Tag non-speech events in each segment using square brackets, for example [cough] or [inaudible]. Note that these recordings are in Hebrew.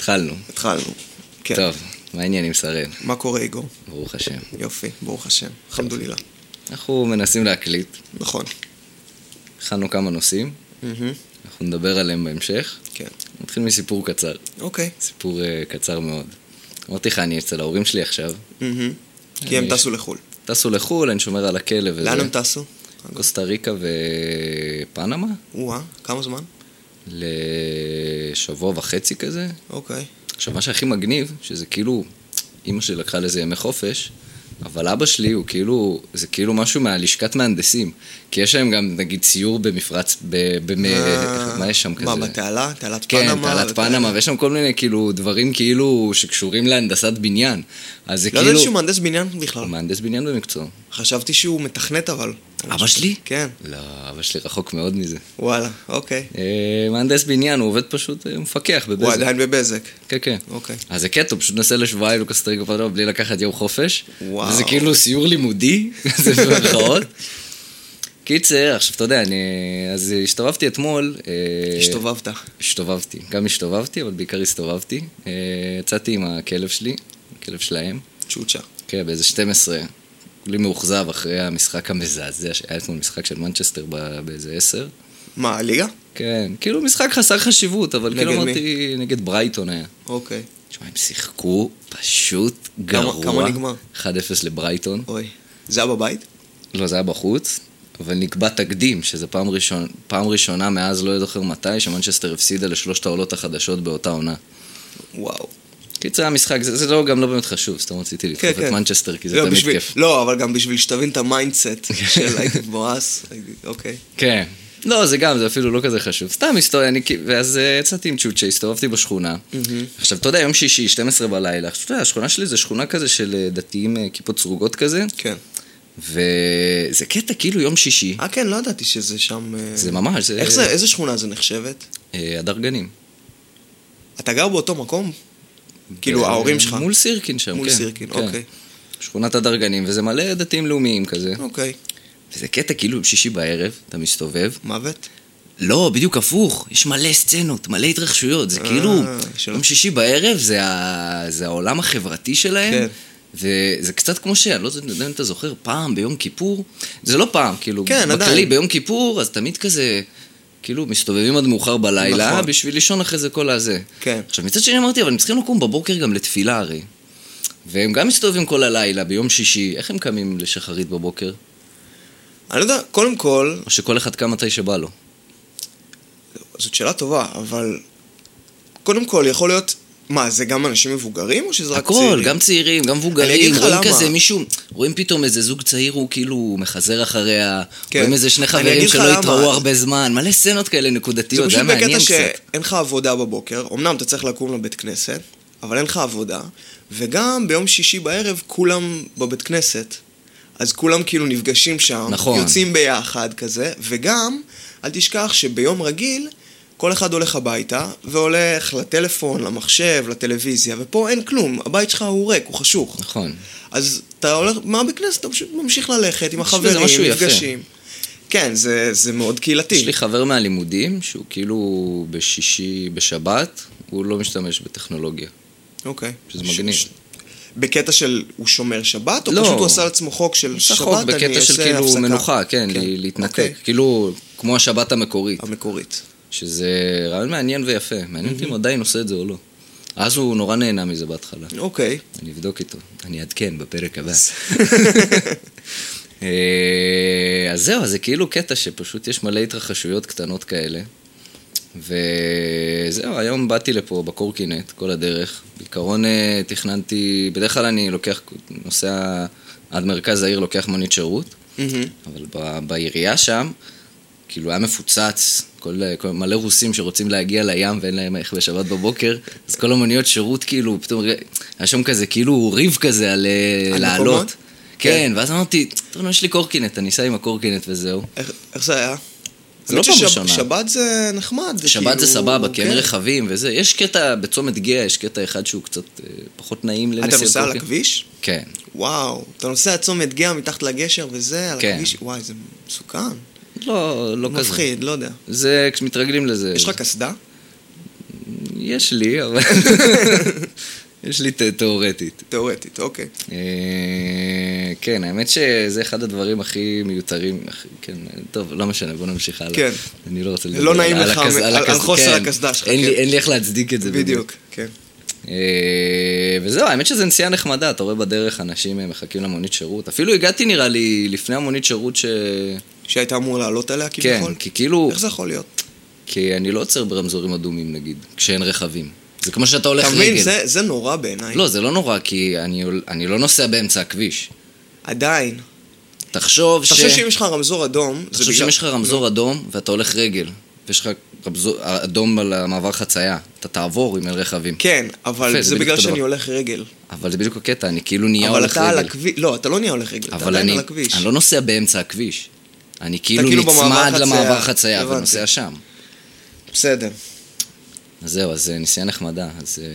התחלנו. התחלנו. כן. טוב, מה העניינים שראל? מה קורה, איגור? ברוך השם. יופי, ברוך השם. אלחמדולילה. אנחנו מנסים להקליט, נכון. הכנו כמה נושאים. אנחנו נדבר עליהם בהמשך. כן. נתחיל מסיפור קצר, אוקיי. סיפור uh, קצר מאוד. אמרתי לך, אני אצל ההורים שלי עכשיו. כי הם טסו לחו"ל. טסו לחו"ל, אני שומר על הכלב וזה. לאן הם טסו? קוסטה ריקה ופנמה, או-אה, כמה זמן? לשבוע וחצי כזה. אוקיי. עכשיו, מה שהכי מגניב, שזה כאילו, אימא שלי לקחה לזה ימי חופש, אבל אבא שלי הוא כאילו, זה כאילו משהו מהלשכת מהנדסים. כי יש להם גם, נגיד, ציור במפרץ, ב... במ... אה, מה יש שם כזה? מה, בתעלה? תעלת כן, פנמה? תעלת וכאלה? פנמה, ויש שם כל מיני כאילו דברים כאילו שקשורים להנדסת בניין. אז זה לא כאילו... ידעתי שהוא מהנדס בניין בכלל. הוא מהנדס בניין במקצוע. חשבתי שהוא מתכנת אבל. אבא שלי? כן. לא, אבא שלי רחוק מאוד מזה. וואלה, אוקיי. אה, מהנדס בניין, הוא עובד פשוט, אה, מפקח בבזק. הוא עדיין בבזק. כן, כן. אוקיי. אז זה קטע, הוא פשוט נסע לשבועיים לקוסטה ריקה בלי לקחת יום חופש. וואו. וזה כאילו סיור לימודי, [laughs] זה במרכאות. קיצר, עכשיו אתה יודע, אני... אז הסתובבתי אתמול. אה, השתובבת. הסתובבתי. גם הסתובבתי, אבל בעיקר הסתובבתי. אה, יצאתי עם הכלב שלי, הכלב שלהם. צ'וצ'ה. כן, באיזה 12. כולי מאוכזב אחרי המשחק המזעזע, שהיה אתמול משחק של מנצ'סטר באיזה 10. מה, הליגה? כן, כאילו משחק חסר חשיבות, אבל כאילו? אמרתי, נגד ברייטון היה. אוקיי. תשמע, הם שיחקו פשוט גרוע. כמה נגמר? 1-0 לברייטון. אוי. זה היה בבית? לא, זה היה בחוץ, אבל נקבע תקדים, שזה פעם, ראשון, פעם ראשונה מאז לא זוכר מתי, שמנצ'סטר הפסידה לשלושת העולות החדשות באותה עונה. וואו. קיצר המשחק, זה, זה לא, גם לא באמת חשוב, סתם רציתי לדחוף את מנצ'סטר, כי זה לא, תמיד בשביל- כיף. לא, אבל גם בשביל שתבין את ה mindset [laughs] של הייתי מבואס. אוקיי. כן. לא, זה גם, זה אפילו לא כזה חשוב. סתם היסטוריה, אני כאילו, ואז אה, יצאתי עם צ'וצ'ה, הסתובבתי בשכונה. עכשיו, אתה יודע, יום שישי, 12 בלילה, עכשיו, אתה יודע, השכונה שלי זה שכונה כזה של אה, דתיים, אה, כיפות סרוגות כזה, כן. וזה קטע כאילו יום שישי. אה, כן, לא ידעתי שזה שם... זה ממש, זה... איך זה, איזה שכונה זה נחשבת? הדרגנים. אתה גר באותו מקום? כאילו, ב- ההורים שלך? מול סירקין שם, מול כן. סירקין, כן. אוקיי. שכונת הדרגנים, וזה מלא דתיים לאומיים כזה. אוקיי. וזה קטע כאילו שישי בערב, אתה מסתובב. מוות? לא, בדיוק הפוך, יש מלא סצנות, מלא התרחשויות, זה כאילו, של- יום שישי בערב זה, ה... זה העולם החברתי שלהם, כן. וזה קצת כמו ש... אני לא יודע אם אתה זוכר, פעם ביום כיפור, זה לא פעם, כאילו, כן, בכללי. ביום כיפור, אז תמיד כזה, כאילו, מסתובבים עד מאוחר בלילה, נכון. בשביל לישון אחרי זה כל הזה. כן. עכשיו, מצד שני אמרתי, אבל הם צריכים לקום בבוקר גם לתפילה הרי. והם גם מסתובבים כל הלילה ביום שישי, איך הם קמים לשחרית בבוקר? אני לא יודע, קודם כל, או שכל אחד קם מתי שבא לו. זאת שאלה טובה, אבל... קודם כל, יכול להיות... מה, זה גם אנשים מבוגרים או שזה רק הכל, צעירים? גם צעירים, גם מבוגרים, רואים למה. כזה מישהו, רואים פתאום איזה זוג צעיר, הוא כאילו מחזר אחריה, כן. רואים איזה שני חברים שלא. התראו הרבה זמן, מלא סצנות כאלה זה נקודתיות, זה פשוט היה מעניין בקטע קצת. שאין לך עבודה בבוקר, אמנם אתה צריך לקום לבית כנסת, אבל אין לך עבודה, וגם ביום שישי בערב כולם בבית כנסת. אז כולם כאילו נפגשים שם, נכון. יוצאים ביחד כזה, וגם, אל תשכח שביום רגיל, כל אחד הולך הביתה, והולך לטלפון, למחשב, לטלוויזיה, ופה אין כלום, הבית שלך הוא ריק, הוא חשוך. נכון. אז אתה הולך, מה בכנסת? אתה פשוט ממשיך ללכת עם החברים, יפה. נפגשים. כן, זה, זה מאוד קהילתי. יש לי חבר מהלימודים, שהוא כאילו בשישי, בשבת, הוא לא משתמש בטכנולוגיה, אוקיי. שזה מגניב. ש- בקטע של הוא שומר שבת, או לא. פשוט הוא עשה לעצמו חוק של שבת, חוק אני בקטע של אעשה כאילו הפסקה. מנוחה, כן, כן. להתנתק, אוקיי. כאילו, כמו השבת המקורית. המקורית. שזה רעיון מעניין ויפה, מעניין אותי אם עדיין עושה את זה או לא. אז הוא נורא נהנה מזה בהתחלה. אוקיי. אני אבדוק איתו, אני אעדכן בפרק הבא. [laughs] אה, אז זהו, אז זה כאילו קטע שפשוט יש מלא התרחשויות קטנות כאלה. וזהו, היום באתי לפה בקורקינט כל הדרך. בעיקרון אה, תכננתי, בדרך כלל אני לוקח, נוסע עד מרכז העיר, לוקח מונית שירות. אבל ב- בעירייה שם, כאילו היה מפוצץ, כל, כל מלא רוסים שרוצים להגיע לים ואין להם איך בשבת בבוקר, אז כל המוניות שירות כאילו, פתאום היה שם כזה כאילו ריב כזה על אה, על לעלות. מקומות? כן, ואז אמרתי, טוב, יש לי קורקינט, אני אסע עם הקורקינט וזהו. איך איך זה היה? זה לא פעם ראשונה. שבת זה נחמד. זה שבת זה כאילו- סבבה, כי אין כן. רכבים וזה. יש קטע, בצומת גאה, יש קטע אחד שהוא קצת אה, פחות נעים לנסיעות אתה נוסע על. הכביש? כן. וואו. אתה נוסע צומת גאה מתחת לגשר וזה, על כן. הכביש? וואי, זה מסוכן. לא, לא כזה. מפחיד, לא יודע. זה, כשמתרגלים לזה. יש לך קסדה? יש לי, אבל... [laughs] יש לי תיאורטית. תיאורטית, אוקיי. אה, כן, האמת שזה אחד הדברים הכי מיותרים. כן, טוב, לא משנה, בוא נמשיך הלאה. כן. אני לא רוצה לא לדבר על חוסר כן. הקסדה שלך, כן. אין לי איך להצדיק את זה בדיוק, כן. אה, וזהו, האמת שזו נסיעה נחמדה, אתה רואה בדרך אנשים אה, מחכים למונית שירות. אפילו הגעתי נראה לי לפני המונית שירות ש... שהיית אמור לעלות עליה כן, כביכול? כי כאילו, איך זה יכול להיות? כי אני לא עוצר ברמזורים אדומים נגיד, כשאין רכבים. זה כמו שאתה הולך אתה מבין, רגל. זה- זה נורא בעיניי. לא, זה לא נורא, כי אני, אני לא נוסע באמצע הכביש. עדיין. תחשוב ש... אתה חושב שאם יש לך רמזור אדום, תחשוב שאם יש לך רמזור אדום ואתה הולך רגל, ויש לך רמזור אדום על המעבר חצייה, אתה תעבור אם אין רכבים. כן, אבל יפה, זה בגלל שאני דבר. הולך רגל. אבל זה בדיוק הקטע, אני כאילו נהיה אבל הולך אתה על רגל. הכביש, לא, אתה לא נהיה הולך רגל, אתה אבל עדיין אני, על הכביש. אני לא נוסע באמצע הכביש. אני כאילו כאילו נצמד. למעבר חצייה. ונוסע שם. בסדר. אז זהו, אז אה, נסיעה נחמדה. אז אה,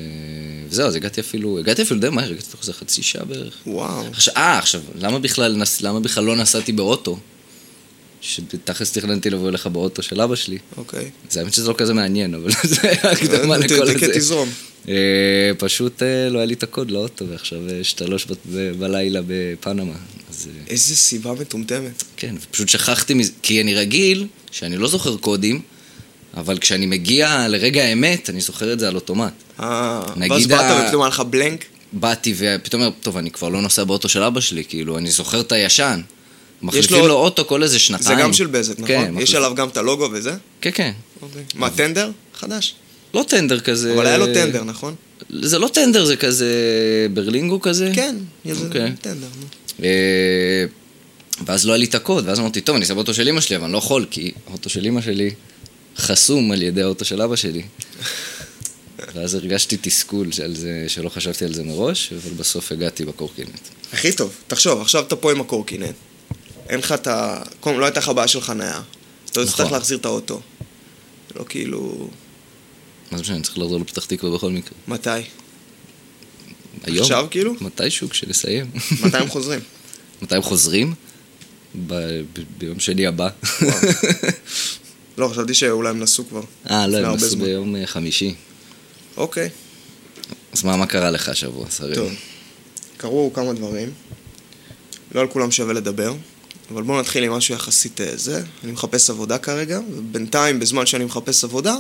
וזהו, אז הגעתי אפילו, הגעתי אפילו די מהר, הגעתי תוך איזה חצי שעה בערך. וואו. אה, עכשיו, למה בכלל, למה בכלל לא נסעתי באוטו? שתכלס תכננתי לבוא אליך באוטו של אבא שלי. אוקיי. זה האמת שזה לא כזה מעניין, אבל [laughs] זה היה הקדמה ת- לכל הזה. תזרום. אה, פשוט אה, לא היה לי את הקוד לאוטו, ועכשיו אה, שלוש בלילה בפנמה. אז אה, איזה סיבה מטומטמת. כן, ופשוט שכחתי מזה, כי אני רגיל שאני לא זוכר קודים, אבל כשאני מגיע לרגע האמת, אני זוכר את זה על אוטומט. אה, ואז באת ופתאום היה לך בלנק. באתי ופתאום טוב, אני כבר לא נוסע באוטו של אבא שלי, כאילו, אני זוכר את הישן. מחליפים לו- לו אוטו כל איזה זה שנתיים. גם של בזק, נכון? כן, יש עליו גם את הלוגו וזה? כן, כן. אוקיי. מה, טנדר? חדש. לא טנדר כזה... אבל היה לו טנדר, נכון? זה לא טנדר, זה כזה ברלינגו כזה. כן, זה אוקיי. טנדר. אה, ואז לא היה לי את הקוד, ואז אמרתי, טוב, אני אסע באוטו של אמא שלי, אבל אני לא יכול, כי האוטו של אמא שלי חסום על ידי האוטו של אבא שלי. [laughs] ואז הרגשתי תסכול על זה, שלא חשבתי על זה מראש, אבל בסוף הגעתי בקורקינט. הכי טוב, תחשוב, עכשיו אתה פה עם הקורקינט. אין לך את ה... לא הייתה לך בעיה של חניה. אתה תצטרך נכון. להחזיר את האוטו. לא כאילו... מה זה משנה, אני צריך לחזור לפתח תקווה בכל מקרה. מתי? היום? עכשיו כאילו? מתישהו, כשנסיים. מתי הם [laughs] חוזרים? מתי הם חוזרים? ב- ב- ביום שני הבא. לא, חשבתי שאולי הם נסעו כבר. אה, לא, הם נסעו. ביום אה, חמישי. אוקיי, אז מה, מה קרה לך השבוע, שרי? טוב. קרו כמה דברים. לא על כולם שווה לדבר, אבל בואו נתחיל עם משהו יחסית אה, זה. אני מחפש עבודה כרגע, ובינתיים, בזמן שאני מחפש עבודה,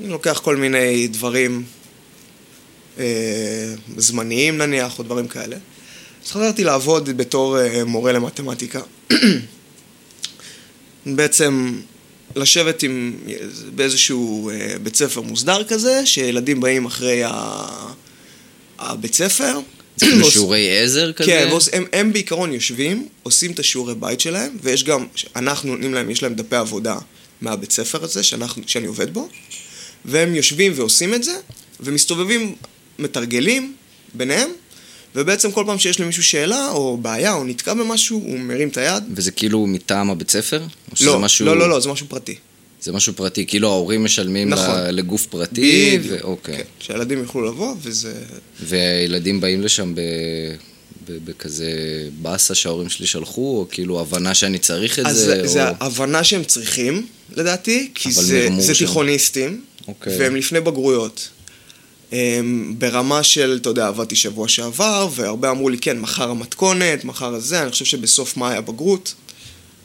אני לוקח כל מיני דברים אה, זמניים נניח, או דברים כאלה. אז חזרתי לעבוד בתור אה, מורה למתמטיקה. [clears throat] בעצם לשבת עם, באיזשהו אה, בית ספר מוסדר כזה, שילדים באים אחרי ה... הבית ספר. זה כאילו שיעורי עזר כזה? כן, ועוש- הם, הם בעיקרון יושבים, עושים את השיעורי בית שלהם, ויש גם, אנחנו נותנים להם, יש להם דפי עבודה מהבית ספר הזה, שאנחנו, שאני עובד בו, והם יושבים ועושים את זה, ומסתובבים, מתרגלים ביניהם, ובעצם כל פעם שיש למישהו שאלה, או בעיה, או נתקע במשהו, הוא מרים את היד. וזה כאילו מטעם הבית ספר? לא, משהו... לא, לא, לא, זה משהו פרטי. זה משהו פרטי, כאילו ההורים משלמים נכון. לגוף פרטי, בדיוק. ואוקיי. כן, שהילדים יוכלו לבוא, וזה... והילדים באים לשם ב... בכזה באסה שההורים שלי שלחו, או כאילו הבנה שאני צריך את אז זה, זה, או... זה הבנה שהם צריכים, לדעתי, כי זה, זה שם. תיכוניסטים, אוקיי. והם לפני בגרויות. הם ברמה של, אתה יודע, עבדתי שבוע שעבר, והרבה אמרו לי, כן, מחר המתכונת, מחר הזה, אני חושב שבסוף מאי הבגרות.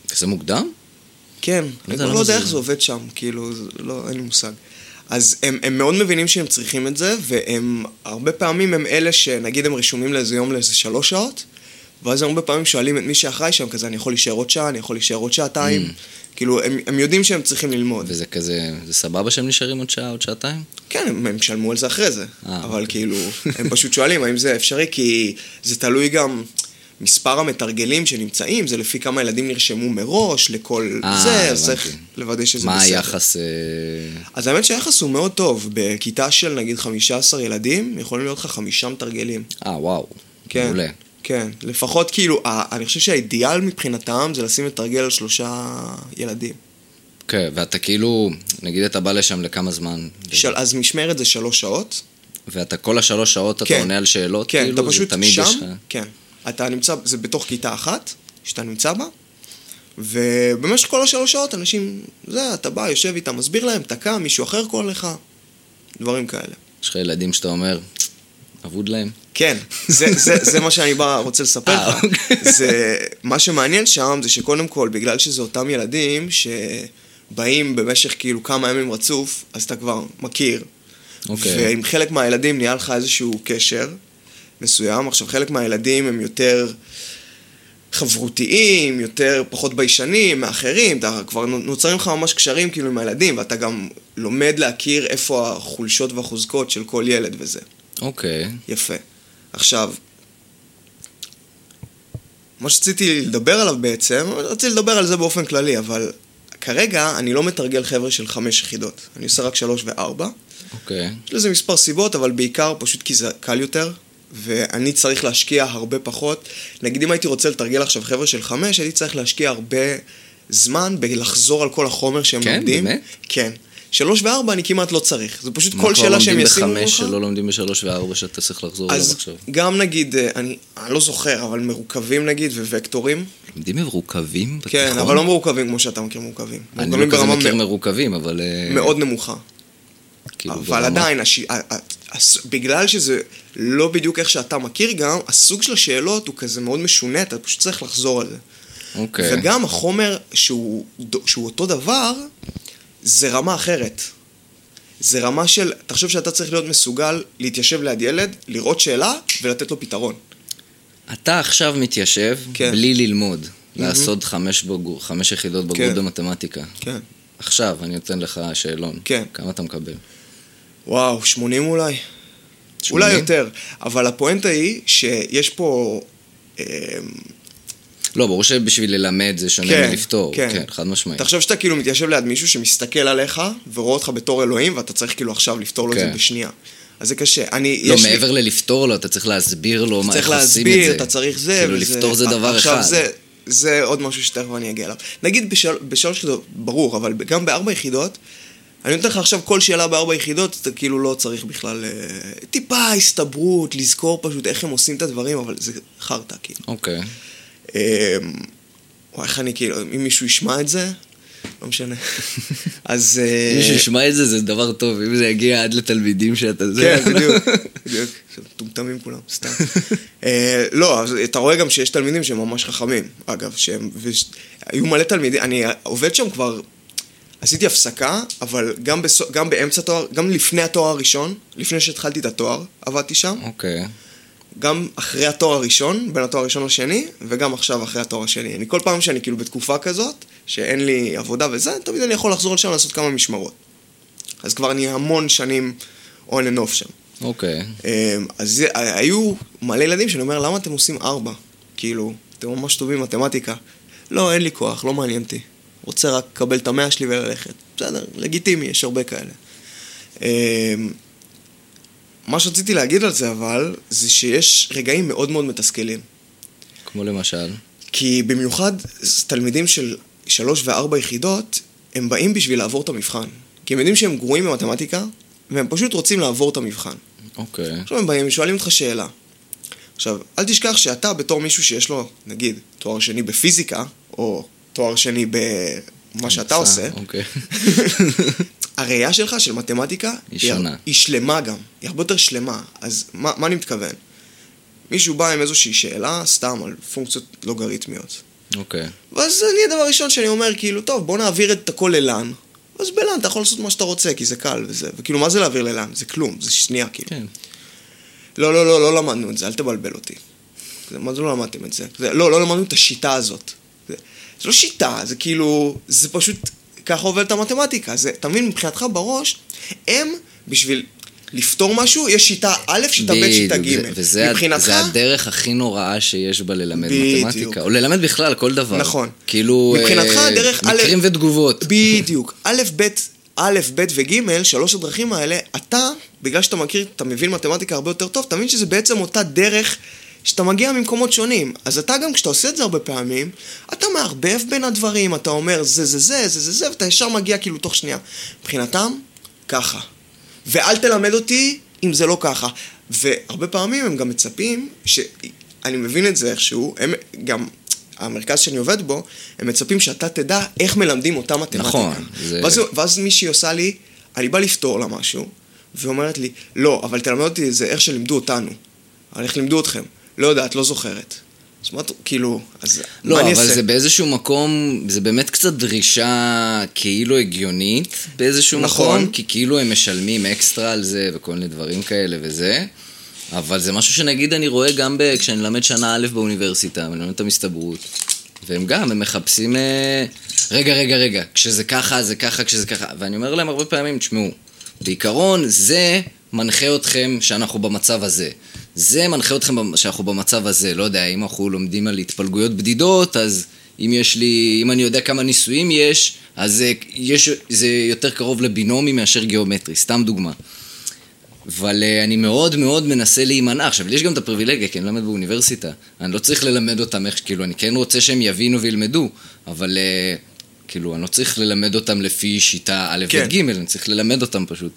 כזה מוקדם? כן, אני למה לא יודע איך זה עובד שם, כאילו, לא, אין לי מושג. אז הם, הם מאוד מבינים שהם צריכים את זה, והם, הרבה פעמים הם אלה שנגיד הם רשומים לאיזה יום לאיזה שלוש שעות, ואז הם הרבה פעמים שואלים את מי שאחראי שם, כזה, אני יכול להישאר עוד שעה, אני יכול להישאר עוד שעתיים. כאילו, הם, הם יודעים שהם צריכים ללמוד. וזה כזה, זה סבבה שהם נשארים עוד שעה, עוד שעתיים? כן, הם, הם שלמו על זה אחרי זה. אה, אבל כאילו, הם פשוט שואלים האם זה אפשרי, כי זה תלוי גם... מספר המתרגלים שנמצאים, זה לפי כמה ילדים נרשמו מראש לכל אה, זה, אז. צריך לוודא שזה מה בסדר. היחס... אה, אז האמת שהיחס הוא מאוד טוב. בכיתה של נגיד 15 ילדים, יכולים להיות לך חמישה מתרגלים. אה, וואו. כן. מעולה. כן. לפחות כאילו, אני חושב שהאידיאל מבחינתם זה לשים מתרגל על שלושה ילדים. כן, ואתה כאילו, נגיד אתה בא לשם לכמה זמן, של, אז משמרת זה שלוש שעות. ואתה כל השלוש שעות אתה כן. עונה על שאלות, כן, כאילו, אתה פשוט שם, יש. כן. אתה נמצא, זה בתוך כיתה אחת, שאתה נמצא בה, ובמשך כל השלוש שעות אנשים, זה, אתה בא, יושב איתם, מסביר להם, תקע, מישהו אחר קורא לך. דברים כאלה. יש לך ילדים שאתה אומר, אבוד להם? כן, זה, זה, זה מה שאני בא, רוצה לספר אה, לך. אוקיי. זה, מה שמעניין שם זה שקודם כל, בגלל שזה אותם ילדים שבאים במשך כאילו כמה ימים רצוף, אז אתה כבר מכיר. אוקיי. ועם חלק מהילדים נהיה לך איזשהו קשר מסוים. עכשיו, חלק מהילדים הם יותר חברותיים, יותר פחות ביישנים מאחרים, אתה כבר נוצרים לך ממש קשרים כאילו עם הילדים, ואתה גם לומד להכיר איפה החולשות והחוזקות של כל ילד וזה. אוקיי. יפה. עכשיו, מה שרציתי לדבר עליו בעצם, רציתי לדבר על זה באופן כללי, אבל כרגע אני לא מתרגל חבר'ה של חמש יחידות. אני עושה רק שלוש וארבע. אוקיי. יש לזה מספר סיבות, אבל בעיקר פשוט כי זה קל יותר, ואני צריך להשקיע הרבה פחות. נגיד אם הייתי רוצה לתרגל עכשיו חבר'ה של חמש, הייתי צריך להשקיע הרבה זמן בלחזור על כל החומר שהם כן, לומדים. באמת? כן. שלוש וארבע אני כמעט לא צריך. זה פשוט מה כל כבר שאלה שהם ישימו לומדים לך. בחמש שלא לומדים בשלוש וארבע שאתה צריך לחזור אליו אז עכשיו? גם נגיד, אה, אני, אני לא זוכר, אבל מרוכבים נגיד ווקטורים. לומדים מרוכבים בתיכון? כן, אבל לא מרוכבים כמו שאתה מכיר מרוכבים. אני לא כזה מכיר מרוכבים, אבל... אה, מאוד נמוכה. כאילו, אבל ברמה- עדיין, הש... בגלל שזה לא בדיוק איך שאתה מכיר גם, הסוג של השאלות הוא כזה מאוד משונה, אתה פשוט צריך לחזור על זה. אוקיי. וגם החומר שהוא, שהוא אותו דבר, זה רמה אחרת. זה רמה של, תחשוב שאתה צריך להיות מסוגל להתיישב ליד ילד, לראות שאלה ולתת לו פתרון. אתה עכשיו מתיישב כן. בלי ללמוד, לעשות חמש בגור- חמש יחידות בגרות כן. במתמטיקה. כן. עכשיו, אני נותן לך שאלון. כן. כמה אתה מקבל? וואו, 80 אולי? 80? אולי יותר. אבל הפואנטה היא שיש פה... אמ, לא, ברור שבשביל ללמד זה שונה כן, מלפתור. כן. כן, חד משמעית. תחשוב שאתה כאילו מתיישב ליד מישהו שמסתכל עליך ורואה אותך בתור אלוהים ואתה צריך כאילו עכשיו לפתור לו את כן. זה בשנייה. אז זה קשה. אני, לא, יש לי- מעבר ללפתור לו, אתה צריך להסביר לו מה, צריך איך עושים את זה. להסביר, אתה צריך זה כאילו, וזה. לפתור זה דבר עכשיו אחד. זה, זה עוד משהו שתכף אני אגיע אליו. נגיד בשל, בשלוש יחידות, ברור, אבל גם בארבע יחידות, אני נותן לך עכשיו כל שאלה בארבע יחידות, אתה כאילו לא צריך בכלל אה, טיפה הסתברות, לזכור פשוט איך הם עושים את הדברים, אבל זה חרטא, כאילו. אוקיי. אה, וואי, איך אני כאילו, אם מישהו ישמע את זה, לא משנה. [laughs] אז... אה, מי שישמע את זה, זה דבר טוב. אם זה יגיע עד לתלמידים שאתה... כן, בדיוק, בדיוק. מטומטמים כולם, סתם. [laughs] אה, לא, אתה רואה גם שיש תלמידים שהם ממש חכמים, אגב, שהם... היו מלא תלמידים, אני עובד שם כבר... עשיתי הפסקה, אבל גם, בסו, גם באמצע תואר, גם לפני התואר הראשון, לפני שהתחלתי את התואר, עבדתי שם. אוקיי. גם אחרי התואר הראשון, בין התואר הראשון לשני, וגם עכשיו אחרי התואר השני. אני כל פעם שאני כאילו בתקופה כזאת, שאין לי עבודה וזה, תמיד אני יכול לחזור לשם לעשות כמה משמרות. אז כבר אני המון שנים on and off שם. אוקיי. אמ, אז היו מלא ילדים שאני אומר, למה אתם עושים ארבע? כאילו, אתם ממש טובים במתמטיקה. לא, אין לי כוח, לא מעניין אותי. רוצה רק לקבל את המאה שלי וללכת. בסדר, לגיטימי, יש הרבה כאלה. אמ, מה שרציתי להגיד על זה אבל, זה שיש רגעים מאוד מאוד מתסכלים. כמו למשל. כי במיוחד תלמידים של שלוש וארבע יחידות, הם באים בשביל לעבור את המבחן. כי הם יודעים שהם גרועים במתמטיקה, והם פשוט רוצים לעבור את המבחן. אוקיי. עכשיו הם באים ושואלים אותך שאלה. עכשיו, אל תשכח שאתה בתור מישהו שיש לו, נגיד, תואר שני בפיזיקה, או תואר שני במה שאתה עושה, אוקיי. [laughs] הראייה שלך של מתמטיקה היא שונה. היא שלמה גם, היא הרבה יותר שלמה. אז מה, מה אני מתכוון? מישהו בא עם איזושהי שאלה, סתם על פונקציות לוגריתמיות. אוקיי. ואז אני הדבר הראשון שאני אומר, כאילו, טוב, בוא נעביר את הכל ללן. אז בלן אתה יכול לעשות מה שאתה רוצה, כי זה קל וזה. וכאילו, מה זה להעביר ללן? זה כלום, זה שנייה, כאילו. כן. לא, לא, לא, לא למדנו את זה, אל תבלבל אותי. זה, מה זה לא למדתם את זה? זה לא, לא למדנו את השיטה הזאת. זה, לא שיטה, זה כאילו, זה פשוט, ככה עובדת המתמטיקה. זה, אתה מבין, מבחינתך בראש, הם, בשביל לפתור משהו, יש שיטה א', שיטה ב', שיטה ג'. וזה מבחינתך, הדרך הכי נוראה שיש בה ללמד בדיוק. מתמטיקה. או ללמד בכלל כל דבר. נכון. כאילו... מבחינתך אה, הדרך א'- מקרים ותגובות. בדיוק. א', ב', א', ב' וג', שלוש הדרכים האלה, אתה, בגלל שאתה מכיר, אתה מבין מתמטיקה הרבה יותר טוב, אתה מבין שזה בעצם אותה דרך שאתה מגיע ממקומות שונים. אז אתה גם, כשאתה עושה את זה הרבה פעמים, אתה מערבב בין הדברים, אתה אומר זה זה זה, זה זה זה, ואתה ישר מגיע כאילו תוך שנייה. מבחינתם, ככה. ואל תלמד אותי אם זה לא ככה. והרבה פעמים הם גם מצפים, שאני מבין את זה איכשהו, הם גם, המרכז שאני עובד בו, הם מצפים שאתה תדע איך מלמדים אותה מתמטיקה. נכון, זה- ואז, ואז מישהי עושה לי, אני בא לפתור לה משהו, והיא אומרת לי, לא, אבל תלמד אותי את זה איך שלימדו אותנו. אבל איך לימדו אתכם? לא יודעת, לא זוכרת. אז מה, כאילו, אז לא, מה אני אבל אעשה? זה באיזשהו מקום, זה באמת קצת דרישה כאילו הגיונית באיזשהו נכון. מקום, כי כאילו הם משלמים אקסטרה על זה וכל מיני דברים כאלה וזה, אבל זה משהו שנגיד אני רואה גם ב- כשאני מלמד שנה א' באוניברסיטה, אני מלמד את המסתברות, והם גם, הם מחפשים, אה, רגע, רגע, רגע, כשזה ככה, זה ככה, כשזה ככה, ואני אומר להם הרבה פעמים, תשמעו, בעיקרון זה מנחה אתכם שאנחנו במצב הזה. זה מנחה אתכם שאנחנו במצב הזה. לא יודע, אם אנחנו לומדים על התפלגויות בדידות, אז אם יש לי, אם אני יודע כמה ניסויים יש, אז זה, יש, זה יותר קרוב לבינומי מאשר גיאומטרי, סתם דוגמה. אבל uh, אני מאוד מאוד מנסה להימנע. עכשיו, יש גם את הפריבילגיה, כי אני מלמד באוניברסיטה. אני לא צריך ללמד אותם איך, כאילו, אני כן רוצה שהם יבינו וילמדו, אבל uh, כאילו, אני לא צריך ללמד אותם לפי שיטה א', כן. ב', ג', אני צריך ללמד אותם פשוט.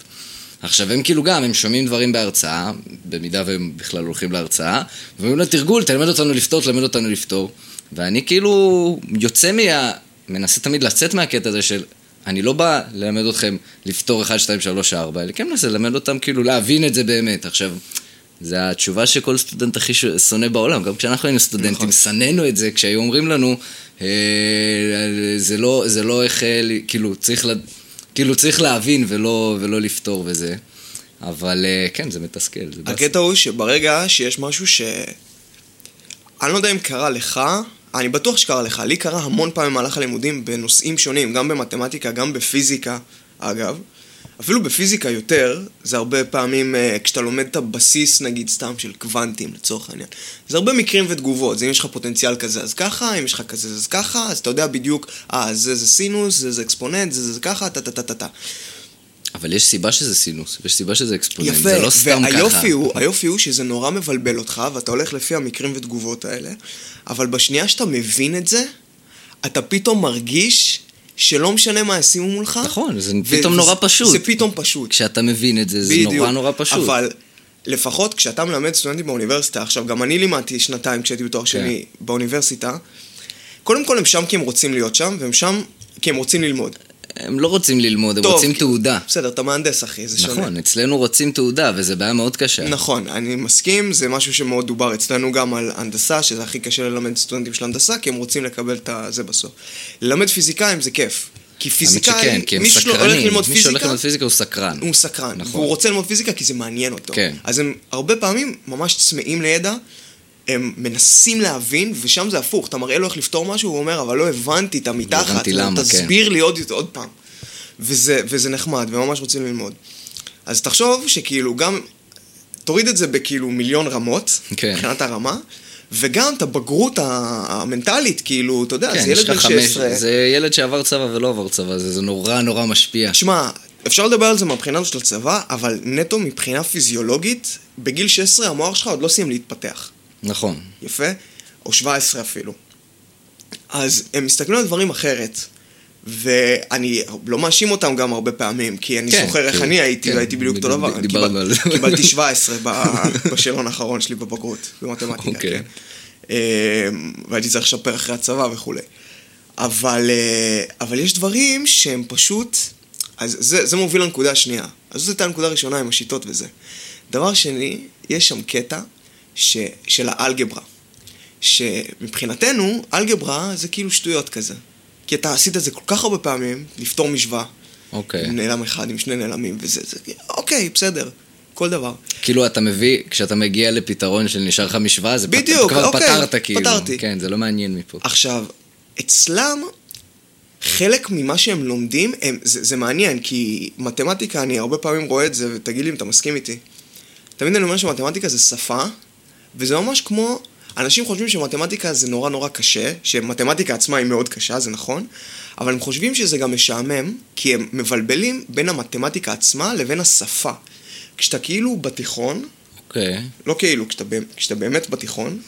עכשיו, הם כאילו גם, הם שומעים דברים בהרצאה, במידה והם בכלל הולכים להרצאה, ואומרים לתרגול, תלמד אותנו לפתור, תלמד אותנו לפתור. ואני כאילו יוצא מה... מנסה תמיד לצאת מהקטע הזה של... אני לא בא ללמד אתכם לפתור 1, 2, 3, 4, אלא כן מנסה ללמד אותם כאילו להבין את זה באמת. עכשיו, זו התשובה שכל סטודנט הכי שונא בעולם, גם כשאנחנו היינו סטודנטים, נכון. שנאנו את זה כשהיו אומרים לנו, אה, זה לא, זה לא איך, אה, כאילו, צריך, לה, כאילו, צריך להבין ולא, ולא לפתור וזה. אבל אה, כן, זה מתסכל. זה. הקטע הוא שברגע שיש משהו ש... אני לא יודע אם קרה לך, אני בטוח שקרה לך, לי קרה המון פעמים במהלך הלימודים בנושאים שונים, גם במתמטיקה, גם בפיזיקה, אגב. אפילו בפיזיקה יותר, זה הרבה פעמים, אה, כשאתה לומד את הבסיס, נגיד, סתם של קוונטים, לצורך העניין. זה הרבה מקרים ותגובות, זה אם יש לך פוטנציאל כזה, אז ככה, אם יש לך כזה, אז ככה, אז אתה יודע בדיוק, אה, זה זה סינוס, זה זה אקספוננט, זה זה ככה, טה טה טה טה טה. אבל יש סיבה שזה סינוס, ויש סיבה שזה אקספוננט, יפה, זה לא סתם והיופי ככה. הוא, היופי הוא שזה נורא מבלבל אותך, ואתה הולך לפי המקרים ותגובות האלה, אבל בשנייה שאתה מבין את זה, אתה פתאום מרגיש שלא משנה מה ישימו מולך. נכון, זה פתאום נורא פשוט. זה פתאום פשוט. כשאתה מבין את זה, זה נורא נורא פשוט. אבל לפחות כשאתה מלמד סטודנטים באוניברסיטה, עכשיו גם אני לימדתי שנתיים כשהייתי בתואר שני באוניברסיטה, קודם כל הם שם כי הם רוצים להיות שם, והם שם כי הם רוצים ללמוד. הם לא רוצים ללמוד, הם טוב, רוצים תעודה. בסדר, אתה מהנדס אחי, זה שונה. נכון, אצלנו רוצים תעודה, וזו בעיה מאוד קשה. נכון, אני מסכים, זה משהו שמאוד דובר אצלנו גם על הנדסה, שזה הכי קשה ללמד סטודנטים של הנדסה, כי הם רוצים לקבל את זה בסוף. ללמד פיזיקאים זה כיף. כי פיזיקאי, שכן, כי מי שלא הולך. ללמוד מי שהולך פיזיקה, ללמוד פיזיקה הוא סקרן. הוא סקרן. נכון. והוא רוצה ללמוד פיזיקה כי זה מעניין אותו. כן. אז הם הרבה פעמים ממש צמאים לידע, הם מנסים להבין, ושם זה הפוך. אתה מראה לו איך לפתור משהו, הוא אומר, אבל לא הבנתי את המתחת. הבנתי למה, כן. תסביר לי עוד, עוד פעם. וזה, וזה נחמד, וממש רוצים ללמוד. אז תחשוב שכאילו גם, תוריד את זה בכאילו מיליון רמות, כן. מבחינת הרמה, וגם את הבגרות המנטלית, כאילו, אתה יודע, כן, זה ילד בן חמש, 16. זה ילד שעבר צבא ולא עבר צבא, זה זה נורא נורא משפיע. שמע, אפשר לדבר על זה מהבחינה של הצבא, אבל נטו מבחינה פיזיולוגית, בגיל 16 המוח שלך עוד לא סיים להתפתח. נכון. יפה? או 17 אפילו. אז הם מסתכלים על דברים אחרת. ואני לא מאשים אותם גם הרבה פעמים, כי אני כן, זוכר איך כן, אני הייתי, כן, והייתי בדיוק אותו דבר. קיבל-. קיבלתי 17 [laughs] ב- בשאלון האחרון שלי בבגרות, במתמטיקה, אוקיי. כן. אה, והייתי צריך לשפר אחרי הצבא וכולי. אבל, אה, אבל יש דברים שהם פשוט... אז זה, זה מוביל לנקודה השנייה. אז זאת הייתה הנקודה הראשונה עם השיטות וזה. דבר שני, יש שם קטע ש, של האלגברה. שמבחינתנו, אלגברה זה כאילו שטויות כזה. כי אתה עשית את זה כל כך הרבה פעמים, לפתור משוואה. אוקיי. עם נעלם אחד, עם שני נעלמים, וזה, זה, אוקיי, בסדר, כל דבר. כאילו אתה מביא, כשאתה מגיע לפתרון של נשאר לך משוואה, זה פת- בדיוק, כבר אוקיי, פתרת כאילו. פתרתי. כן, זה לא מעניין מפה. עכשיו, אצלם, חלק ממה שהם לומדים, הם, זה, זה מעניין, כי מתמטיקה, אני הרבה פעמים רואה את זה, ותגיד לי אם אתה מסכים איתי. תמיד אני אומר שמתמטיקה זה שפה, וזה ממש כמו... אנשים חושבים שמתמטיקה זה נורא נורא קשה, שמתמטיקה עצמה היא מאוד קשה, זה נכון, אבל הם חושבים שזה גם משעמם, כי הם מבלבלים בין המתמטיקה עצמה לבין השפה. כשאתה כאילו בתיכון, אוקיי. לא כאילו, כשאתה, כשאתה באמת בתיכון,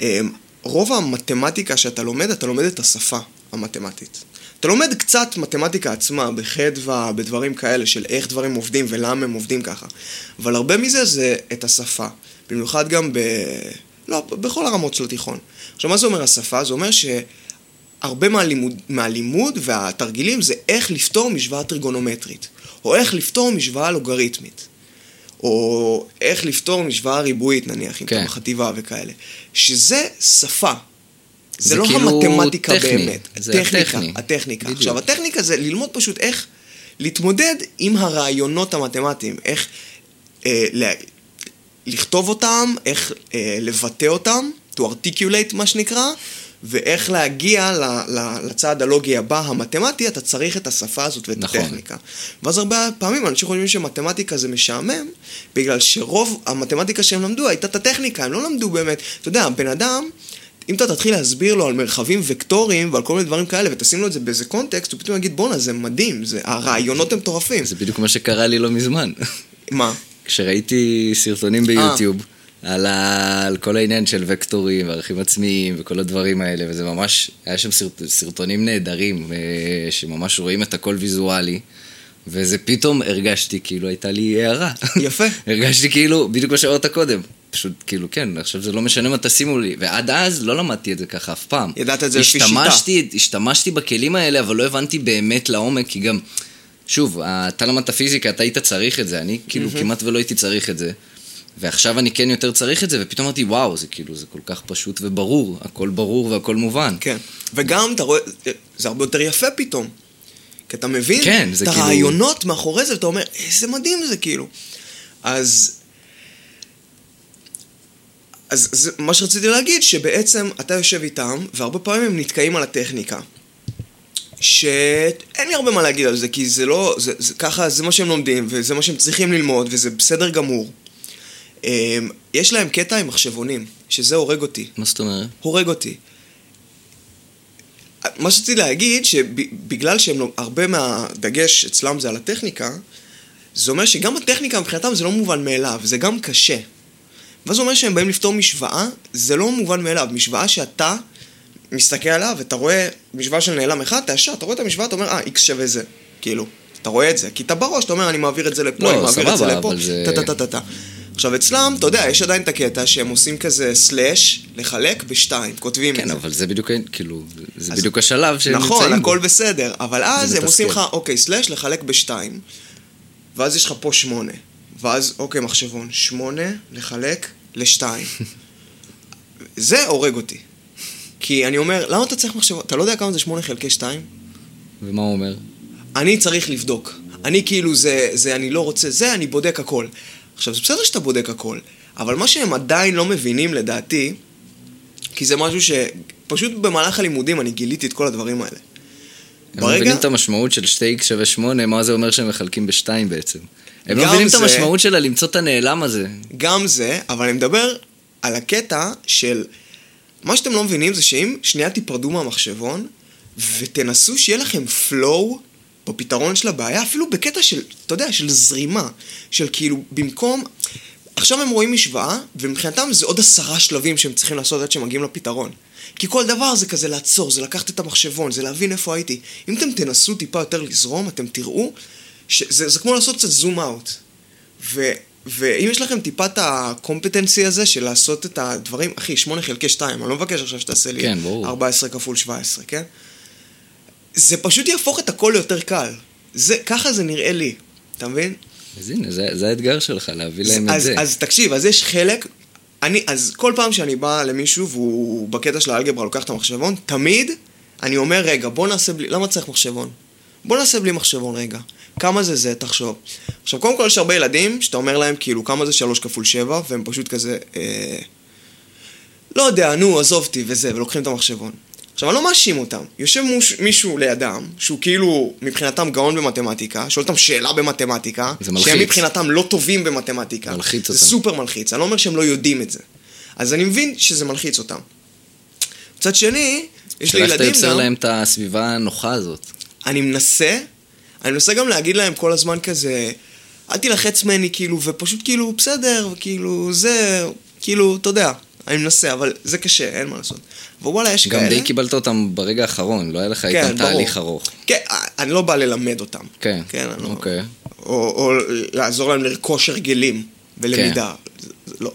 אמ, רוב המתמטיקה שאתה לומד, אתה לומד את השפה המתמטית. אתה לומד קצת מתמטיקה עצמה, בחדווה, בדברים כאלה של איך דברים עובדים ולמה הם עובדים ככה. אבל הרבה מזה זה את השפה. במיוחד גם ב... לא, בכל הרמות של התיכון. עכשיו, מה זה אומר השפה? זה אומר הרבה מהלימוד, מהלימוד והתרגילים זה איך לפתור משוואה טריגונומטרית, או איך לפתור משוואה לוגריתמית, או איך לפתור משוואה ריבועית נניח, אם כן. אתה בחטיבה וכאלה, שזה שפה. זה, זה לא כאילו המתמטיקה טכני, באמת. זה הטכניקה, הטכני. הטכניקה. בדיוק. עכשיו, הטכניקה זה ללמוד פשוט איך להתמודד עם הרעיונות המתמטיים, איך אה, לה, לכתוב אותם, איך אה, לבטא אותם, to articulate מה שנקרא, ואיך להגיע ל, ל, לצעד הלוגי הבא, המתמטי, אתה צריך את השפה הזאת ואת נכון. הטכניקה. ואז הרבה פעמים אנשים חושבים שמתמטיקה זה משעמם, בגלל שרוב המתמטיקה שהם למדו הייתה את הטכניקה, הם לא למדו באמת, אתה יודע, בן אדם... אם אתה תתחיל להסביר לו על מרחבים וקטוריים ועל כל מיני דברים כאלה ותשים לו את זה באיזה קונטקסט, הוא פתאום יגיד בואנה זה מדהים, זה, הרעיונות הם מטורפים. זה בדיוק מה שקרה לי לא מזמן. מה? כשראיתי סרטונים ביוטיוב על, ה... על כל העניין של וקטורים וערכים עצמיים וכל הדברים האלה, וזה ממש, היה שם סרט... סרטונים נהדרים, אה, שממש רואים את הכל ויזואלי, וזה פתאום הרגשתי כאילו הייתה לי הערה. יפה. [laughs] הרגשתי כאילו, בדיוק מה שאמרת קודם. פשוט כאילו כן, עכשיו זה לא משנה מה תשימו לי, ועד אז לא למדתי את זה ככה אף פעם. ידעת את זה לפי השתמשתי, השתמשתי בכלים האלה, אבל לא הבנתי באמת לעומק, כי גם, שוב, אתה למדת פיזיקה, אתה היית צריך את זה, אני כאילו כמעט ולא הייתי צריך את זה. ועכשיו אני כן יותר צריך את זה, ופתאום אמרתי, וואו, זה כאילו, זה כל כך פשוט וברור, הכל ברור והכל מובן. כן. וגם, אתה רואה, זה הרבה יותר יפה פתאום. כי אתה מבין כן, את כאילו- הרעיונות מאחורי זה, ואתה אומר, איזה מדהים זה כאילו. אז... אז זה, מה שרציתי להגיד, שבעצם אתה יושב איתם, והרבה פעמים הם נתקעים על הטכניקה. שאין לי הרבה מה להגיד על זה, כי זה לא, זה, זה ככה, זה מה שהם לומדים, וזה מה שהם צריכים ללמוד, וזה בסדר גמור. אמ, יש להם קטע עם מחשבונים, שזה הורג אותי. מה זאת אומרת? הורג אותי. מה שרציתי להגיד, שבגלל שהם לא, הרבה מהדגש אצלם זה על הטכניקה, זה אומר שגם הטכניקה מבחינתם זה לא מובן מאליו, זה גם קשה. ואז זה אומר שהם באים לפתור משוואה, זה לא מובן מאליו. משוואה שאתה מסתכל עליה ואתה רואה משוואה של נעלם אחד, אתה ישר, אתה רואה את המשוואה, אתה אומר, אה, איקס שווה זה. כאילו, אתה רואה את זה. כי אתה בראש, אתה אומר, אני מעביר את זה לפה, לא, אני מעביר את זה סבבה, לפה, טה-טה-טה-טה. עכשיו אצלם, אתה יודע, יש עדיין את הקטע שהם עושים כזה סלאש, לחלק בשתיים, כותבים את כן, זה. אבל זה בדיוק, כאילו, זה אז- בדיוק השלב שהם נכון, נמצאים בו. הכל בסדר, אבל אז הם עושים לך. אוקיי, סלאש לחלק בשתיים, ואז יש לך פה שמונה, ואז, אוקיי, מחשבון, שמונה לחלק לשתיים. [laughs] זה הורג אותי. כי אני אומר, למה אתה צריך מחשבון? אתה לא יודע כמה זה שמונה חלקי שתיים? ומה הוא אומר? אני צריך לבדוק. אני כאילו, זה, זה, אני לא רוצה, זה, אני בודק הכל. עכשיו, זה בסדר שאתה בודק הכל, אבל מה שהם עדיין לא מבינים, לדעתי, כי זה משהו שפשוט במהלך הלימודים אני גיליתי את כל הדברים האלה. הם לא מבינים את המשמעות של 2x שווה 8, מה זה אומר שהם מחלקים בשתיים בעצם. הם לא מבינים את זה- המשמעות שלה למצוא את הנעלם הזה. גם זה, אבל אני מדבר על הקטע של... מה שאתם לא מבינים זה שאם שנייה תיפרדו מהמחשבון, ותנסו שיהיה לכם flow בפתרון של הבעיה, אפילו בקטע של, אתה יודע, של זרימה. של כאילו, במקום... עכשיו הם רואים משוואה, ומבחינתם זה עוד עשרה שלבים שהם צריכים לעשות עד שהם מגיעים לפתרון. כי כל דבר זה כזה לעצור, זה לקחת את המחשבון, זה להבין איפה הייתי. אם אתם תנסו טיפה יותר לזרום, אתם תראו שזה זה כמו לעשות קצת זום אאוט. ואם יש לכם טיפה את הקומפטנסי הזה של לעשות את הדברים, אחי, 8 חלקי 2, אני לא מבקש עכשיו שתעשה לי כן, ברור. 14 כפול 17, כן? זה פשוט יהפוך את הכל ליותר קל. זה, ככה זה נראה לי, אתה מבין? אז הנה, זה, זה האתגר שלך, להביא להם את אז, זה. אז תקשיב, אז יש חלק, אני, אז כל פעם שאני בא למישהו והוא בקטע של האלגברה לוקח את המחשבון, תמיד אני אומר, רגע, בוא נעשה בלי, למה צריך מחשבון? בוא נעשה בלי מחשבון רגע. כמה זה זה, תחשוב. עכשיו, קודם כל יש הרבה ילדים שאתה אומר להם, כאילו, כמה זה שלוש כפול שבע, והם פשוט כזה, אה, לא יודע, נו, עזוב אותי וזה, ולוקחים את המחשבון. עכשיו, אני לא מאשים אותם. יושב מוש, מישהו לידם, שהוא כאילו מבחינתם גאון במתמטיקה, שואל אותם שאלה במתמטיקה, זה. שהם מבחינתם לא טובים במתמטיקה. מלחיץ זה אותם. סופר מלחיץ, אני לא אומר שהם לא יודעים את זה. אז אני מבין שזה מלחיץ אותם. מצד שני, יש לי שאלה איך אתה ילדים יוצר גם, להם את הסביבה הנוחה הזאת. אני מנסה, אני מנסה גם להגיד להם כל הזמן כזה, אל תילחץ ממני, כאילו, ופשוט כאילו, בסדר, וכאילו, זה, כאילו, אתה יודע, אני מנסה, אבל זה קשה, אין מה לעשות. ווואלה, יש גם כאלה. די קיבלת אותם ברגע האחרון, לא היה לך איתם כן, ברור. תהליך ארוך. כן, אני לא בא ללמד אותם. כן, כן, אני לא... אוקיי. או, או לעזור להם לרכוש הרגלים ולמידה. כן. זה, זה לא.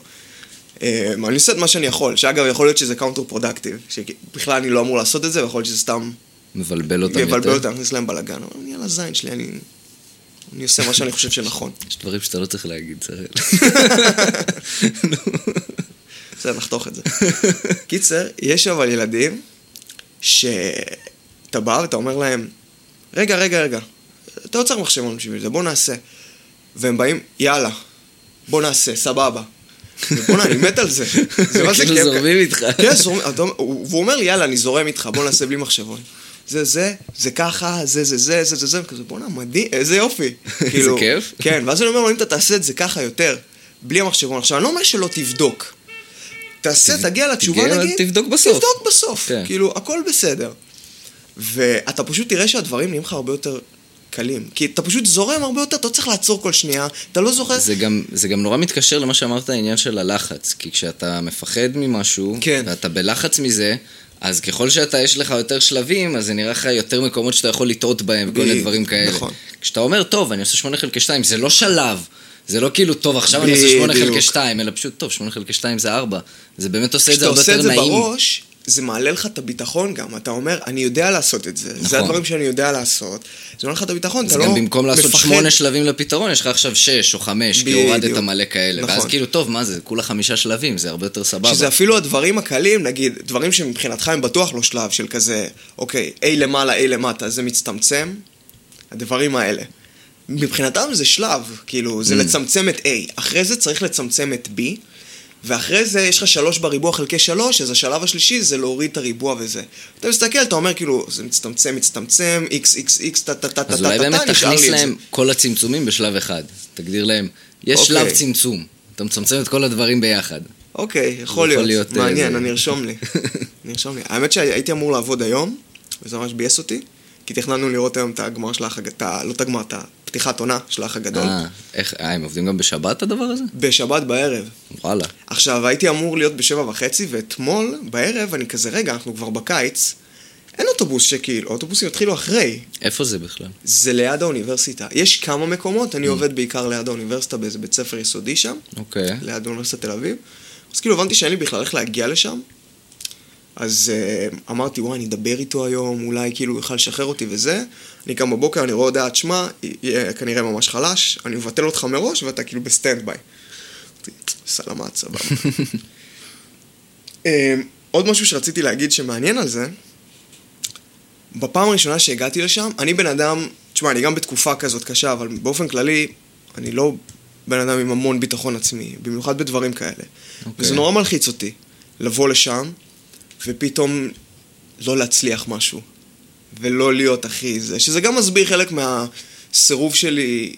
אה, אני עושה את מה שאני יכול, שאגב, יכול להיות שזה counter productive, שבכלל אני לא אמור לעשות את זה, ויכול להיות שזה סתם מבלבל אותם יותר. מבלבל אותם, מכניס להם בלאגן, אבל אני על הזין שלי, אני... אני עושה מה שאני חושב שנכון. [laughs] יש דברים שאתה לא צריך להגיד, צריך. [laughs] בסדר, נחתוך את זה. קיצר, יש אבל ילדים שאתה בא ואתה אומר להם, רגע, רגע, רגע, אתה לא צריך מחשבון בשביל זה, בוא נעשה. והם באים, יאללה, בוא נעשה, סבבה. בוא'נה, אני מת על זה. זה מה זה [laughs] כאילו כיף. זורמים איתך. כן, זורמים, והוא אומר לי, יאללה, אני זורם איתך, בוא נעשה בלי מחשבון. זה זה, זה ככה, זה זה זה, זה זה זה, כזה, בוא'נה, מדהים, איזה יופי. [laughs] כאילו, כיף? [laughs] כן, ואז אני אומר לו, אם אתה תעשה את זה ככה יותר, בלי המחשבון. עכשיו, אני לא אומר שלא תבדוק. תעשה, תגיע לתשובה, נגיד. תבדוק בסוף. תבדוק בסוף. כן. כאילו, הכל בסדר. ואתה פשוט תראה שהדברים נהיים לך הרבה יותר קלים. כי אתה פשוט זורם הרבה יותר, אתה לא צריך לעצור כל שנייה, אתה לא זוכר... זה גם, זה גם נורא מתקשר למה שאמרת, העניין של הלחץ. כי כשאתה מפחד ממשהו, כן. ואתה בלחץ מזה, אז ככל שאתה, יש לך יותר שלבים, אז זה נראה לך יותר מקומות שאתה יכול לטעות בהם, וכל מיני דברים כאלה. נכון. כשאתה אומר, טוב, אני עושה 8 חלקי 2, זה לא שלב. זה לא כאילו, טוב, עכשיו אני עושה 8 בדיוק. חלקי 2, אלא פשוט, טוב, 8 חלקי 2 זה 4. זה באמת עושה את זה כשאתה הרבה עושה יותר את זה נעים. בראש, זה מעלה לך את הביטחון גם. אתה אומר, אני יודע לעשות את זה. זה נכון. הדברים שאני יודע לעשות. זה מעלה לך את הביטחון, אז אתה לא גם במקום לעשות מפחד. שמונה שלבים לפתרון, יש לך עכשיו שש או חמש, כי. הורדת מלא כאלה. ואז נכון. כאילו, טוב, מה זה, כולה חמישה שלבים, זה הרבה יותר סבבה. שזה אפילו הדברים הקלים, נגיד, דברים שמבחינתך הם בטוח לא שלב של כזה, אוקיי, A למעלה, A למטה, זה מצטמצם, הדברים האלה. מבחינתם זה שלב, כאילו, זה Mm. לצמצם את A. אחרי זה צריך לצמצם את B, ואחרי זה יש לך שלוש בריבוע חלקי שלוש, אז השלב השלישי זה להוריד את הריבוע וזה. אתה מסתכל, אתה אומר כאילו, זה מצטמצם, מצטמצם, X, X, X, טה טה טה טה אז טה אולי טה, באמת נשאר לי תכניס. להם כל הצמצומים בשלב אחד. תגדיר להם, יש אוקיי. שלב צמצום. אתה מצמצם את כל הדברים ביחד. אוקיי, יכול להיות. אה, מעניין, אני ארשום לי. [laughs] אני ארשום לי. האמת שהייתי אמור לעבוד היום, וזה ממש ביאס אותי, כי תכננו לראות היום את הגמר של הגדול, לא את הגמר, את הפתיחת עונה של האח הגדול. אה, איך, אה, הם עובדים גם בשבת הדבר הזה? בשבת בערב. וואלה. עכשיו, הייתי אמור להיות בשבע וחצי, ואתמול בערב אני כזה, רגע, אנחנו כבר בקיץ, אין אוטובוס שכאילו, אוטובוסים יתחילו אחרי. איפה זה בכלל? זה ליד האוניברסיטה. יש כמה מקומות, Mm. אני עובד בעיקר ליד האוניברסיטה באיזה בית ספר יסודי שם. אוקיי. ליד אוניברסיטת תל אביב. אז כאילו הבנתי שאין לי בכלל איך להגיע לשם. אז אה, אמרתי, וואי, אני אדבר איתו היום, אולי כאילו הוא יוכל לשחרר אותי וזה. אני קם בבוקר, אני רואה הודעת שמע, יהיה כנראה ממש חלש, אני מבטל אותך מראש ואתה כאילו ב stand by. אמרתי, סלמת, סבבה. אה, [laughs] עוד משהו שרציתי להגיד שמעניין על זה, בפעם הראשונה שהגעתי לשם, אני בן אדם, תשמע, אני גם בתקופה כזאת קשה, אבל באופן כללי, אני לא בן אדם עם המון ביטחון עצמי, במיוחד בדברים כאלה. אוקיי. וזה נורא מלחיץ אותי, לבוא לשם, ופתאום לא להצליח משהו, ולא להיות הכי זה, שזה גם מסביר חלק מהסירוב שלי,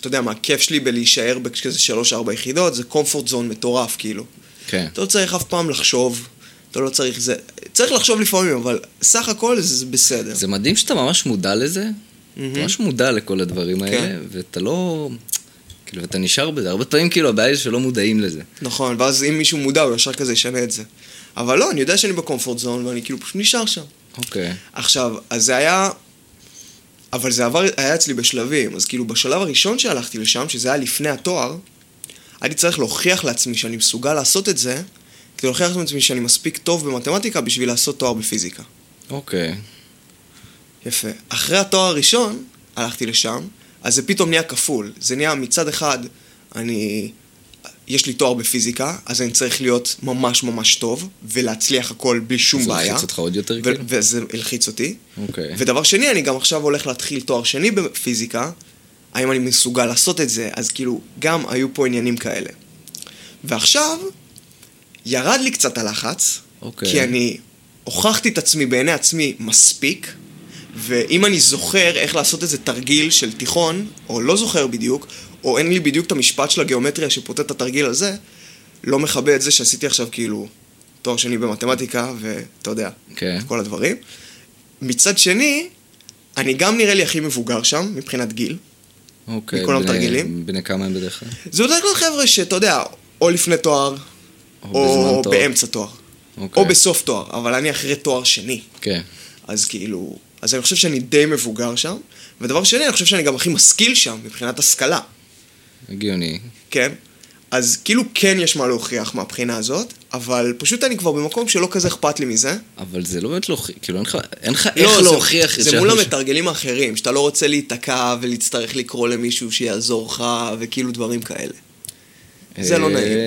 אתה יודע, מהכיף שלי בלהישאר בכזה שלוש-ארבע יחידות, זה comfort zone מטורף, כאילו. כן. אתה לא צריך אף פעם לחשוב, אתה לא צריך זה... צריך לחשוב לפעמים, אבל סך הכל זה, בסדר. זה מדהים שאתה ממש מודע לזה. אתה ממש מודע לכל הדברים האלה, כן. ואתה לא... כאילו, אתה נשאר בזה. הרבה פעמים, כאילו, הבעיה היא שלא מודעים לזה. נכון, ואז אם מישהו מודע, הוא ישר כזה ישנה את זה. אבל לא, אני יודע שאני בקומפורט זון, ואני כאילו פשוט נשאר שם. אוקיי. עכשיו, אז זה היה... אבל זה עבר, היה אצלי בשלבים, אז כאילו בשלב הראשון שהלכתי לשם, שזה היה לפני התואר, הייתי צריך להוכיח לעצמי שאני מסוגל לעשות את זה, כדי להוכיח לעצמי שאני מספיק טוב במתמטיקה בשביל לעשות תואר בפיזיקה. אוקיי. יפה. אחרי התואר הראשון, הלכתי לשם, אז זה פתאום נהיה כפול. זה נהיה מצד אחד, אני... יש לי תואר בפיזיקה, אז אני צריך להיות ממש ממש טוב, ולהצליח הכל בלי שום זה בעיה. הלחיץ אותך עוד יותר, כאילו? וזה הלחיץ אותי. אוקיי. ודבר שני, אני גם עכשיו הולך להתחיל תואר שני בפיזיקה, האם אני מסוגל לעשות את זה? אז כאילו, גם היו פה עניינים כאלה. ועכשיו, ירד לי קצת הלחץ, אוקיי. כי אני הוכחתי את עצמי בעיני עצמי מספיק, ואם אני זוכר איך לעשות איזה תרגיל של תיכון, או לא זוכר בדיוק, או אין לי בדיוק את המשפט של הגיאומטריה שפוטט את התרגיל הזה, לא מכבה את זה שעשיתי עכשיו כאילו תואר שני במתמטיקה, ואתה יודע, כן. כל הדברים. מצד שני, אני גם נראה לי הכי מבוגר שם, מבחינת גיל. אוקיי. מכל בני- התרגילים? בני כמה הם בדרך כלל? זה בדרך כלל חבר'ה שאתה יודע, או לפני תואר, או בזמן תואר. באמצע תואר. אוקיי. או בסוף תואר, אבל אני אחרי תואר שני. כן. אז כאילו, אז אני חושב שאני די מבוגר שם. ודבר שני, אני חושב שאני גם הכי משכיל שם, מבחינת השכלה, הגיוני. כן? אז כאילו כן יש מה להוכיח מהבחינה הזאת, אבל פשוט אני כבר במקום שלא כזה אכפת לי מזה. אבל זה לא באמת להוכיח, כאילו אין לך- אין לך לא, איך זה- להוכיח את זה שה- מול המתרגלים האחרים, שאתה לא רוצה להיתקע ולהצטרך לקרוא למישהו שיעזור לך, וכאילו דברים כאלה. זה לא אה, נעים.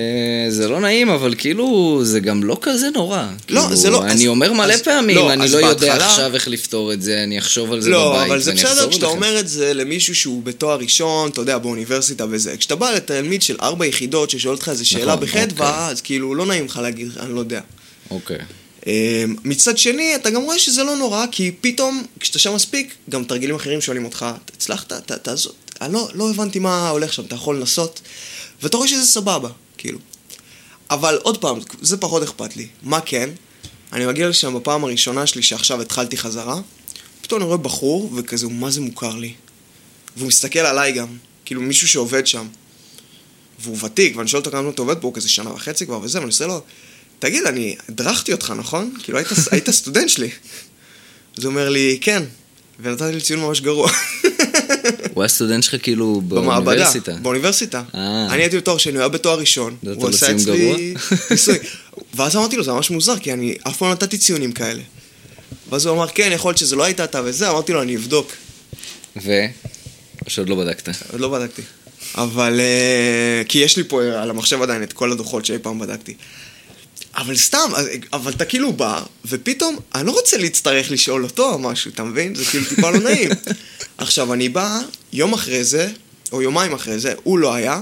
זה לא נעים, אבל כאילו, זה גם לא כזה נורא. לא, כאילו, זה לא- אני אז- אומר מלא אז- פעמים, לא, אני לא יודע בהתחלה- עכשיו איך לפתור את זה, אני אחשוב על זה לא, בבית, אבל זה בסדר כשאתה אליכם. אומר את זה למישהו שהוא בתואר ראשון, אתה יודע, באוניברסיטה וזה. כשאתה בא לתלמיד של ארבע יחידות ששואל אותך איזה שאלה נכון, בחדווה, אוקיי. אז כאילו לא נעים לך להגיד, אני לא יודע. אוקיי. אמ, מצד שני, אתה גם רואה שזה לא נורא, כי פתאום, כשאתה שם מספיק, גם תרגילים אחרים שואלים אותך, "אתה הצלחת? ת- תעזור. אני לא, לא הבנתי מה הולך שם, אתה יכול לנסות? ואתה רואה שזה סבבה, כאילו. אבל עוד פעם, זה פחות אכפת לי. מה כן? אני מגיע לשם בפעם הראשונה שלי, שעכשיו התחלתי חזרה, פתאום אני רואה בחור, וכזה, הוא מה זה מוכר לי. והוא מסתכל עליי גם, כאילו מישהו שעובד שם. והוא ותיק, ואני שואל אותו כמה אתה עובד פה, כזה שנה וחצי כבר וזה, ואני עושה לו, תגיד, אני הדרכתי אותך, נכון? כאילו, היית, היית סטודנט שלי. אז הוא אומר לי, כן, ונתתי לי ציון ממש גרוע. הוא היה סטודנט שלך כאילו באוניברסיטה. באוניברסיטה. אה. אני הייתי בתואר שני, הוא היה בתואר ראשון. הוא עשה אצלי? [laughs] ניסוי. ואז אמרתי לו, זה ממש מוזר, כי אני אף פעם לא נתתי ציונים כאלה. ואז הוא אמר, כן, יכול להיות שזה לא היית אתה וזה, אמרתי לו, אני אבדוק. ו? או שעוד לא בדקת. עוד לא בדקתי. אבל... אה, כי יש לי פה על המחשב עדיין את כל הדוחות שאי פעם בדקתי. אבל סתם, אבל אתה כאילו בא, ופתאום, אני לא רוצה להצטרך לשאול אותו או משהו, אתה מבין? זה כאילו טיפה לא נעים. [laughs] עכשיו, אני בא, יום אחרי זה, או יומיים אחרי זה, הוא לא היה.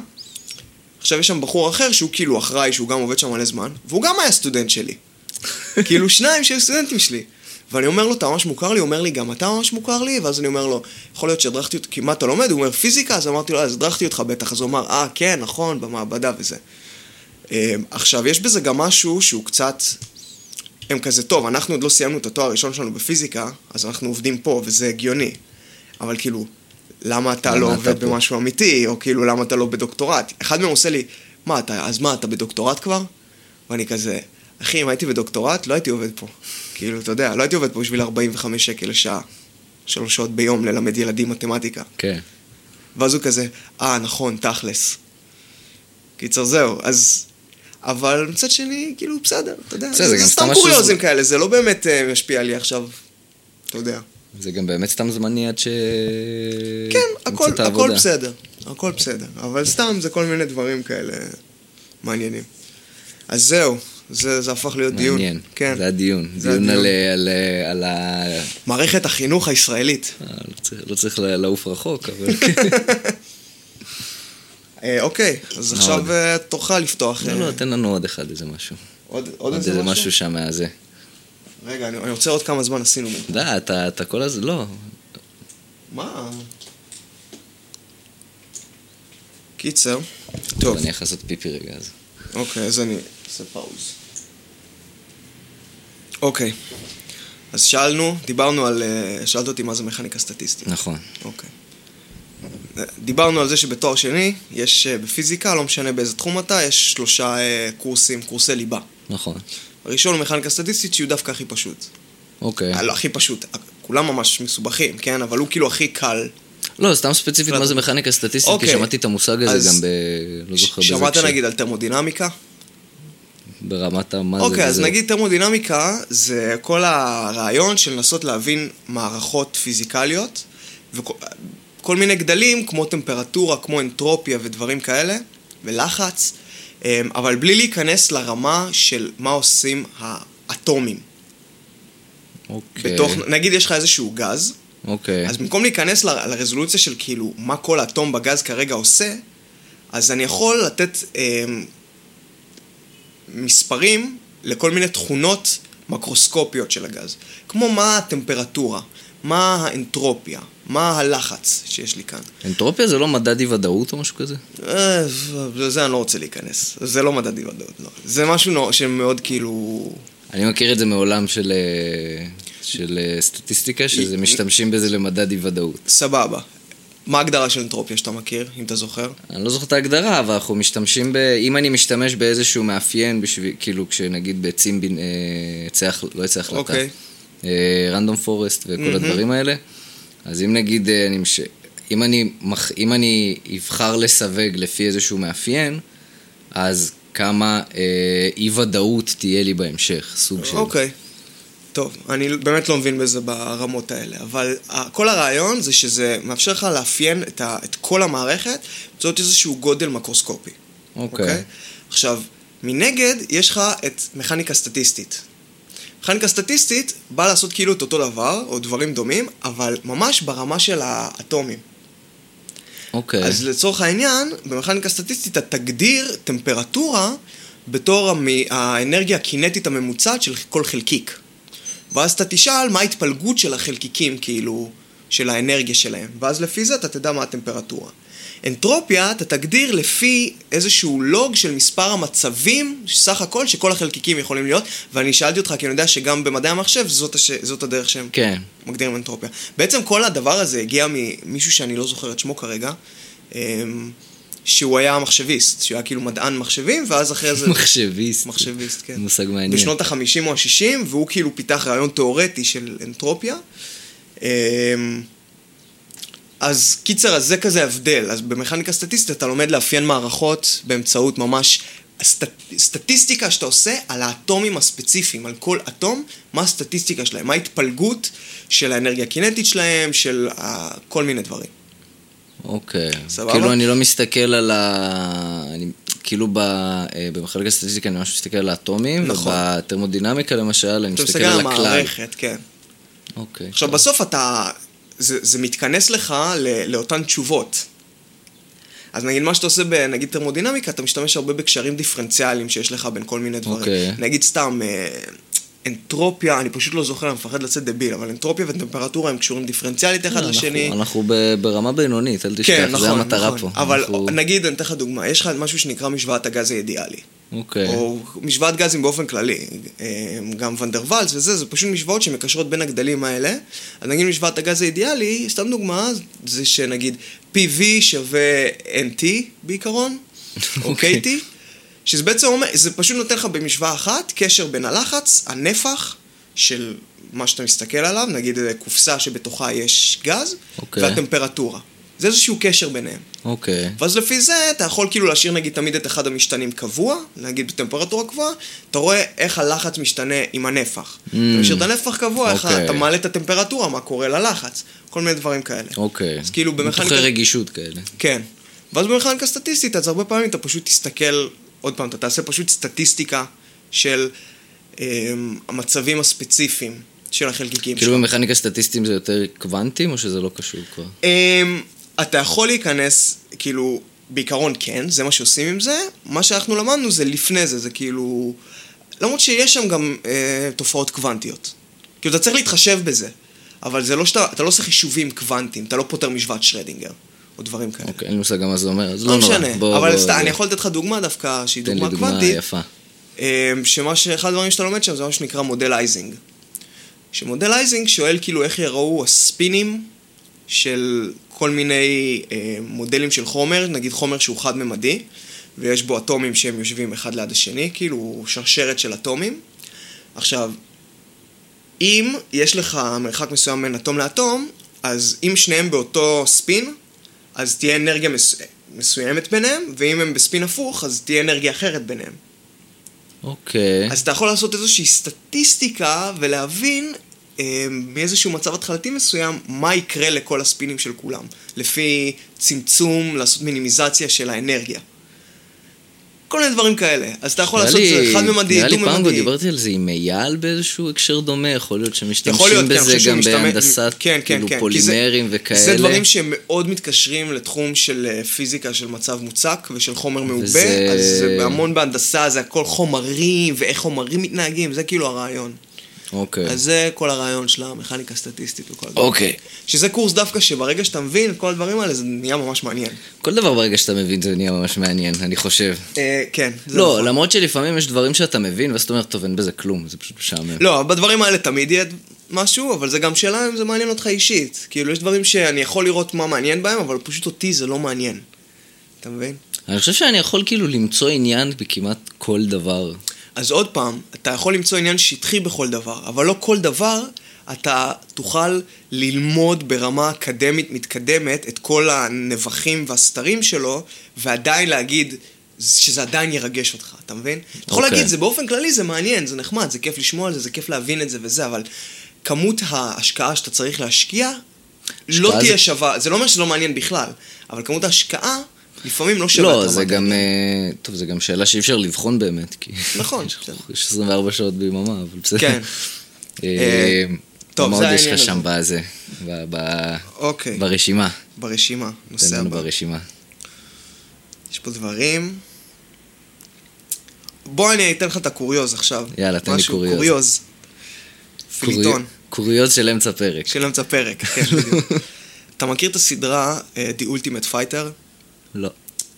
עכשיו יש שם בחור אחר שהוא כאילו אחראי, שהוא גם עובד שם מלא זמן, והוא גם היה סטודנט שלי. [laughs] כאילו שניים שהיו סטודנטים שלי. ואני אומר לו, אתה ממש מוכר לי? הוא אומר לי, גם אתה ממש מוכר לי? ואז אני אומר לו, יכול להיות שהדרכתי אותך, כי מה אתה לומד? הוא אומר, פיזיקה? אז אמרתי לו, אז הדרכתי אותך בטח. אז הוא אמר, אה, כן, נכון, במעבדה וזה. אה, עכשיו, יש בזה גם משהו שהוא קצת... הם כזה, טוב, אנחנו עוד לא סיימנו את התואר הראשון שלנו בפיזיקה, אז אנחנו עובדים פה, וזה הגיוני. אבל כאילו, למה אתה למה לא אתה עובד פה? במשהו אמיתי, או כאילו, למה אתה לא בדוקטורט? אחד מהם עושה לי, מה, אתה, אז מה, אתה בדוקטורט כבר? ואני כזה, אחי, אם הייתי בדוקטורט, לא הייתי עובד פה. כאילו, אתה יודע, לא הייתי עובד פה בשביל 45 שקל לשעה, שלוש שעות ביום ללמד ילדים מתמטיקה. כן. ואז הוא כזה, אה, נכון, תכלס. קיצר, זהו, אז... אבל מצד שני, כאילו, בסדר, אתה יודע. בסדר, זה גם זה סתם קוריוזים כאלה, זה לא באמת אה, משפיע לי עכשיו, אתה יודע. זה גם באמת סתם זמני עד ש... כן, הכל, הכל. בסדר, הכל בסדר. אבל סתם זה כל מיני דברים כאלה מעניינים. אז זהו, זה, זה הפך להיות דיון. מעניין. כן. זה הדיון. זה דיון הדיון. על, על, על ה... מערכת החינוך הישראלית. אה, לא צריך- לא צריך לעוף רחוק, אבל... [laughs] אה, אוקיי, אז עכשיו? אה, תורך לפתוח. לא, אה, לא, תן לנו עוד אחד, איזה משהו. עוד, עוד עוד איזה איזה משהו? משהו שם מהזה. רגע, אני, רוצה עוד כמה זמן עשינו. די, אתה כל הזמן... לא. מה? קיצר. טוב, אני יכול לעשות פיפי רגע אז. אוקיי, אז אני אעשה פאוז. אוקיי. אז שאלנו, דיברנו על... אה, שאלת אותי מה זה מכניקה סטטיסטית. נכון. אוקיי. דיברנו על זה שבתואר שני, יש אה, בפיזיקה, לא משנה באיזה תחום אתה, יש שלושה אה, קורסים, קורסי ליבה. נכון. הראשון הוא מכניקה סטטיסטית, שהוא דווקא הכי פשוט. אוקיי. אה, לא הכי פשוט, כולם ממש מסובכים, כן? אבל הוא כאילו הכי קל. לא, סתם ספציפית מה זה מכניקה סטטיסטית, כי אוקיי. שמעתי את המושג הזה גם ב... לא זוכר באיזה שמעת. נגיד על תרמודינמיקה? ברמת ה... מה זה אוקיי, אז וזה. נגיד תרמודינמיקה זה כל הרעיון של לנסות להבין מערכות פיזיקליות וכל מיני גדלים כמו טמפרטורה, כמו אנטרופיה ודברים כאלה ולחץ, אמ, אבל בלי להיכנס לרמה של מה עושים האטומים. אוקיי. בתוך, נגיד יש לך איזשהו גז, אוקיי. אז במקום להיכנס ל- לרזולוציה של כאילו מה כל אטום בגז כרגע עושה, אז אני יכול לתת אה, מספרים לכל מיני תכונות מקרוסקופיות של הגז. כמו מה הטמפרטורה, מה האנטרופיה, מה הלחץ שיש לי כאן. אנטרופיה זה לא מדד אי ודאות או משהו כזה? אה, לזה אני לא רוצה להיכנס. זה לא מדד אי-ודאות, לא. זה משהו שמאוד כאילו... אני מכיר את זה מעולם של, אה, של אה, סטטיסטיקה, שזה משתמשים בזה למדד אי ודאות. סבבה. מה ההגדרה של אנטרופיה שאתה מכיר, אם אתה זוכר? אני לא זוכר את ההגדרה, אבל אנחנו משתמשים ב... אם אני משתמש באיזשהו מאפיין בשביל, כאילו, כשנגיד ביצים בין... אה, החל- לא יצא החלטה. אוקיי. רנדום פורסט וכל מהמם. הדברים האלה. אז אם נגיד, אה, אני, מש... אם, אני מח... אם אני אבחר לסווג לפי איזשהו מאפיין, אז כמה אה, אי-ודאות תהיה לי בהמשך, סוג של... אוקיי. טוב, אני באמת לא מבין בזה ברמות האלה, אבל ה- כל הרעיון זה שזה מאפשר לך לאפיין את, ה, את כל המערכת באמצעות איזשהו גודל מקרוסקופי. אוקיי. עכשיו, מנגד, יש לך את מכניקה סטטיסטית. מכניקה סטטיסטית באה לעשות כאילו את אותו דבר, או דברים דומים, אבל ממש ברמה של האטומים. אוקיי. אז לצורך העניין, במכניקה סטטיסטית אתה תגדיר טמפרטורה בתור המ- האנרגיה הקינטית הממוצעת של כל חלקיק. ואז אתה תשאל מה ההתפלגות של החלקיקים, כאילו, של האנרגיה שלהם. ואז לפי זה אתה תדע מה הטמפרטורה. אנטרופיה אתה תגדיר לפי איזשהו לוג של מספר המצבים, סך הכל, שכל החלקיקים יכולים להיות, ואני שאלתי אותך, כי אני יודע שגם במדעי המחשב זאת, הש... זאת הדרך שהם כן. מגדירים אנטרופיה. בעצם כל הדבר הזה הגיע ממישהו שאני לא זוכר את שמו כרגע, אמ, שהוא היה מחשביסט, שהוא היה כאילו מדען מחשבים, ואז אחרי זה... [laughs] מחשביסט. מחשביסט, כן. מושג מעניין. בשנות ה-50 או ה-60, והוא כאילו פיתח רעיון תיאורטי של אנטרופיה. אז קיצר, אז זה כזה הבדל. אז במכניקה סטטיסטית אתה לומד לאפיין מערכות באמצעות ממש הסט... סטטיסטיקה שאתה עושה על האטומים הספציפיים, על כל אטום, מה הסטטיסטיקה שלהם, מה ההתפלגות של האנרגיה הקינטית שלהם, של uh, כל מיני דברים. אוקיי. סבבה? כאילו אני לא מסתכל על ה... אני... כאילו ב... אה, במחלקת הסטטיסטיקה אני ממש מסתכל על האטומים, נכון. ובטרמודינמיקה למשל אני אתה מסתכל מסתכל על על הכלל. המערכת, כן. אוקיי. עכשיו, בסוף אתה... זה, זה מתכנס לך ל, לאותן תשובות. אז נגיד מה שאתה עושה בנגיד טרמודינמיקה, אתה משתמש הרבה בקשרים דיפרנציאליים שיש לך בין כל מיני דברים. אוקיי. נגיד סתם, אה, אנטרופיה, אני פשוט לא זוכר, אני מפחד לצאת דביל, אבל אנטרופיה וטמפרטורה הם קשורים דיפרנציאלית אחד אנחנו- לשני. אנחנו ברמה בינונית, אל תשכח, כן, נכון, זה המטרה נכון. פה. אבל אנחנו- נגיד, אני אתן לך דוגמה, יש לך משהו שנקרא משוואת הגז האידיאלי. אוקיי. או משוואת גזים באופן כללי, אה, גם ונדרוואלס וזה, זה פשוט משוואות שמקשרות בין הגדלים האלה. אז נגיד משוואת הגז האידיאלי, סתם דוגמה, זה שנגיד PV שווה NT בעיקרון, או אוקיי. KT, שזה בעצם אומר, זה פשוט נותן לך במשוואה אחת קשר בין הלחץ, הנפח של מה שאתה מסתכל עליו, נגיד קופסה שבתוכה יש גז, אוקיי. והטמפרטורה. זה איזשהו קשר ביניהם. אוקיי. ואז לפי זה אתה יכול כאילו להשאיר נגיד תמיד את אחד המשתנים קבוע, נגיד בטמפרטורה קבועה, אתה רואה איך הלחץ משתנה עם הנפח. אתה משאיר את הנפח קבוע, איך אוקיי. אתה מעלה את הטמפרטורה, מה קורה ללחץ, כל מיני דברים כאלה. אוקיי. אז כאילו במכניקה- ניתוחי רגישות כאלה. כן. ואז במכניקה סטטיסטית, אז הרבה פעמים אתה פשוט תסתכל, עוד פעם, אתה תעשה פשוט סטטיסטיקה של אמ, המצבים הספציפיים של החלקיקים כאילו. במכניקה סטטיסטיים זה יותר קוונטים, או שזה לא קשור כבר? אמ, אתה יכול להיכנס, כאילו, בעיקרון כן, זה מה שעושים עם זה. מה שאנחנו למדנו זה לפני זה, זה כאילו... למרות שיש שם גם אה, תופעות קוונטיות. כאילו, אתה צריך להתחשב בזה. אבל זה לא שאתה, אתה לא עושה חישובים קוונטיים, אתה לא פותר משוואת שרדינגר, או דברים כאלה. אוקיי, אין לי מושג גם מה זה אומר, אז לא לא נורא. משנה, בוא- אבל בוא- סתם, בוא- אני יכול לתת לך דוגמה דווקא, שהיא תן לי דוגמה דוגמה קוונטית. יפה. אמ, שמה שאחד הדברים שאתה לומד שם זה מה שנקרא מודל אייזינג. שמודל אייזינג שואל כאילו איך יראו הספינים של כל מיני אה, מודלים של חומר, נגיד חומר שהוא חד-ממדי, ויש בו אטומים שהם יושבים אחד ליד השני, כאילו שרשרת של אטומים. עכשיו, אם יש לך מרחק מסוים בין אטום לאטום, אז אם שניהם באותו ספין, אז תהיה אנרגיה מס... מסוימת ביניהם, ואם הם בספין הפוך, אז תהיה אנרגיה אחרת ביניהם. אוקיי. אז אתה יכול לעשות איזושהי סטטיסטיקה ולהבין מאיזשהו מצב התחלתי מסוים מה יקרה לכל הספינים של כולם, לפי צמצום, לעשות מינימיזציה של האנרגיה. כל מיני דברים כאלה. אז אתה יכול לעשות את זה חד-ממדי, נראה לי פעם דו-ממדי. דיברתי על זה עם אייל באיזשהו הקשר דומה, יכול להיות שמשתמשים כן, בזה גם משתמש- בהנדסת כן, כן, כאילו כן, פולימרים זה, וכאלה. זה דברים שמאוד מתקשרים לתחום של אה, פיזיקה של מצב מוצק ושל חומר מעובה, וזה- אז זה המון בהנדסה, זה הכל חומרים ואיך חומרים מתנהגים, זה כאילו הרעיון. אוקיי. אז זה כל הרעיון של המכניקה הסטטיסטית וכל הדברים. אוקיי. שזה קורס דווקא שברגע שאתה מבין את כל הדברים האלה, זה נהיה ממש מעניין. כל דבר ברגע שאתה מבין זה נהיה ממש מעניין, אני חושב. אה, כן, לא, נכון. למרות שלפעמים יש דברים שאתה מבין, ואז אתה אומר, טוב, אין בזה כלום, זה פשוט משעמם. לא, בדברים האלה תמיד יהיה משהו, אבל זה גם שאלה אם זה מעניין אותך אישית. כאילו, יש דברים שאני יכול לראות מה מעניין בהם, אבל פשוט אותי זה לא מעניין. אתה מבין? אני חושב שאני יכול כאילו למצוא עניין בכמעט כל דבר. אז עוד פעם, אתה יכול למצוא עניין שטחי בכל דבר, אבל לא כל דבר אתה תוכל ללמוד ברמה אקדמית מתקדמת את כל הנבחים והסתרים שלו, ועדיין להגיד שזה עדיין ירגש אותך, אתה מבין? אתה יכול אוקיי. להגיד, זה באופן כללי זה מעניין, זה נחמד, זה כיף לשמוע על זה, זה כיף להבין את זה וזה, אבל כמות ההשקעה שאתה צריך להשקיע, לא השקעה תהיה זה- שווה, זה לא אומר שזה לא מעניין בכלל, אבל כמות ההשקעה לפעמים לא שווה את לא, רמת זה גם, העניין. אה, טוב, זה גם שאלה שאי אפשר לבחון באמת, כי... נכון, יש- [laughs] בסדר. יש 24 שעות ביממה, אבל בסדר. כן. [laughs] אה, אה, טוב, מה זה עוד יש העניין לך שם הזה. בזה? אוקיי, ברשימה. ברשימה, תן נושא לנו הבא. ברשימה. יש פה דברים. בוא אני אתן לך את הקוריוז עכשיו. יאללה, תן לי קוריוז. קוריוז. פיליטון. קורי- קוריוז של אמצע פרק. של אמצע פרק, כן, בדיוק. [laughs] אתה מכיר את הסדרה The Ultimate Fighter? לא.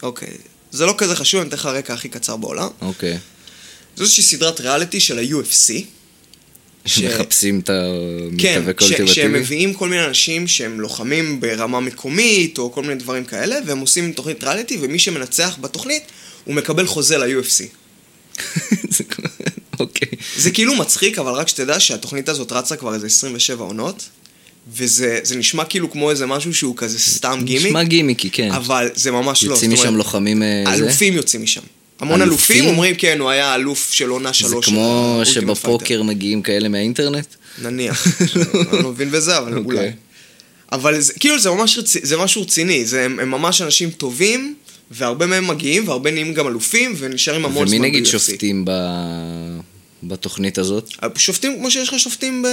אוקיי. זה לא כזה חשוב, אני אתן לך רקע הכי קצר בעולם. אוקיי. זו איזושהי סדרת ריאליטי של ה-UFC. [laughs] ש- מחפשים את כן, המתאבק ש- שהם האולטימטיבי? מביאים כל מיני אנשים שהם לוחמים ברמה מקומית, או כל מיני דברים כאלה, והם עושים תוכנית ריאליטי, ומי שמנצח בתוכנית, הוא מקבל חוזה ל-UFC. [laughs] אוקיי. זה כאילו מצחיק, אבל רק שתדע שהתוכנית הזאת רצה כבר איזה 27 עונות, וזה זה נשמע כאילו כמו איזה משהו שהוא כזה סתם גימיק, נשמע גימיקי, כן. אבל זה ממש לא. יוצאים משם לוחמים... אה? אלופים יוצאים משם. המון אלופים? אלופים אומרים, כן, הוא היה אלוף של עונה שלוש. זה כמו שבפוקר מגיעים כאלה מהאינטרנט? נניח. [laughs] אני לא מבין בזה, אבל אוקיי. אולי. אבל זה, כאילו זה ממש זה משהו רציני, זה, הם, הם ממש אנשים טובים, והרבה מהם מגיעים, והרבה נהיים גם אלופים, ונשארים המון זמן ומי נגיד ב-UFC. שופטים ב- בתוכנית הזאת? שופטים כמו שיש לך שופטים ב...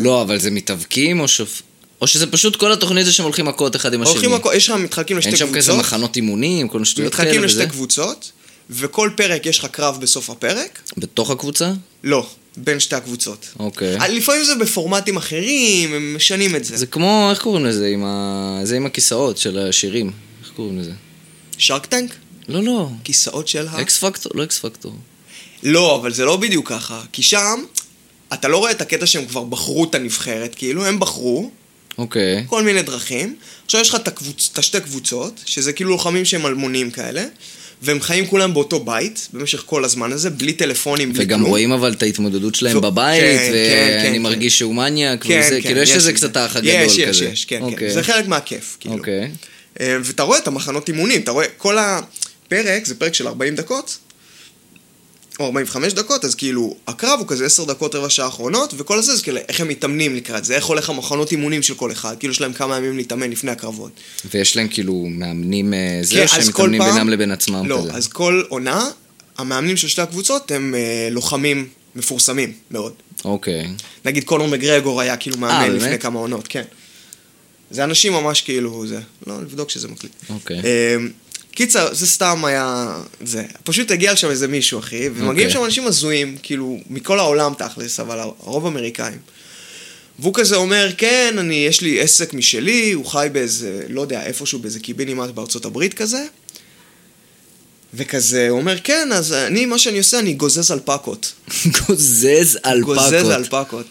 לא, אבל זה מתאבקים או שופ... או שזה פשוט כל התוכנית זה שהם הולכים מכות אחד עם השני? הכל- יש שם, מתחלקים לשתי אין שם קבוצות. כזה מחנות אימונים, כל מיני שטויות כאלה מתחלקים וזה? לשתי קבוצות, וכל פרק יש לך קרב בסוף הפרק. בתוך הקבוצה? לא, בין שתי הקבוצות. אוקיי. אה, לפעמים זה בפורמטים אחרים, הם משנים את זה. זה כמו, איך קוראים לזה? עם ה... זה עם הכיסאות של השירים. איך קוראים לזה? שרק טנק? לא, לא. כיסאות של ה... אקס פקטור? לא אקס פקטור. לא, אבל זה לא בדיוק ככה. כי שם, אתה לא רואה את הקטע שהם כבר בחרו את הנבחרת, כאילו, הם בחרו, אוקיי. כל מיני דרכים. עכשיו יש לך את, הקבוצ... השתי קבוצות, שזה כאילו לוחמים שהם אלמונים כאלה, והם חיים כולם באותו בית, במשך כל הזמן הזה, בלי טלפונים, בלי וגם כלום. רואים אבל את ההתמודדות שלהם ו- בבית, כן, כן, ואני כן, מרגיש שהוא מניאק, כן, וזה, כן, כאילו יש את קצת. האח הגדול יש, כזה. יש, יש, כן, כן. אוקיי. זה חלק מהכיף, כאילו. אוקיי. אה, ואתה רואה את המחנות אימונים, אתה רואה, כל הפרק, זה פרק של 40 דקות, או 45 דקות, אז כאילו, הקרב הוא כזה 10 דקות, רבע שעה האחרונות, וכל הזה זה כאילו, איך הם מתאמנים לקראת זה, איך הולך המחנות אימונים של כל אחד, כאילו יש להם כמה ימים להתאמן לפני הקרבות. ויש להם כאילו מאמנים אה, זה, כן, או שהם מתאמנים פעם- בינם לבין עצמם לא, כזה? אז כל עונה, המאמנים של שתי הקבוצות הם אה, לוחמים מפורסמים מאוד. אוקיי. נגיד קונור מגרגור היה כאילו מאמן באמת? לפני כמה עונות, כן. זה אנשים ממש כאילו, זה, לא, נבדוק שזה מקליט. אוקיי. אמ, קיצר, זה סתם היה, זה, פשוט הגיע לשם איזה מישהו, אחי, ומגיעים אוקיי. שם אנשים הזויים, כאילו, מכל העולם תכלס, אבל הרוב אמריקאים. והוא כזה אומר, כן, אני, יש לי עסק משלי, הוא חי באיזה, לא יודע, איפשהו באיזה קיבינימט בארצות הברית כזה. וכזה, הוא אומר, כן, אז אני, מה שאני עושה, אני גוזז אלפקות. [laughs] גוזז אלפקות. גוזז אלפקות.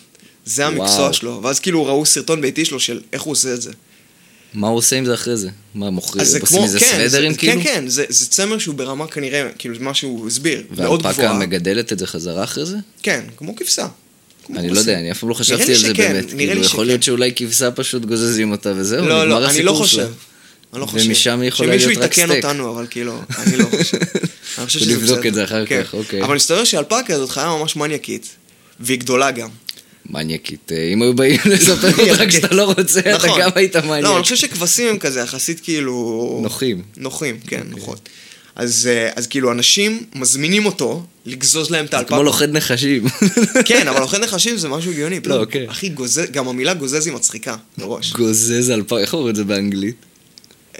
זה המקצוע וואו. שלו. ואז כאילו ראו סרטון ביתי שלו של איך הוא עושה את זה. מה הוא עושה עם זה אחרי זה? מה, מוכרים? עושים כמו, מזה כן, סוודרים זה, כאילו? כן, כן, זה, זה צמר שהוא ברמה כנראה, כאילו, זה מה שהוא הסביר, מאוד והאלפקה גבוהה. מגדלת את זה חזרה אחרי זה? כן, כמו כבשה. אני לא. יודע, אני אף פעם לא חשבתי על זה באמת. כאילו, יכול. להיות שאולי כבשה פשוט גוזזים אותה וזהו, לא, נגמר לא, אני לא הסיפור חושב. שלה. אני לא חושב. ומשם יכולה שמישהו להיות רק יתקן סטייק. אותנו, אבל כאילו, אני לא חושב. אני חושב [laughs] שזה נבדוק בסדר. את זה אחר כן. כך, אוקיי. אבל מסתבר שאלפקה הזאת חיה ממש מניאקית, והיא גדולה גם. מניאקית. אה, אם היו באים [laughs] לספר [laughs] אותך כשאתה לא רוצה, אתה נכון. גם היית מניאק. לא, אני חושב שכבשים הם כזה יחסית כאילו... נוחים. נוחים, כן, נוחות. אז, אה, אז כאילו אנשים מזמינים אותו לגזוז להם את האלפקה. כמו לוכד נחשים. [laughs] כן, אבל לוכד נחשים זה משהו הגיוני. לא, אוקיי. אחי, גוזז, גם המילה גוזז היא מצחיקה, מראש. גוזז אלפקה, איך אומרים את זה באנגלית?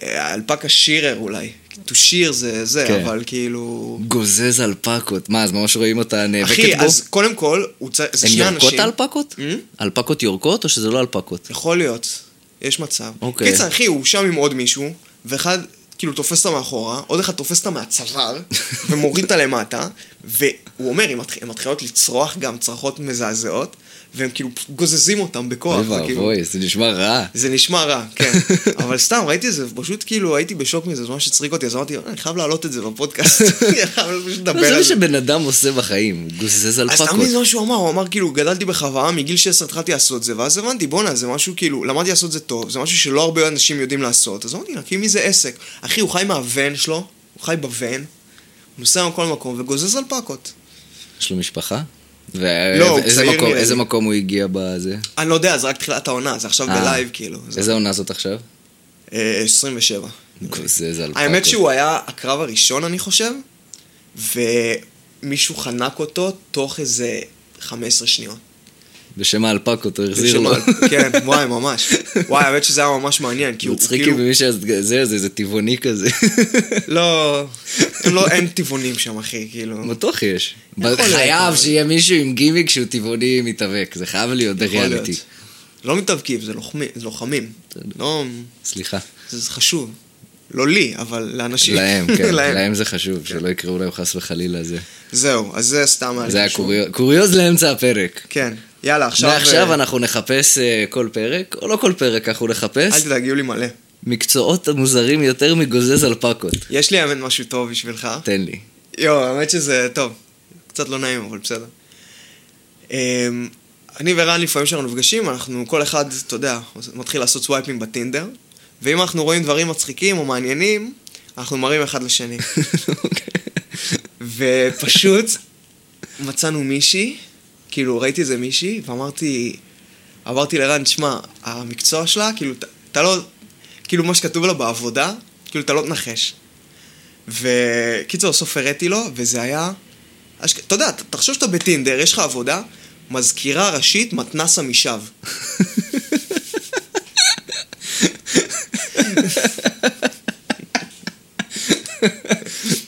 אה, אלפקה שירר אולי. To shear זה זה, כן. אבל כאילו... גוזז אלפקות. מה, אז ממש רואים אותה נאבקת אחי, בו? אז קודם כל, צ... זה הן שני יורקות אנשים. האלפקות? Hmm? אלפקות יורקות או שזה לא אלפקות? יכול להיות, יש מצב. אוקיי. קיצר, אחי, הוא שם עם עוד מישהו, ואחד כאילו תופס אותה מאחורה, עוד אחד תופס אותה מהצוואר, [laughs] ומוריד אותה למטה, והוא אומר, הן הן מתחילות לצרוח גם צרחות מזעזעות, והם כאילו גוזזים אותם בכוח. אוי ואבוי, זה נשמע רע. זה נשמע רע, כן. [laughs] אבל סתם, ראיתי את זה, פשוט כאילו הייתי בשוק מזה, זה ממש הצחיק אותי, אז אמרתי, אני חייב להעלות את זה בפודקאסט. [laughs] אני חייב לדבר זה על מה זה. שבן אדם עושה בחיים, גוזז אז אלפקות. תמיד זה מה שהוא אמר, הוא אמר כאילו, גדלתי בחווה, מגיל 16 התחלתי לעשות זה, ואז הבנתי, בואנה, זה משהו כאילו, למדתי לעשות זה טוב, זה משהו שלא הרבה אנשים יודעים לעשות, אז אמרתי, נקים מזה עסק. אחי, הוא חי מהוון שלו, הוא חי בוון, נוסע מכל מקום וגוזז אלפקות. יש לו משפחה? לא, ואיזה מקום, הוא הגיע בזה? אני לא יודע, זה רק תחילת העונה, זה עכשיו אה. בלייב כאילו. זה- איזה עונה זאת עכשיו? אה, 27. איזה אלפקות. האמת שהוא היה הקרב הראשון, אני חושב, ומישהו חנק אותו תוך איזה 15 שניות. בשם האלפקות הוא החזיר לו. כן, וואי, ממש. וואי, האמת שזה היה ממש מעניין, כי הוא מצחיק כאילו... אם מי שזה, זה, זה טבעוני כזה. לא, הם לא, אין טבעונים שם, אחי, כאילו. בטוח יש. חייב שיהיה מישהו עם גימיק שהוא טבעוני מתאבק, זה חייב להיות. בריאליטי. לא מתאבקים, זה לוחמים. לא, סליחה. זה חשוב. לא לי, אבל לאנשים. להם, [laughs] כן, להם. להם זה חשוב, שלא יקראו להם חס וחלילה זה. זהו, אז זה סתם היה זה היה. קוריוז- קוריוז לאמצע הפרק. כן, יאללה, עכשיו... מעכשיו אה, אנחנו נחפש אה, כל פרק, או לא כל פרק, אנחנו אל נחפש תדאג, יהיו לי מלא. מקצועות מוזרים יותר מגוזז אלפקות. יש לי האמת משהו טוב בשבילך. תן לי. יואו, האמת שזה טוב. קצת לא נעים, אבל בסדר. אמ, אני ורן לפעמים כשאנחנו נפגשים, אנחנו כל אחד, אתה יודע, מתחיל לעשות סווייפים בטינדר, ואם אנחנו רואים דברים מצחיקים או מעניינים, אנחנו מראים אחד לשני. [laughs] ופשוט מצאנו מישהי, כאילו ראיתי איזה מישהי, ואמרתי, אמרתי לרן, תשמע, המקצוע שלה, כאילו, אתה- לא, כאילו מה שכתוב לה בעבודה, כאילו אתה לא תנחש. וקיצור, בסוף הראיתי לו, וזה היה... אתה יודע, תחשוב שאתה בטינדר, יש לך עבודה, מזכירה ראשית מתנס עמישב.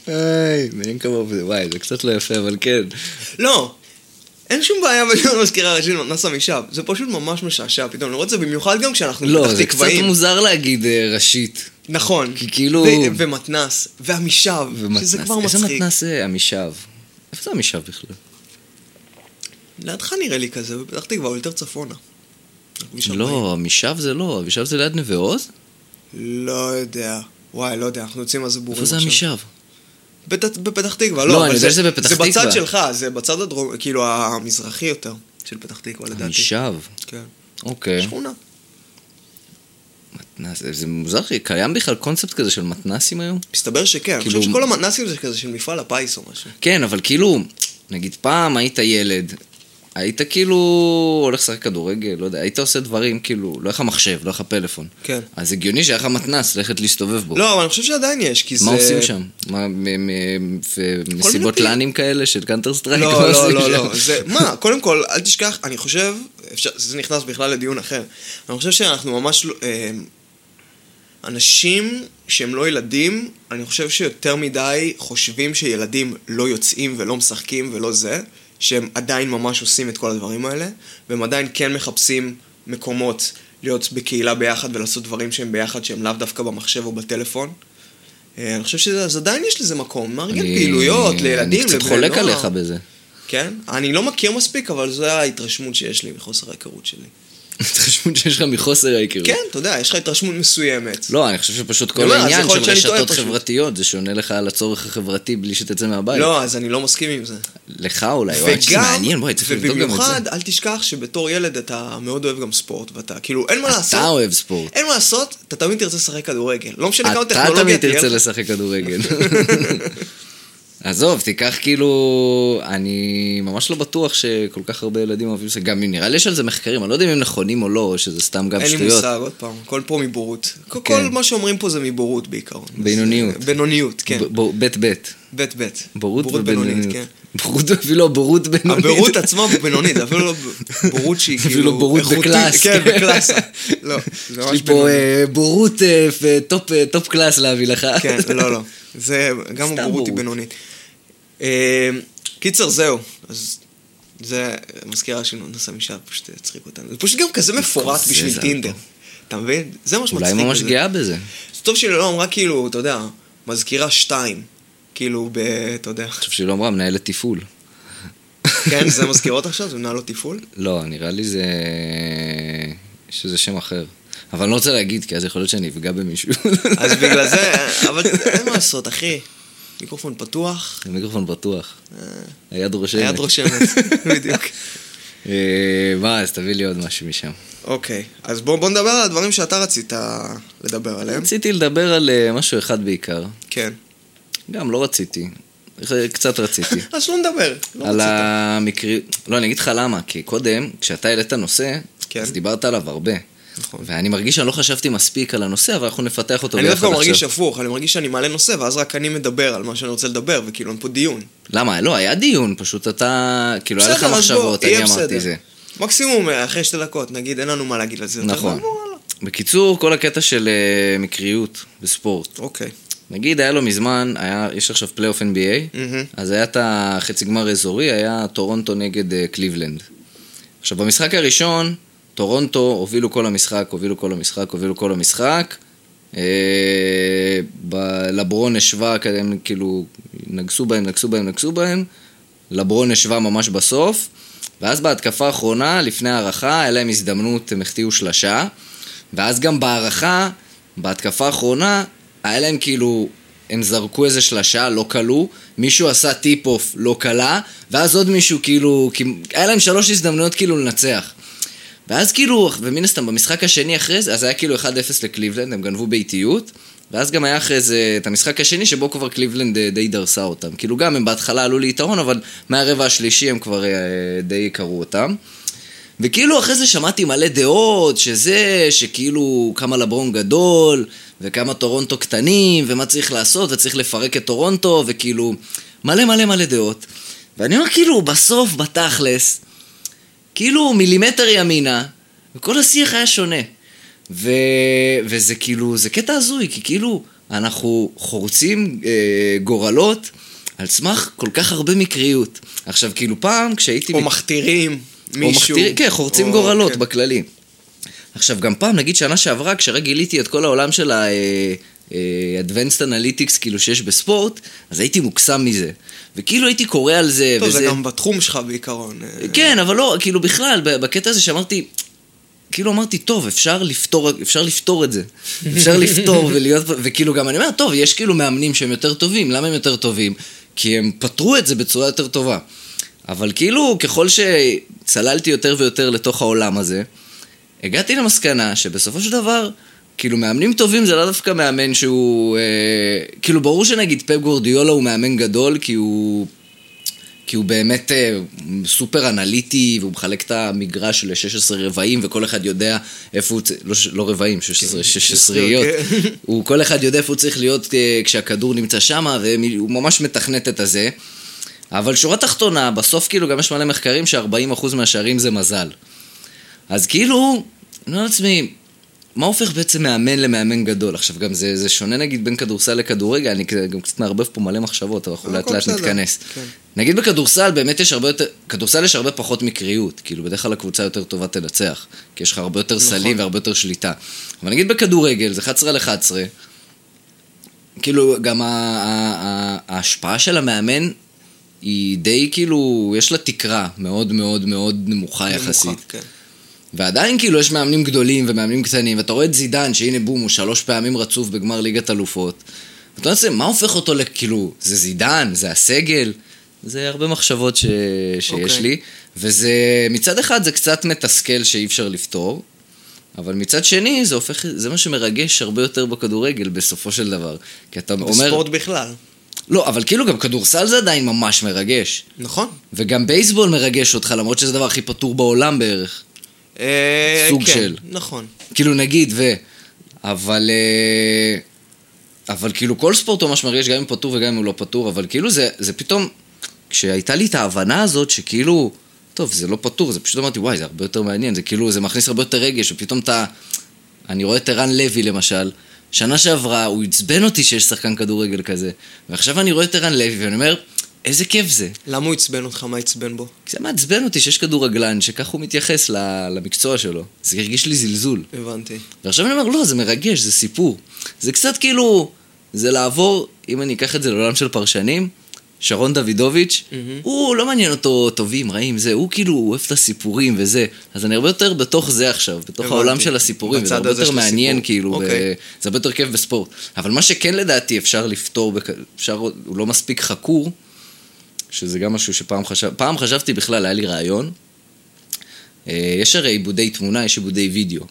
היי, מעניין כמה זה, וואי, זה קצת לא יפה, אבל כן. לא, אין שום בעיה בלהיות מזכירה ראשית מתנס עמישב. זה פשוט ממש משעשע פתאום לראות זה, במיוחד גם כשאנחנו לא, בפתח זה קצת תקוואים. מוזר להגיד אה, ראשית. נכון. כי כאילו- ומתנס, ועמישב, שזה ומתנ"ס. כבר איזה מצחיק. מתנ"ס זה? עמישב. איפה זה עמישב בכלל? לידך נראה לי כזה, בפתח תקווה, הוא יותר צפונה. בכביש 40. לא, עמישב זה לא, עמישב זה ליד נווה עוז? לא יודע. וואי, לא יודע, אנחנו יוצאים על זה בורים איפה זה עכשיו. עמישב? בת- בפתח תקווה, לא, לא, אני יודע שזה בפתח זה תקווה. בצד שלך, זה בצד הדרום, כאילו המזרחי יותר, של פתח תקווה לדעתי. עמישב. כן. אוקיי. שכונה. מתנ"ס, זה מוזר שקיים בכלל קונספט כזה של מתנ"סים היום? מסתבר שכן, אני כאילו- חושב שכל המתנ"סים זה כזה של מפעל הפיס או משהו. כן, אבל כאילו, נגיד פעם היית ילד, היית כאילו הולך לשחק כדורגל, לא יודע, היית עושה דברים כאילו, לא היה לך מחשב, לא היה לך פלאפון. כן. אז הגיוני שהיה לך מתנ"ס, ללכת להסתובב בו. לא, אבל אני חושב שעדיין יש, כי זה... מה עושים שם? מה, מסיבות לאנים כאלה של Counter Strike? מה לא, לא, לא, שם? לא, זה, מה, קודם כל, אל תשכח, אני חושב, אפשר, זה נכנס בכלל לדיון אחר, אני חושב שאנחנו ממש, לא- אה, אנשים שהם לא ילדים, אני חושב שיותר מדי חושבים שילדים לא יוצאים ולא משחקים ולא זה, שהם עדיין ממש עושים את כל הדברים האלה, והם עדיין כן מחפשים מקומות להיות בקהילה ביחד ולעשות דברים שהם ביחד, שהם לאו דווקא במחשב או בטלפון. אה, אני חושב שזה עדיין יש לזה מקום, מארגן פעילויות לילדים, אני קצת לבני חולק נוער. עליך בזה. כן? אני לא מכיר מספיק, אבל זו ההתרשמות שיש לי מחוסר ההיכרות שלי. התרשמות שיש לך מחוסר ההיכרות. כן, אתה יודע, יש לך התרשמות מסוימת. לא, אני חושב שפשוט כל העניין של רשתות. חברתיות, זה שעונה לך על הצורך החברתי בלי שתצא מהבית. לא, אז אני לא מסכים עם זה. לך אולי, וגם, מעניין, בואי, צריך לבדוק גם את זה. ובמיוחד, אל תשכח שבתור ילד אתה מאוד אוהב גם ספורט, ואתה, כאילו, אין מה לעשות. אתה אוהב ספורט. אין מה לעשות, אתה תמיד תרצה לשחק כדורגל. לא משנה כמה אתה טכנולוגיה תמיד תהיה תרצה לך. לשחק כדורגל. [laughs] עזוב, תיקח כאילו... אני ממש לא בטוח שכל כך הרבה ילדים אוהבים זה. גם אם נראה לי יש על זה מחקרים, אני לא יודע אם הם נכונים או לא, או שזה סתם גם אין לי שטויות. מושג, עוד פעם, הכל פה מבורות. כל- כן. כל מה שאומרים פה זה מבורות בעיקרון. בינוניות. זה- בינוניות, כן. בית בית. בית בית. בורות בינונית, ובינוניות. כן. בורות, אפילו הבורות בינונית. הבורות עצמה בינונית, אפילו לא בורות שהיא כאילו... אפילו בורות. בקלאס. כן, בקלאסה. לא, זה יש ממש לי פה. אה, בורות אה, טופ, אה, טופ קלאס להביא לך. כן, לא, לא. זה, גם הבורות היא בורות. בינונית. אה, קיצר, זהו. אז זה מזכירה של ננסה משם, פשוט הצחיק אותנו. זה פשוט גם כזה מפורט בשביל טינדר. אתה מבין? זה מה שמצחיק אולי ממש. גאה בזה. זה טוב שהיא לא אמרה כאילו, אתה יודע, מזכירה שתיים. כאילו, ב... אתה יודע. אני חושב שהיא לא אמרה מנהלת תפעול. כן, זה [laughs] מזכירות עכשיו? זה מנהלות תפעול? לא, נראה לי זה... יש איזה שם אחר. אבל אני לא רוצה להגיד, כי אז יכול להיות שאני אפגע במישהו. אז בגלל זה, [laughs] אבל אין מה לעשות, אחי. מיקרופון פתוח, המיקרופון פתוח. היד רושמת. היד רושמת, [laughs] בדיוק. אה, מה, אז תביא לי עוד משהו משם. אוקיי, אז בוא, נדבר על הדברים שאתה רצית לדבר עליהם. רציתי לדבר על אה, משהו אחד בעיקר. כן. גם לא רציתי. קצת רציתי. [laughs] אז לא נדבר. לא על רצית. המקרי... לא, אני אגיד לך למה, כי קודם, כשאתה העלית נושא, כן. אז דיברת עליו הרבה. נכון. ואני מרגיש שאני לא חשבתי מספיק על הנושא, אבל אנחנו נפתח אותו אני ביחד דווקא עכשיו. מרגיש הפוך, אני מרגיש שאני מעלה נושא, ואז רק אני מדבר על מה שאני רוצה לדבר, וכאילו אין פה דיון. למה? לא, היה דיון, פשוט אתה... כאילו, היה לך מחשבות, אני אמרתי. זה. מקסימום אה, אחרי שתי דקות, נגיד, אין לנו מה להגיד על זה. נכון. הלאה. בקיצור, כל הקטע של אה, מקריות בספורט. אוקיי. נגיד, היה לו מזמן, היה, יש עכשיו פלייאוף NBA. אז היה את החצי גמר אזורי, היה טורונטו נגד אה, קליבלנד. עכשיו, במשחק הראשון, טורונטו הובילו כל המשחק, הובילו כל המשחק, הובילו כל המשחק. אה, לברון השווה, כזה, הם כאילו, נגסו בהם, נגסו בהם, נגסו בהם. לברון השווה ממש בסוף. ואז בהתקפה האחרונה, לפני ההארכה, היה להם הזדמנות, הם החטיאו שלשה. ואז גם בהארכה, בהתקפה האחרונה, היה להם כאילו, הם זרקו איזה שלשה, לא קלעו, מישהו עשה tip-off, לא קלע, ואז עוד מישהו כאילו, כי היה להם שלוש הזדמנויות כאילו לנצח. ואז כאילו, ומן הסתם במשחק השני אחרי זה, אז היה כאילו 1-0 לקליבלנד, הם גנבו ביתיות, ואז גם היה אחרי זה את המשחק השני שבו כבר קליבלנד אה, די דרסה אותם. כאילו גם הם בהתחלה עלו ליתרון, אבל מהרבע השלישי הם כבר אה, די קרעו אותם. וכאילו אחרי זה שמעתי מלא דעות, שזה, שכאילו כמה לברון גדול, וכמה טורונטו קטנים, ומה צריך לעשות, וצריך לפרק את טורונטו, וכאילו מלא מלא מלא דעות. ואני אומר כאילו, בסוף, בתכלס, כאילו מילימטר ימינה, וכל השיח היה שונה. ו... וזה כאילו, זה קטע הזוי, כי כאילו, אנחנו חורצים אה, גורלות על סמך כל כך הרבה מקריות. עכשיו, כאילו פעם, כשהייתי... או ב- מכתירים או מישהו. מכתיר, כן, חורצים או- גורלות כן. בכללי. עכשיו, גם פעם, נגיד שנה שעברה, כשרק גיליתי את כל העולם של ה-Advanced Analytics, כאילו, שיש בספורט, אז הייתי מוקסם מזה. וכאילו הייתי קורא על זה, טוב, וזה... זה גם בתחום שלך בעיקרון. אה, כן, אבל לא, כאילו בכלל, בקטע הזה שאמרתי, כאילו אמרתי, טוב, אפשר לפתור, אפשר לפתור את זה. אפשר לפתור ולהיות, וכאילו גם אני אומר, טוב, יש כאילו מאמנים שהם יותר טובים, למה הם יותר טובים? כי הם פתרו את זה בצורה יותר טובה. אבל כאילו, ככל שצללתי יותר ויותר לתוך העולם הזה, הגעתי למסקנה שבסופו של דבר, כאילו מאמנים טובים זה לא דווקא מאמן שהוא... אה, כאילו ברור שנגיד פפ גורדיולה הוא מאמן גדול כי הוא... כי הוא באמת אה, סופר אנליטי, והוא מחלק את המגרש ל-16 רבעים, וכל אחד יודע איפה הוא צריך, לא, לא רבעים, 16, 16 ריות. הוא, כל אחד יודע איפה הוא צריך להיות אה, כשהכדור נמצא שם, והוא ממש מתכנת את הזה. אבל שורה תחתונה, בסוף כאילו גם יש מלא מחקרים ש-40% מהשערים זה מזל. אז כאילו, אני אומר לעצמי, מה הופך בעצם מאמן למאמן גדול? עכשיו גם זה, זה שונה נגיד בין כדורסל לכדורגל, אני גם קצת מערבב פה מלא מחשבות, אבל אנחנו לאט לאט נתכנס. כן. נגיד בכדורסל באמת יש הרבה יותר, כדורסל יש הרבה פחות מקריות, כאילו בדרך כלל הקבוצה יותר טובה תנצח, כי יש לך הרבה יותר נכון. סלים והרבה יותר שליטה. אבל נגיד בכדורגל זה 11 על 11, כאילו גם ההשפעה של המאמן היא די כאילו, יש לה תקרה מאוד מאוד מאוד נמוכה יחסית. נמוכה, כן. ועדיין כאילו יש מאמנים גדולים ומאמנים קטנים, ואתה רואה את זידן, שהנה בום, הוא שלוש פעמים רצוף בגמר ליגת אלופות. ואתה אומר, מה הופך אותו לכאילו, זה זידן, זה הסגל? זה הרבה מחשבות ש... שיש אוקיי. לי, וזה, מצד אחד זה קצת מתסכל שאי אפשר לפתור, אבל מצד שני זה הופך, זה מה שמרגש הרבה יותר בכדורגל בסופו של דבר. כי אתה אומר, בספורט בכלל. לא, אבל כאילו גם כדורסל זה עדיין ממש מרגש. נכון. וגם בייסבול מרגש אותך, למרות שזה הדבר הכי פתור בעולם בערך. אה, סוג כן, של. נכון. כאילו נגיד ו... אבל... אה, אבל כאילו כל ספורט ממש מרגיש, גם אם פטור וגם אם הוא לא פטור, אבל כאילו זה, זה פתאום... כשהייתה לי את ההבנה הזאת שכאילו... טוב, זה לא פטור, זה פשוט אמרתי, וואי, זה הרבה יותר מעניין, זה כאילו, זה מכניס הרבה יותר רגש, ופתאום אתה... אני רואה את ערן לוי למשל, שנה שעברה הוא עצבן אותי שיש שחקן כדורגל כזה, ועכשיו אני רואה את ערן לוי ואני אומר, איזה כיף זה. למה הוא עצבן אותך? מה עצבן בו? זה מעצבן אותי שיש כדורגלן שכך הוא מתייחס למקצוע שלו. זה הרגיש לי זלזול. הבנתי. ועכשיו אני אומר, לא, זה מרגש, זה סיפור. זה קצת כאילו, זה לעבור, אם אני אקח את זה לעולם של פרשנים, שרון דוידוביץ', מהמם. הוא לא מעניין אותו טובים, רעים, זה, הוא כאילו הוא אוהב את הסיפורים וזה. אז אני הרבה יותר בתוך זה עכשיו, בתוך הבנתי. העולם של הסיפורים, זה הרבה יותר מעניין הסיפור. כאילו, אוקיי. ו- זה הרבה יותר כיף בספורט. אבל מה שכן לדעתי אפשר לפתור, אפשר, הוא לא מספיק חקור, שזה גם משהו שפעם חשב, פעם חשבתי בכלל, היה לי רעיון. אה, יש הרי עיבודי תמונה, יש עיבודי וידאו.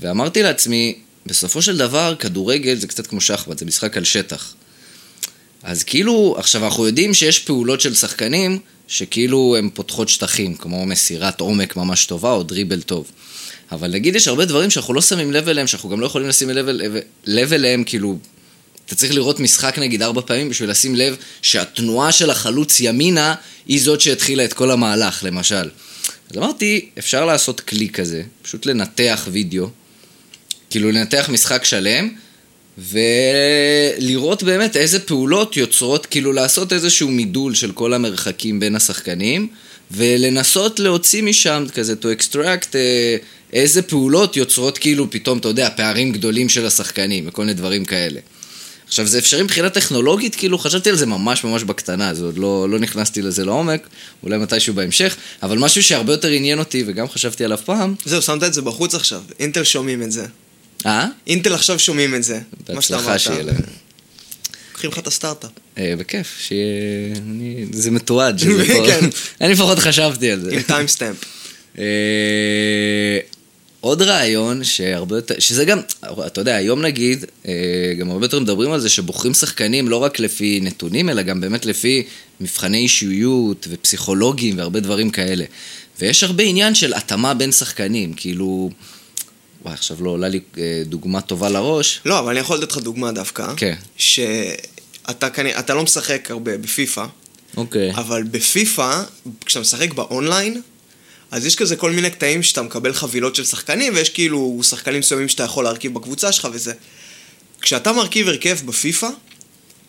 ואמרתי לעצמי, בסופו של דבר, כדורגל זה קצת כמו שחמט, זה משחק על שטח. אז כאילו, עכשיו אנחנו יודעים שיש פעולות של שחקנים שכאילו הן פותחות שטחים, כמו מסירת עומק ממש טובה או דריבל טוב. אבל נגיד יש הרבה דברים שאנחנו לא שמים לב אליהם, שאנחנו גם לא יכולים לשים לב, לב אליהם, כאילו, אתה צריך לראות משחק נגיד ארבע פעמים בשביל לשים לב שהתנועה של החלוץ ימינה היא זאת שהתחילה את כל המהלך, למשל. אז אמרתי, אפשר לעשות כלי כזה, פשוט לנתח וידאו, כאילו לנתח משחק שלם, ולראות באמת איזה פעולות יוצרות, כאילו לעשות איזשהו מידול של כל המרחקים בין השחקנים, ולנסות להוציא משם כזה, to extract אה, איזה פעולות יוצרות כאילו פתאום, אתה יודע, פערים גדולים של השחקנים וכל מיני דברים כאלה. עכשיו, זה אפשרי מבחינה טכנולוגית, כאילו, חשבתי על זה ממש ממש בקטנה, זה עוד לא, לא נכנסתי לזה לעומק, אולי מתישהו בהמשך, אבל משהו שהרבה יותר עניין אותי, וגם חשבתי עליו פעם. זהו, שמת את זה בחוץ עכשיו, אינטל שומעים את זה. אה? אינטל עכשיו שומעים את זה, מה שאתה בהצלחה אמרת. שיהיה להם. לוקחים לך את הסטארט-אפ. אה, בכיף, שיהיה... זה מתועד, שזה [laughs] פה... כן. אני לפחות חשבתי על זה. עם timestamp. עוד רעיון שהרבה יותר, שזה גם, אתה יודע, היום נגיד, אה, גם הרבה יותר מדברים על זה שבוחרים שחקנים לא רק לפי נתונים, אלא גם באמת לפי מבחני אישיות ופסיכולוגים והרבה דברים כאלה. ויש הרבה עניין של התאמה בין שחקנים, כאילו... וואי, עכשיו לא עולה לי אה, דוגמה טובה לראש. לא, אבל אני יכול לתת לך דוגמה דווקא. כן. שאתה כנראה, אתה לא משחק הרבה בפיפא, אוקיי. אבל בפיפא, כשאתה משחק באונליין, אז יש כזה כל מיני קטעים שאתה מקבל חבילות של שחקנים, ויש כאילו שחקנים מסוימים שאתה יכול להרכיב בקבוצה שלך וזה. כשאתה מרכיב הרכב בפיפא,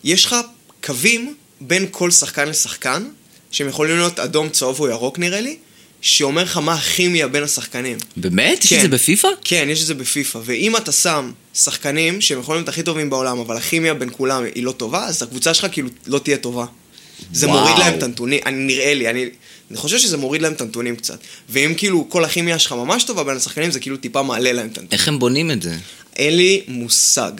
יש לך קווים בין כל שחקן לשחקן, שהם יכולים להיות אדום, צהוב או ירוק נראה לי, שאומר לך מה הכימיה בין השחקנים. באמת? יש כן. את זה בפיפא? כן, יש את זה בפיפא, ואם אתה שם שחקנים שהם יכולים להיות הכי טובים בעולם, אבל הכימיה בין כולם היא לא טובה, אז הקבוצה שלך כאילו לא תהיה טובה. זה וואו. מוריד להם את הנתונים, אני, נראה לי, אני, אני חושב שזה מוריד להם את הנתונים קצת. ואם כאילו כל הכימיה שלך ממש טובה בין השחקנים, זה כאילו טיפה מעלה להם את הנתונים. איך הם בונים את זה? אין לי מושג.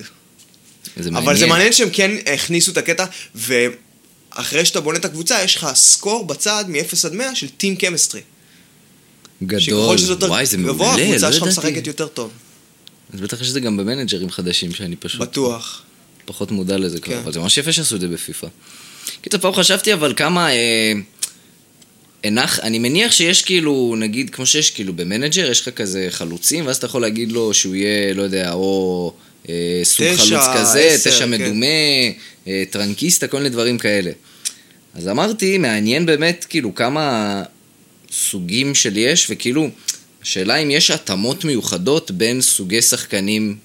זה אבל זה מעניין שהם כן הכניסו את הקטע, ואחרי שאתה בונה את הקבוצה, יש לך סקור בצד מ-0 עד 100 של טים קמסטרי. גדול. שזה יותר וואי, זה גבוה, מעולה, הקבוצה לא שלך. משחקת יותר טוב. אז בטח יש את זה גם במנג'רים חדשים שאני פשוט בטוח. פחות מודע לזה כבר, כן. אבל זה ממש יפה שעשו את זה בפיפא. קיצור, פעם חשבתי אבל כמה... הנח, אני מניח שיש כאילו, נגיד, כמו שיש כאילו במנג'ר, יש לך כזה חלוצים, ואז אתה יכול להגיד לו שהוא יהיה, לא יודע, או אה, סוג תשע, חלוץ כזה, עשר, תשע כן. מדומה, אה, טרקוויסטה, כל מיני דברים כאלה. אז אמרתי, מעניין באמת, כאילו, כמה סוגים של יש, וכאילו, השאלה אם יש התאמות מיוחדות בין סוגי שחקנים,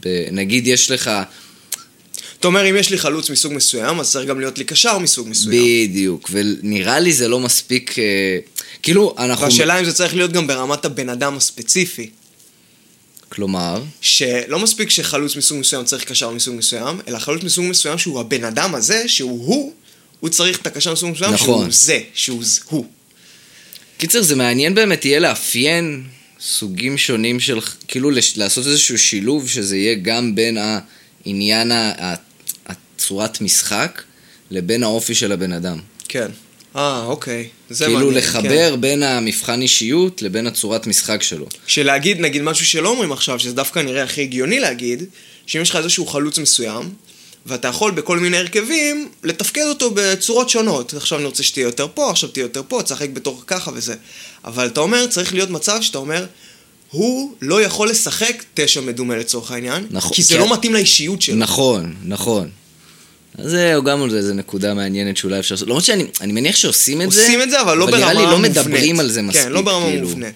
ב, נגיד יש לך... אתה אומר, אם יש לי חלוץ מסוג מסוים, אז צריך גם להיות לי קשר מסוג מסוים. בדיוק, ונראה לי זה לא מספיק, אה, כאילו, אנחנו... והשאלה אם זה צריך להיות גם ברמת הבן אדם הספציפי. כלומר, שלא מספיק שחלוץ מסוג מסוים צריך קשר מסוג מסוים, אלא חלוץ מסוג מסוים שהוא הבן אדם הזה, שהוא הוא, הוא צריך את הקשר מסוג מסוים נכון. שהוא זה, שהוא הוא. קיצר, זה מעניין באמת יהיה לאפיין סוגים שונים של, כאילו לש, לעשות איזשהו שילוב שזה יהיה גם בין העניין, הצורת משחק, לבין האופי של הבן אדם. כן. אה, אוקיי. זה כאילו מעניין, לחבר כן. בין המבחן אישיות לבין הצורת משחק שלו. שלהגיד, נגיד, משהו שלא אומרים עכשיו, שזה דווקא נראה הכי הגיוני להגיד, שאם יש לך איזשהו חלוץ מסוים, ואתה יכול בכל מיני הרכבים לתפקד אותו בצורות שונות. עכשיו אני רוצה שתהיה יותר פה, עכשיו תהיה יותר פה, תשחק בתור ככה וזה. אבל אתה אומר, צריך להיות מצב שאתה אומר, הוא לא יכול לשחק תשע מדומה לצורך העניין, נכון, כי זה כן. לא מתאים לאישיות שלו. נכון, נכון. אז זהו, גם על זה איזה נקודה מעניינת שאולי אפשר לעשות. למרות שאני אני מניח שעושים את זה, עושים את זה, אבל לא ברמה נראה מובנית. לי לא מדברים על זה מספיק. כן, לא ברמה כאילו. מובנית.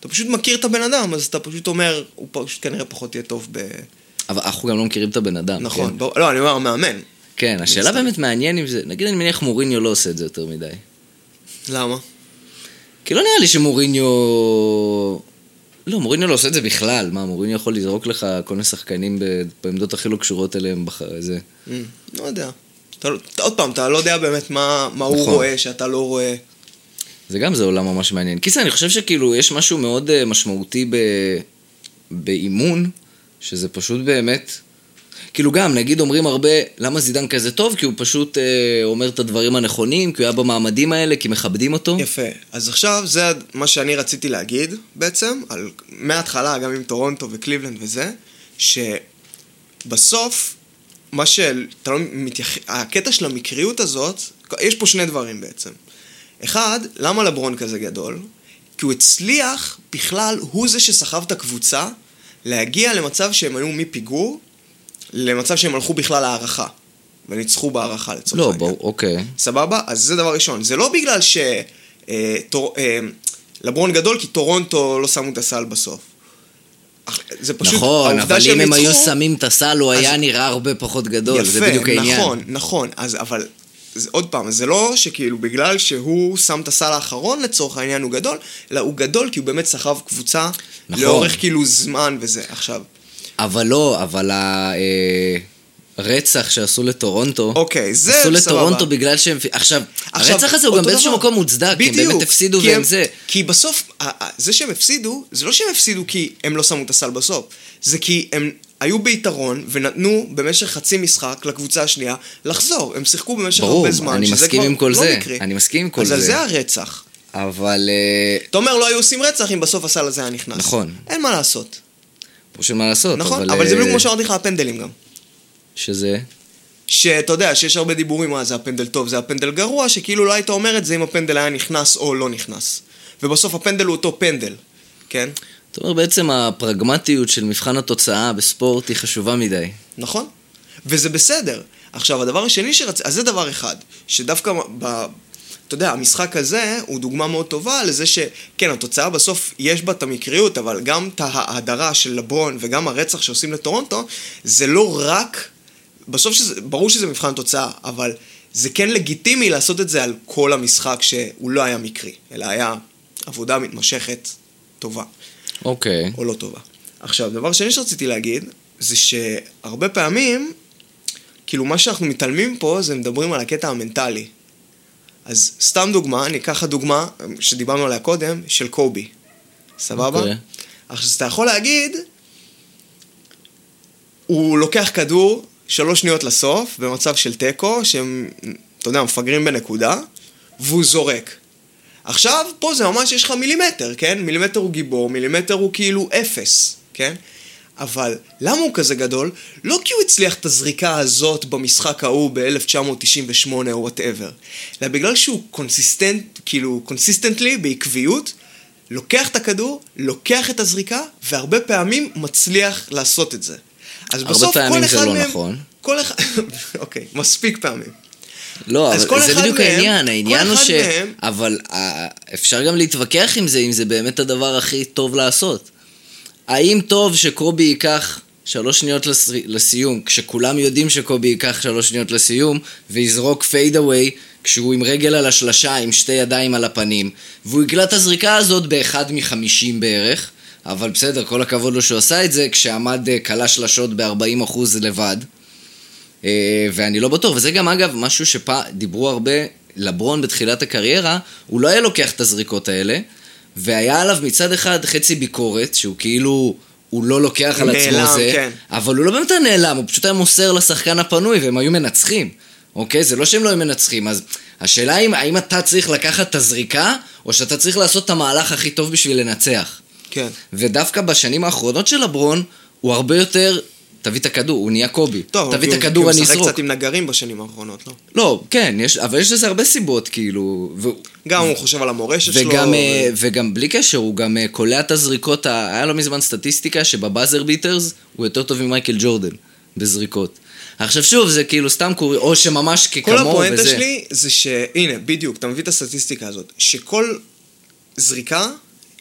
אתה פשוט מכיר את הבן אדם, אז אתה פשוט אומר, הוא פשוט כנראה פחות יהיה טוב ב... אבל אנחנו גם לא מכירים את הבן אדם. נכון. כן? בוא- לא, אני אומר, המאמן. כן, השאלה. באמת מעניין אם זה... נגיד אני מניח מוריניו לא עושה את זה יותר מדי. למה? כי לא נראה לי שמוריניו... לא, מוריניו לא עושה את זה בכלל. מה, מוריניו יכול לזרוק לך כל מיני שחקנים בעמדות הכי לא קשורות אליהם בח... זה... Mm, לא יודע. לא- עוד פעם, אתה לא יודע באמת מה, הוא נכון. רואה שאתה לא רואה. זה גם זה עולם ממש מעניין. קיצר, אני חושב שכאילו יש משהו מאוד אה, משמעותי. באימון, שזה פשוט באמת... כאילו גם, נגיד אומרים הרבה, למה זידן כזה טוב? כי הוא פשוט אה, אומר את הדברים הנכונים, כי הוא היה במעמדים האלה, כי מכבדים אותו. יפה. אז עכשיו זה מה שאני רציתי להגיד בעצם, על, מההתחלה, גם עם טורונטו וקליבלנד וזה, שבסוף מה ש... אתה לא מתייח... הקטע של המקריות הזאת, יש פה שני דברים בעצם. אחד, למה לברון כזה גדול? כי הוא הצליח, בכלל, הוא זה שסחב את הקבוצה להגיע למצב שהם היו מפיגור, למצב שהם הלכו בכלל להערכה. וניצחו בהערכה לצורך לא, העניין. ברור, אוקיי. סבבה? אז זה דבר ראשון. זה לא בגלל ש... אה, טור... אה, לברון גדול, כי טורונטו לא שמו את הסל בסוף. זה פשוט... נכון, אבל אם הם היו שמים את הסל, הוא אז- היה נראה הרבה פחות גדול, זה בדיוק יפה, העניין. נכון, נכון. אז אבל... זה, עוד פעם, זה לא שכאילו בגלל שהוא שם את הסל האחרון לצורך העניין הוא גדול, אלא הוא גדול כי הוא באמת סחב קבוצה נכון. לאורך כאילו זמן וזה. עכשיו, אבל לא, אבל הרצח שעשו לטורונטו, אוקיי, זה עשו סבבה. לטורונטו בגלל שהם... עכשיו, עכשיו, הרצח הזה הוא גם באיזשהו. מקום מוצדק, כי הם בדיוק, באמת הפסידו והם הם- זה. כי בסוף, זה שהם הפסידו, זה לא שהם הפסידו כי הם לא שמו את הסל בסוף. זה כי הם היו ביתרון ונתנו במשך חצי משחק לקבוצה השנייה לחזור. הם שיחקו במשך ברור, הרבה זמן, שזה כבר לא זה. מקרי. אני מסכים עם כל אז זה. זה הרצח. אבל... אה, אתה אומר, לא היו עושים רצח אם בסוף הסל הזה היה נכנס. נכון. אין מה לעשות. פה של מה לעשות, נכון? אבל זה אה, בדיוק כמו שאמרתי לך, הפנדלים גם. שזה... שאתה יודע, שיש הרבה דיבורים, מה זה הפנדל טוב, זה הפנדל גרוע, שכאילו לא היית אומר את זה אם הפנדל היה נכנס או לא נכנס. ובסוף הפנדל הוא אותו פנדל, כן? זאת אומרת, בעצם הפרגמטיות של מבחן התוצאה בספורט היא חשובה מדי. נכון? וזה בסדר. עכשיו, הדבר השני שרצ... אז זה דבר אחד, שדווקא ב... אתה יודע, המשחק הזה הוא דוגמה מאוד טובה לזה שכן, התוצאה בסוף יש בה את המקריות, אבל גם את ההדרה של לברון וגם הרצח שעושים לטורונטו, זה לא רק... בסוף שזה, ברור שזה מבחן תוצאה, אבל זה כן לגיטימי לעשות את זה על כל המשחק שהוא לא היה מקרי, אלא היה עבודה מתמשכת טובה. אוקיי. או לא טובה. עכשיו, דבר שני שרציתי להגיד, זה שהרבה פעמים, כאילו מה שאנחנו מתעלמים פה, זה מדברים על הקטע המנטלי. אז סתם דוגמה, אני אקח לך דוגמה שדיברנו עליה קודם, של קובי. סבבה? אוקיי. עכשיו, אתה יכול להגיד, הוא לוקח כדור שלוש שניות לסוף, במצב של תיקו, שהם, אתה יודע, מפגרים בנקודה, והוא זורק. עכשיו, פה זה ממש, יש לך מילימטר, כן? מילימטר הוא גיבור, מילימטר הוא כאילו אפס, כן? אבל למה הוא כזה גדול? לא כי הוא הצליח את הזריקה הזאת במשחק ההוא ב-1998 או whatever, אלא בגלל שהוא consistent, כאילו, consistently, בעקביות, לוקח את הכדור, לוקח את הזריקה, והרבה פעמים מצליח לעשות את זה. אז הרבה בסוף פעמים כל זה אחד לא מהם... נכון. כל אחד... [laughs] אוקיי, מספיק פעמים. לא, אבל זה בדיוק מהם- העניין, העניין הוא ש... מהם- אבל אה, אפשר גם להתווכח עם זה, אם זה באמת הדבר הכי טוב לעשות. האם טוב שקובי ייקח שלוש שניות לס... לסיום, כשכולם יודעים שקובי ייקח שלוש שניות לסיום, ויזרוק פייד אווי, כשהוא עם רגל על השלשה, עם שתי ידיים על הפנים, והוא יקלע את הזריקה הזאת באחד מחמישים בערך, אבל בסדר, כל הכבוד לו שהוא עשה את זה, כשעמד אה, כלה שלשות ב-40% לבד. אה, ואני לא בטוח, וזה גם אגב משהו שפעם דיברו הרבה, לברון בתחילת הקריירה, הוא לא היה לוקח את הזריקות האלה, והיה עליו מצד אחד חצי ביקורת, שהוא כאילו, הוא לא לוקח על עצמו נעלם, זה, כן. אבל הוא לא באמת היה נעלם, הוא פשוט היה מוסר לשחקן הפנוי, והם היו מנצחים, אוקיי? זה לא שהם לא היו מנצחים, אז השאלה היא, האם אתה צריך לקחת את הזריקה, או שאתה צריך לעשות את המהלך הכי טוב בשביל לנצח. כן. ודווקא בשנים האחרונות של לברון, הוא הרבה יותר, תביא את הכדור, הוא נהיה קובי. טוב, תביא את הכדור, אני הוא משחק אזרוק. קצת עם נגרים בשנים האחרונות, לא? לא, כן, יש, אבל יש לזה הרבה סיבות, כאילו. ו... גם הוא חושב על המורשת שלו. וגם, ו- אה, וגם בלי קשר, הוא גם אה, קולע את הזריקות, ה- היה לא מזמן סטטיסטיקה שבבאזר ביטרס הוא יותר טוב ממייקל ג'ורדן בזריקות. עכשיו שוב, זה כאילו סתם קורי, או שממש כל ככמוהו וזה. הפואנטה שלי זה ש... הנה, בדיוק, אתה מביא את הסטטיסטיקה הזאת. שכל זריקה,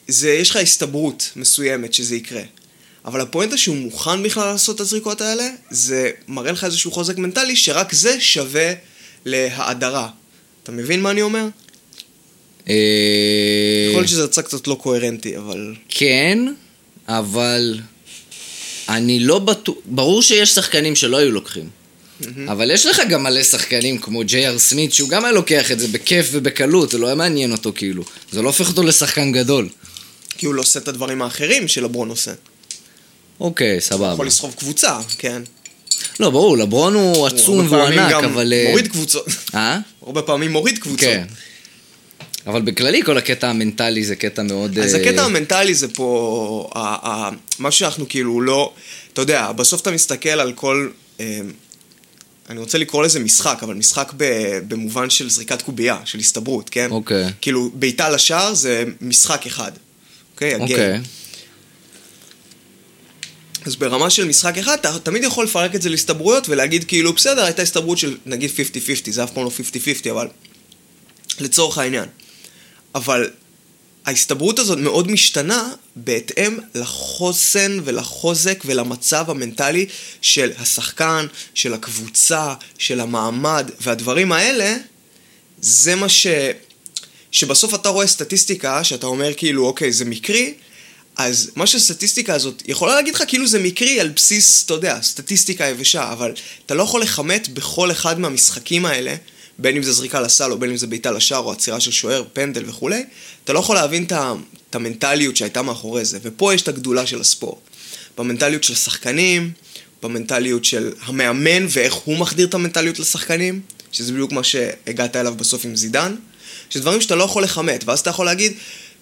זה, יש לך הסתברות מסוימת שזה יקרה. אבל הפואנטה שהוא מוכן בכלל לעשות את הזריקות האלה, זה מראה לך איזשהו חוזק מנטלי, שרק זה שווה להאדרה. אתה מבין מה אני אומר? אה, יכול להיות שזה יצא קצת לא קוהרנטי, אבל... כן, אבל אני לא בטוח, ברור שיש שחקנים שלא היו לוקחים. אבל יש לך גם מלא שחקנים כמו ג'יי אר סמית, שהוא גם היה לוקח את זה בכיף ובקלות, זה לא היה מעניין אותו כאילו. זה לא הופך אותו לשחקן גדול. כי הוא לא עושה את הדברים האחרים שלברון עושה. אוקיי, סבבה. יכול לסחוב קבוצה, כן. לא, ברור, לברון הוא עצום הרבה והוא פעמים ענק, גם אבל... אה, מוריד קבוצות. אה? הרבה פעמים מוריד קבוצות. כן. אבל בכללי כל הקטע המנטלי זה קטע מאוד... אז אה, הקטע המנטלי זה פה, ה- ה- מה שאנחנו כאילו לא, אתה יודע, בסוף אתה מסתכל על כל, אה, אני רוצה לקרוא לזה משחק, אבל משחק ב, במובן של זריקת קובייה, של הסתברות, כן? אוקיי. כאילו, בעיטה לשער זה משחק אחד. אוקיי? הגיים. אוקיי. אז ברמה של משחק אחד, אתה תמיד יכול לפרק את זה להסתברויות ולהגיד כאילו, בסדר, הייתה הסתברות של נגיד 50-50, זה אף פעם לא 50-50, אבל לצורך העניין. אבל ההסתברות הזאת מאוד משתנה בהתאם לחוסן ולחוזק ולמצב המנטלי של השחקן, של הקבוצה, של המעמד, והדברים האלה, זה מה ש... שבסוף אתה רואה סטטיסטיקה, שאתה אומר כאילו, אוקיי, זה מקרי, אז מה שהסטטיסטיקה הזאת יכולה להגיד לך כאילו זה מקרי על בסיס, אתה יודע, סטטיסטיקה יבשה, אבל אתה לא יכול לכמת בכל אחד מהמשחקים האלה, בין אם זה זריקה לסל או בין אם זה בעיטה לשער או עצירה של שוער, פנדל וכולי, אתה לא יכול להבין את, המנטליות שהייתה מאחורי זה, ופה יש את הגדולה של הספורט. במנטליות של השחקנים, במנטליות של המאמן ואיך הוא מחדיר את המנטליות לשחקנים, שזה בדיוק מה שהגעת אליו בסוף עם זידן, שזה דברים שאתה לא יכול לכמת, ואז אתה יכול להגיד,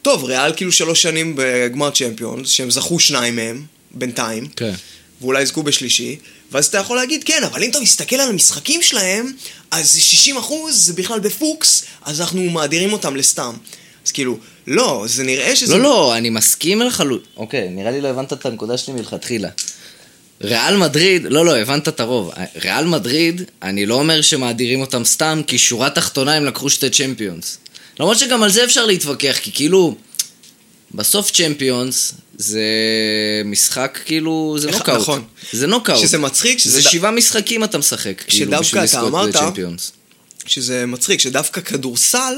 טוב, ריאל כאילו שלוש שנים בגמר צ'מפיונס, שהם זכו שניים מהם, בינתיים, כן. ואולי יזכו בשלישי, ואז אתה יכול להגיד, כן, אבל אם אתה מסתכל על המשחקים שלהם, אז 60 אחוז זה בכלל בפוקס, אז אנחנו מאדירים אותם לסתם. אז כאילו, לא, זה נראה שזה... לא, לא, אני מסכים לחלוטין. אוקיי, נראה לי לא הבנת את הנקודה שלי מלכתחילה. ריאל מדריד, לא, לא, הבנת את הרוב. ריאל מדריד, אני לא אומר שמאדירים אותם סתם, כי שורה תחתונה הם לקחו שתי צ'מפיונס. למרות שגם על זה אפשר להתווכח, כי כאילו, בסוף צ'מפיונס זה משחק כאילו, זה איך- נוקאוט. נכון. זה נוקאוט. שזה מצחיק, שזה זה ד- שבעה משחקים אתה משחק, כאילו, בשביל לזכות בצ'מפיונס. שזה מצחיק, שדווקא כדורסל,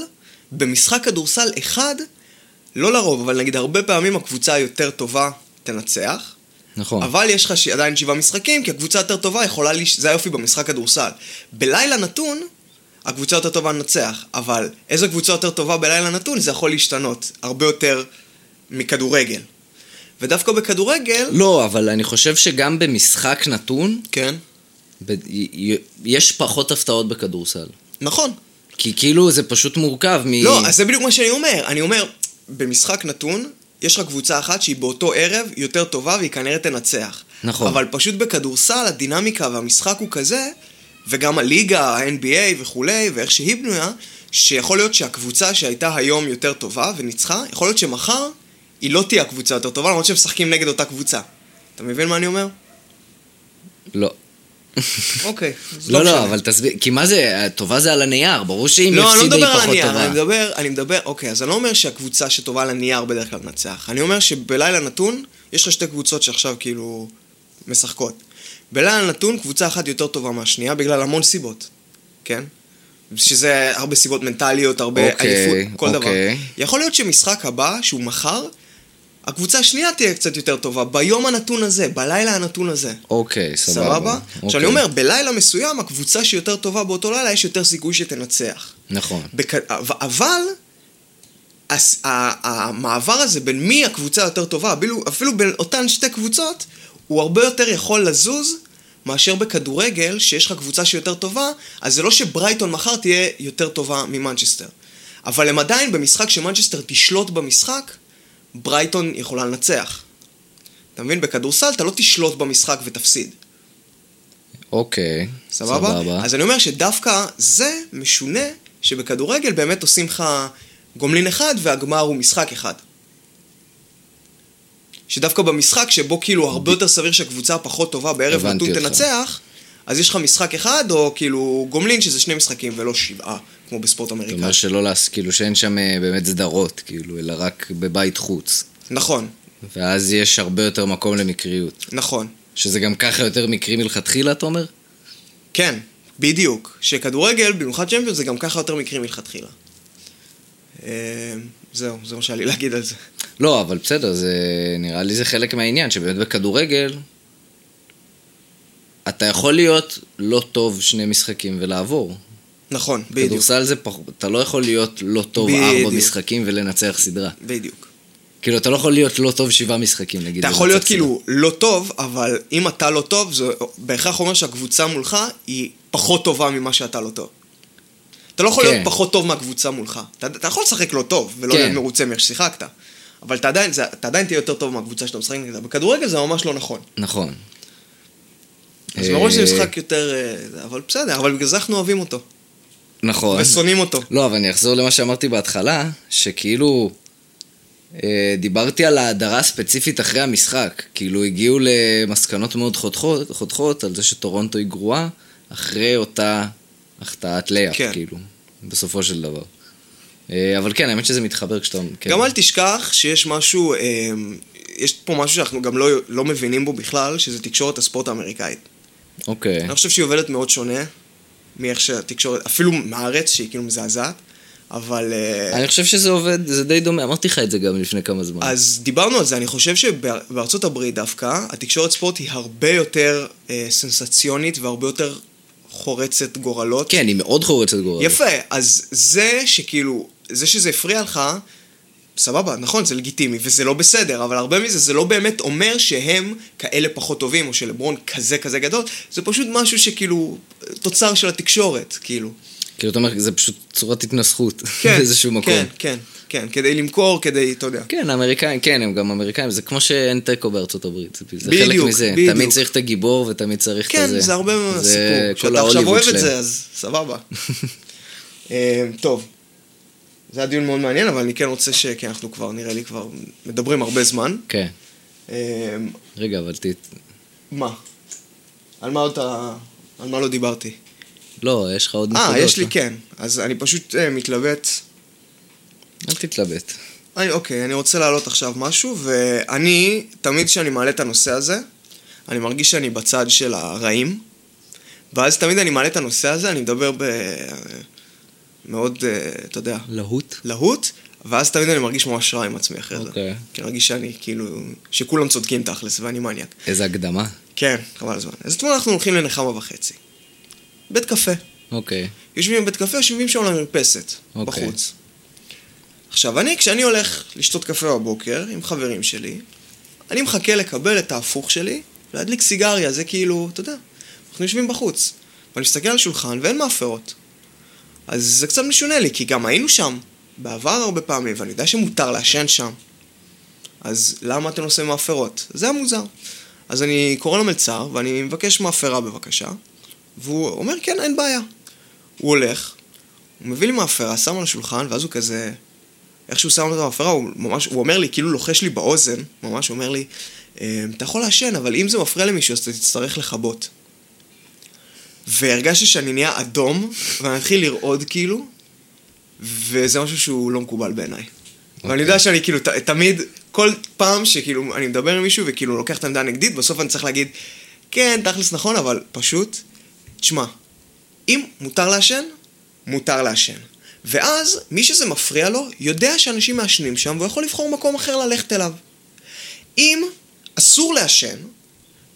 במשחק כדורסל אחד, לא לרוב, אבל נגיד הרבה פעמים הקבוצה היותר טובה תנצח, נכון. אבל יש לך עדיין שבעה משחקים, כי הקבוצה יותר טובה יכולה, לש... זה היופי במשחק כדורסל. בלילה נתון, הקבוצה יותר טובה לנצח, אבל איזו קבוצה יותר טובה בלילה נתון, זה יכול להשתנות הרבה יותר מכדורגל. ודווקא בכדורגל, לא, אבל אני חושב שגם במשחק נתון, כן, ב- יש פחות הפתעות בכדורסל. נכון. כי כאילו זה פשוט מורכב מ... לא, אז זה בדיוק מה שאני אומר. אני אומר, במשחק נתון, יש לך קבוצה אחת שהיא באותו ערב יותר טובה והיא כנראה תנצח. נכון. אבל פשוט בכדורסל, הדינמיקה והמשחק הוא כזה, וגם הליגה, ה-NBA וכולי, ואיך שהיא בנויה, שיכול להיות שהקבוצה שהייתה היום יותר טובה וניצחה, יכול להיות שמחר היא לא תהיה הקבוצה יותר טובה, למרות שהם משחקים נגד אותה קבוצה. אתה מבין מה אני אומר? לא. אוקיי. [laughs] לא, לא, משנה. אבל תסביר, כי מה זה, טובה זה על הנייר, ברור שאם לא, אני לא הפסידה היא מדבר על פחות הנייר, טובה. אני מדבר, אני מדבר, אוקיי, אז אני לא אומר שהקבוצה שטובה על הנייר בדרך כלל תנצח. אני אומר שבלילה נתון, יש לך שתי קבוצות שעכשיו כאילו משחקות. בלילה נתון, קבוצה אחת יותר טובה מהשנייה, בגלל המון סיבות, כן? שזה הרבה סיבות מנטליות, הרבה אוקיי, עייפות, כל דבר. אוקיי. יכול להיות שמשחק הבא, שהוא מחר, הקבוצה השנייה תהיה קצת יותר טובה, ביום הנתון הזה, בלילה הנתון הזה. אוקיי, סבבה. סבבה? אוקיי. עכשיו אני אומר, בלילה מסוים, הקבוצה שיותר טובה באותו לילה, יש יותר סיכוי שתנצח. נכון. בק... אבל הס... המעבר הזה בין מי הקבוצה היותר טובה, אפילו, אפילו בין אותן שתי קבוצות, הוא הרבה יותר יכול לזוז מאשר בכדורגל, שיש לך קבוצה שיותר טובה, אז זה לא שברייטון מחר תהיה יותר טובה ממנצ'סטר. אבל הם עדיין במשחק שמנצ'סטר תשלוט במשחק, ברייטון יכולה לנצח. אתה מבין? בכדורסל אתה לא תשלוט במשחק ותפסיד. אוקיי. סבבה? סבבה. אז אני אומר שדווקא זה משונה שבכדורגל באמת עושים לך גומלין אחד והגמר הוא משחק אחד. שדווקא במשחק שבו כאילו הרבה יותר סביר שהקבוצה הפחות טובה בערב נתון. תנצח, אז יש לך משחק אחד או כאילו גומלין שזה שני משחקים ולא שבעה, כמו בספורט זאת אמריקאי. אומרת שלא להס... כאילו שאין שם אה, באמת סדרות, כאילו, אלא רק בבית חוץ. נכון, ואז יש הרבה יותר מקום למקריות. נכון. שזה גם ככה יותר מקרי מלכתחילה, אתה אומר? כן, בדיוק. שכדורגל, במיוחד צ'מפיון, זה גם ככה יותר מקרים מלכתחילה. אה, זהו, זה מה שהיה לי להגיד על זה. לא, אבל בסדר, זה... נראה לי זה חלק מהעניין, שבאמת בכדורגל, אתה יכול להיות לא טוב שני משחקים ולעבור. נכון, בדיוק. כדורסל זה פחות, אתה לא יכול להיות לא טוב בדיוק. ארבע משחקים ולנצח סדרה. בדיוק. כאילו, אתה לא יכול להיות לא טוב שבעה משחקים, נגיד. אתה יכול להיות סדרה. כאילו לא טוב, אבל אם אתה לא טוב, זה בהכרח אומר שהקבוצה מולך היא פחות טובה ממה שאתה לא טוב. אתה לא יכול כן. להיות פחות טוב מהקבוצה מולך. אתה, אתה יכול לשחק לא טוב, ולא כן. להיות מרוצה מאיך ששיחקת. אבל אתה עדיין, זה, אתה עדיין תהיה יותר טוב מהקבוצה שאתה משחק נגדה. בכדורגל זה ממש לא נכון. נכון. אז מראש זה משחק יותר... אה, אבל בסדר, אבל בגלל זה אנחנו אוהבים אותו. נכון. ושונאים אותו. לא, אבל אני אחזור למה שאמרתי בהתחלה, שכאילו... אה, דיברתי על ההדרה הספציפית אחרי המשחק. כאילו, הגיעו למסקנות מאוד חותכות, חותכות על זה שטורונטו היא גרועה, אחרי אותה החטאת לייאפ, כן. כאילו, בסופו של דבר. אה, אבל כן, האמת שזה מתחבר כשאתה... כן. גם אל תשכח שיש משהו, אה, יש פה משהו שאנחנו גם לא, לא מבינים בו בכלל, שזה תקשורת הספורט האמריקאית. אוקיי. אני חושב שהיא עובדת מאוד שונה מאיך שהתקשורת, אפילו מהארץ, שהיא כאילו מזעזעת, אבל... אה, אני חושב שזה עובד, זה די דומה, אמרתי לך את זה גם לפני כמה זמן. אז דיברנו על זה, אני חושב שבארצות הברית דווקא, התקשורת ספורט היא הרבה יותר אה, סנסציונית והרבה יותר חורצת גורלות. כן, היא מאוד חורצת גורל. יפה, אז זה שכאילו, זה שזה הפריע לך, סבבה, נכון, זה לגיטימי, וזה לא בסדר, אבל הרבה מזה זה לא באמת אומר שהם כאלה פחות טובים, או שלברון כזה כזה גדול, זה פשוט משהו שכאילו, תוצר של התקשורת, כאילו. כאילו, אתה אומר, זה פשוט צורת התנסחות כן, [laughs] באיזשהו מקום. כן, כן, כן, כדי למכור, כדי, אתה יודע. כן, האמריקאים, כן, הם גם אמריקאים, זה כמו שאין תיקו בארצות הברית, זה, זה בדיוק, חלק מזה. בדיוק. תמיד צריך את הגיבור ותמיד צריך את כן, הזה. זה הרבה מהסיפור. זה כל כשאתה עכשיו ההוליווד אוהב את שלהם. זה, אז סבבה. [laughs] אה, טוב, זה היה דיון מאוד מעניין, אבל אני כן רוצה ש... כי אנחנו כבר, נראה לי, כבר מדברים הרבה זמן. כן. אה, רגע, אבל ת... מה? על מה עוד אתה... על מה לא דיברתי? לא, יש לך עוד נקודות. אה, יש לי? כן. אז אני פשוט אה, מתלבט. אל תתלבט. אני, אוקיי, אני רוצה להעלות עכשיו משהו, ואני, תמיד כשאני מעלה את הנושא הזה, אני מרגיש שאני בצד של הרעים, ואז תמיד אני מעלה את הנושא הזה, אני מדבר ב... מאוד, אה, אתה יודע, להוט? להוט, ואז תמיד אני מרגיש ממש רע עם עצמי אחרי זה. אוקיי. כי אני מרגיש שאני, כאילו, שכולם צודקים תכלס, ואני מניאק. איזה הקדמה. כן, חבל הזמן. אז אתמול אנחנו הולכים לנחמה וחצי. בית קפה. אוקיי. יושבים בבית קפה, יושבים שם על המרפסת, אוקיי. בחוץ. עכשיו, אני, כשאני הולך לשתות קפה בבוקר עם חברים שלי, אני מחכה לקבל את ההפוך שלי, להדליק סיגריה, זה כאילו, אתה יודע, אנחנו יושבים בחוץ. ואני מסתכל על השולחן ואין מאפרות. אז זה קצת משונה לי, כי גם היינו שם בעבר הרבה פעמים, ואני יודע שמותר לעשן שם. אז למה אתם עושים מאפרות? זה היה מוזר. אז אני קורא למלצר, ואני מבקש מאפרה בבקשה, והוא אומר, כן, אין בעיה. הוא הולך, הוא מביא לי מאפרה, שם על השולחן, ואז הוא כזה... איך שהוא שם את המאפרה, הוא ממש, הוא אומר לי, כאילו לוחש לי באוזן, ממש, אומר לי, "אמ, אתה יכול לעשן, אבל אם זה מפריע למישהו, אז אתה תצטרך לכבות. והרגשתי שאני נהיה אדום, ואני מתחיל לרעוד כאילו, וזה משהו שהוא לא מקובל בעיניי. ואני אוקיי. יודע שאני כאילו, ת, תמיד, כל פעם שכאילו אני מדבר עם מישהו וכאילו לוקח את העמדה הנגדית, בסוף אני צריך להגיד, כן, תכלס נכון, אבל פשוט, תשמע, אם מותר לעשן, מותר לעשן. ואז, מי שזה מפריע לו, יודע שאנשים מעשנים שם, והוא יכול לבחור מקום אחר ללכת אליו. אם אסור לעשן,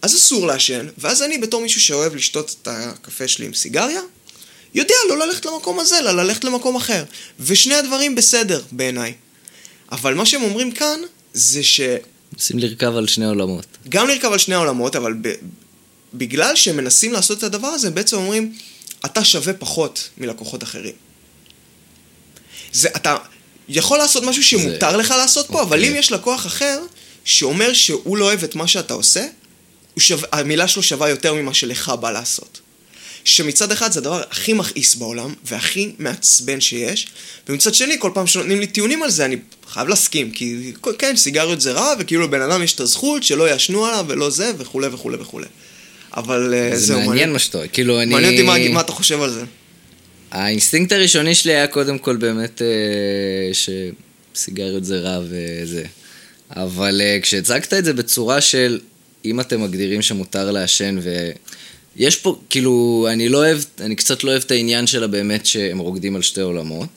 אז אסור לעשן, ואז אני בתור מישהו שאוהב לשתות את הקפה שלי עם סיגריה, יודע לא ללכת למקום הזה, אלא ללכת למקום אחר. ושני הדברים בסדר, בעיניי. אבל מה שהם אומרים כאן, זה ש... מנסים לרכב על שני עולמות. גם לרכב על שני העולמות, אבל ב... בגלל שהם מנסים לעשות את הדבר הזה, הם בעצם אומרים, אתה שווה פחות מלקוחות אחרים. זה, אתה יכול לעשות משהו שמותר זה- לך לעשות פה, אבל אוקיי. אם יש לקוח אחר שאומר שהוא לא אוהב את מה שאתה עושה, שווה, המילה שלו שווה יותר ממה שלך בא לעשות. שמצד אחד זה הדבר הכי מכעיס בעולם, והכי מעצבן שיש, ומצד שני, כל פעם שנותנים לי טיעונים על זה, אני חייב להסכים, כי כן, סיגריות זה רע, וכאילו לבן אדם יש את הזכות שלא יעשנו עליו ולא זה, וכולי וכולי וכולי. אבל אה, זה זהו, מעניין מה שאתה. כאילו, אני... מעניין אותי מה, מה אתה חושב על זה. האינסטינקט הראשוני שלי היה קודם כל באמת אה, שסיגריות זה רע וזה. אבל אה, כשהצגת את זה בצורה של אם אתם מגדירים שמותר לעשן ו... יש פה, כאילו, אני לא אוהב, אני קצת לא אוהב את העניין שלה באמת שהם רוקדים על שתי עולמות.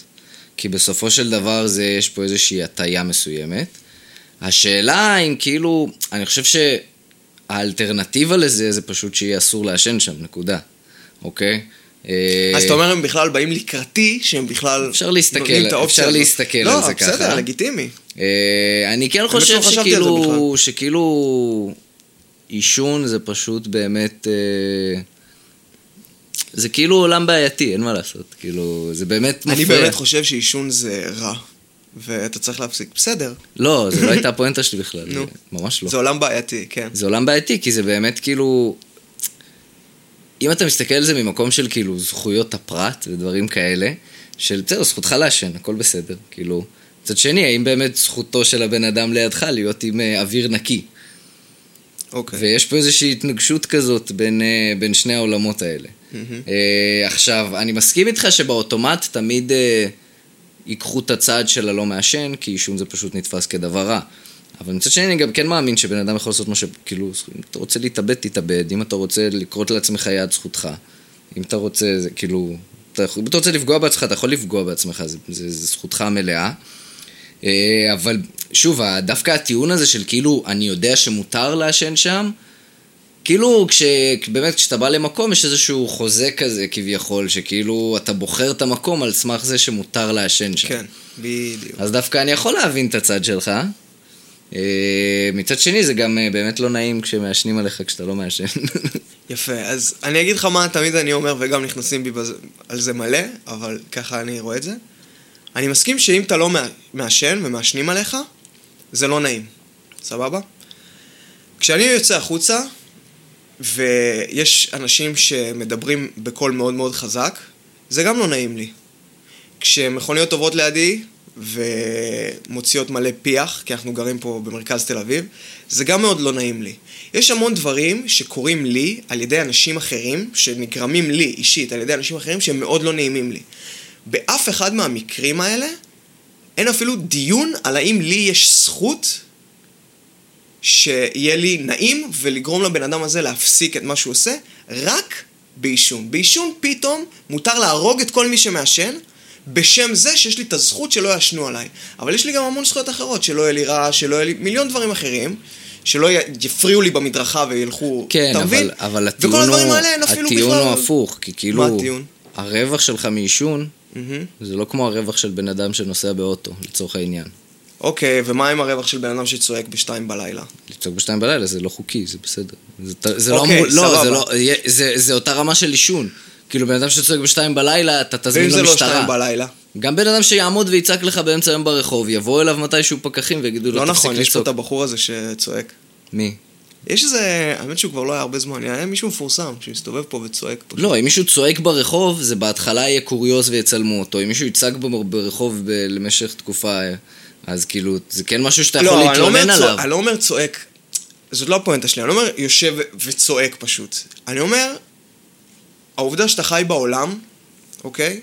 כי בסופו של דבר זה, יש פה איזושהי הטיה מסוימת. השאלה אם כאילו, אני חושב שהאלטרנטיבה לזה זה פשוט שיהיה אסור לעשן שם, נקודה. אוקיי? אז אתה אומר הם בכלל באים לקראתי, שהם בכלל אפשר להסתכל- אפשר. להסתכל על זה לא, בסדר, ככה. לגיטימי. אה, אני כן לא חושב זה שכאילו, שכאילו עישון זה פשוט באמת, אה, זה כאילו עולם בעייתי, אין מה לעשות, כאילו, זה באמת אני מפריע. באמת חושב שעישון זה רע, ואתה צריך להפסיק. בסדר, לא, זו לא הייתה הפואנטה שלי בכלל, נו. ממש לא. זה עולם בעייתי, כן. זה עולם בעייתי, כי זה באמת כאילו... אם אתה מסתכל על זה ממקום של כאילו זכויות הפרט ודברים כאלה, של בסדר, זכותך לעשן, הכל בסדר, כאילו. מצד שני, האם באמת זכותו של הבן אדם לידך להיות עם אה, אוויר נקי? אוקיי. ויש פה איזושהי התנגשות כזאת בין, אה, בין שני העולמות האלה. אה, עכשיו, אני מסכים איתך שבאוטומט תמיד אה, ייקחו את הצעד של הלא מעשן, כי עישון זה פשוט נתפס כדבר רע. אבל מצד שני, אני גם כן מאמין שבן אדם יכול לעשות מה ש... כאילו, אם אתה רוצה להתאבד, תתאבד. אם אתה רוצה לקרות לעצמך יד, זכותך. אם אתה רוצה, זה כאילו... אתה, אם אתה רוצה לפגוע בעצמך, אתה יכול לפגוע בעצמך, זה, זה, זה זכותך המלאה. אה, אבל שוב, דווקא הטיעון הזה של כאילו, אני יודע שמותר לעשן שם, כאילו, כש... באמת, כשאתה בא למקום, יש איזשהו חוזה כזה, כביכול, שכאילו, אתה בוחר את המקום על סמך זה שמותר לעשן שם. כן, בדיוק. אז דווקא אני יכול להבין את הצד שלך. אה, מצד שני, זה גם אה, באמת לא נעים כשמעשנים עליך כשאתה לא מעשן. [laughs] יפה, אז אני אגיד לך מה תמיד אני אומר, וגם נכנסים בי בזה, על זה מלא, אבל ככה אני רואה את זה. אני מסכים שאם אתה לא מע- מעשן ומעשנים עליך, זה לא נעים. סבבה? כשאני יוצא החוצה, ויש אנשים שמדברים בקול מאוד מאוד חזק, זה גם לא נעים לי. כשמכוניות עוברות לידי ומוציאות מלא פיח, כי אנחנו גרים פה במרכז תל אביב, זה גם מאוד לא נעים לי. יש המון דברים שקורים לי על ידי אנשים אחרים, שנגרמים לי אישית על ידי אנשים אחרים, שהם מאוד לא נעימים לי. באף אחד מהמקרים האלה אין אפילו דיון על האם לי יש זכות שיהיה לי נעים ולגרום לבן אדם הזה להפסיק את מה שהוא עושה, רק בעישון. בעישון פתאום מותר להרוג את כל מי שמעשן, בשם זה שיש לי את הזכות שלא יעשנו עליי. אבל יש לי גם המון זכויות אחרות, שלא יהיה לי רע, שלא יהיה לי מיליון דברים אחרים, שלא יפריעו לי במדרכה וילכו, כן, אתה מבין? אבל, אבל הטיעון, וכל הדברים הוא, האלה אין אפילו הטיעון בכלל... הוא הפוך, כי כאילו, מה הטיעון? הרווח שלך מעישון, מהמם. זה לא כמו הרווח של בן אדם שנוסע באוטו, לצורך העניין. אוקיי, ומה עם הרווח של בן אדם שצועק בשתיים בלילה? לצעוק בשתיים בלילה זה לא חוקי, זה בסדר. זה, זה לא אוקיי, אמור, לא. זה לא, זה, זה אותה רמה של עישון. כאילו, בן אדם שצועק בשתיים בלילה, אתה תזמין ואם זה לא למשטרה. שתיים בלילה? גם בן אדם שיעמוד ויצעק לך באמצע היום ברחוב, יבוא אליו מתישהו פקחים ויגידו לו, לא תפסיק נכון, יש פה לצעוק. את הבחור הזה שצועק. מי? יש איזה, האמת שהוא כבר לא היה הרבה זמן, היה מישהו מפורסם שמסתובב פה וצועק פשוט. לא, אם מישהו צועק ברחוב, זה בהתחלה יהיה קוריוז ויצלמו אותו. אם מישהו יצעק ברחוב ב- למשך תקופה, אז כאילו, זה כן משהו שאתה יכול לא, אני לא אומר להתלונן צוע- עליו. אני לא אומר צועק, זאת לא הפואנטה שלי, אני לא אומר יושב וצועק פשוט. אני אומר, העובדה שאתה חי בעולם, אוקיי?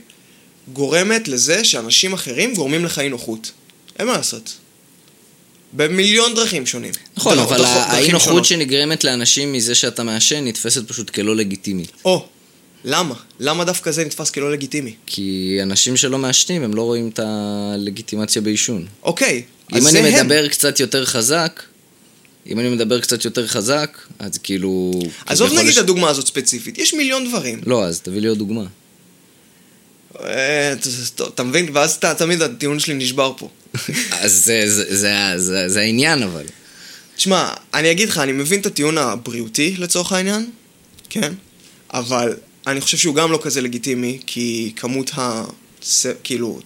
גורמת לזה שאנשים אחרים גורמים לך אי נוחות. אין מה לעשות. במיליון דרכים שונים. נכון, דר- אבל האי נוחות. שנגרמת לאנשים מזה שאתה מעשן נתפסת פשוט כלא לגיטימית. או, למה? למה דווקא זה נתפס כלא לגיטימי? כי אנשים שלא מעשנים, הם לא רואים את הלגיטימציה בעישון. אוקיי, אז אם זה אני הם. מדבר קצת יותר חזק, אם אני מדבר קצת יותר חזק, אז כאילו... עזוב נגיד את הדוגמה הזאת ספציפית, יש מיליון דברים. לא, אז תביא לי עוד דוגמה. אה, אתה מבין? ואז תמיד הטיעון שלי נשבר פה. [laughs] אז זה, העניין אבל. תשמע, אני אגיד לך, אני מבין את הטיעון הבריאותי לצורך העניין, כן? אבל אני חושב שהוא גם לא כזה לגיטימי, כי כמות ה... כאילו...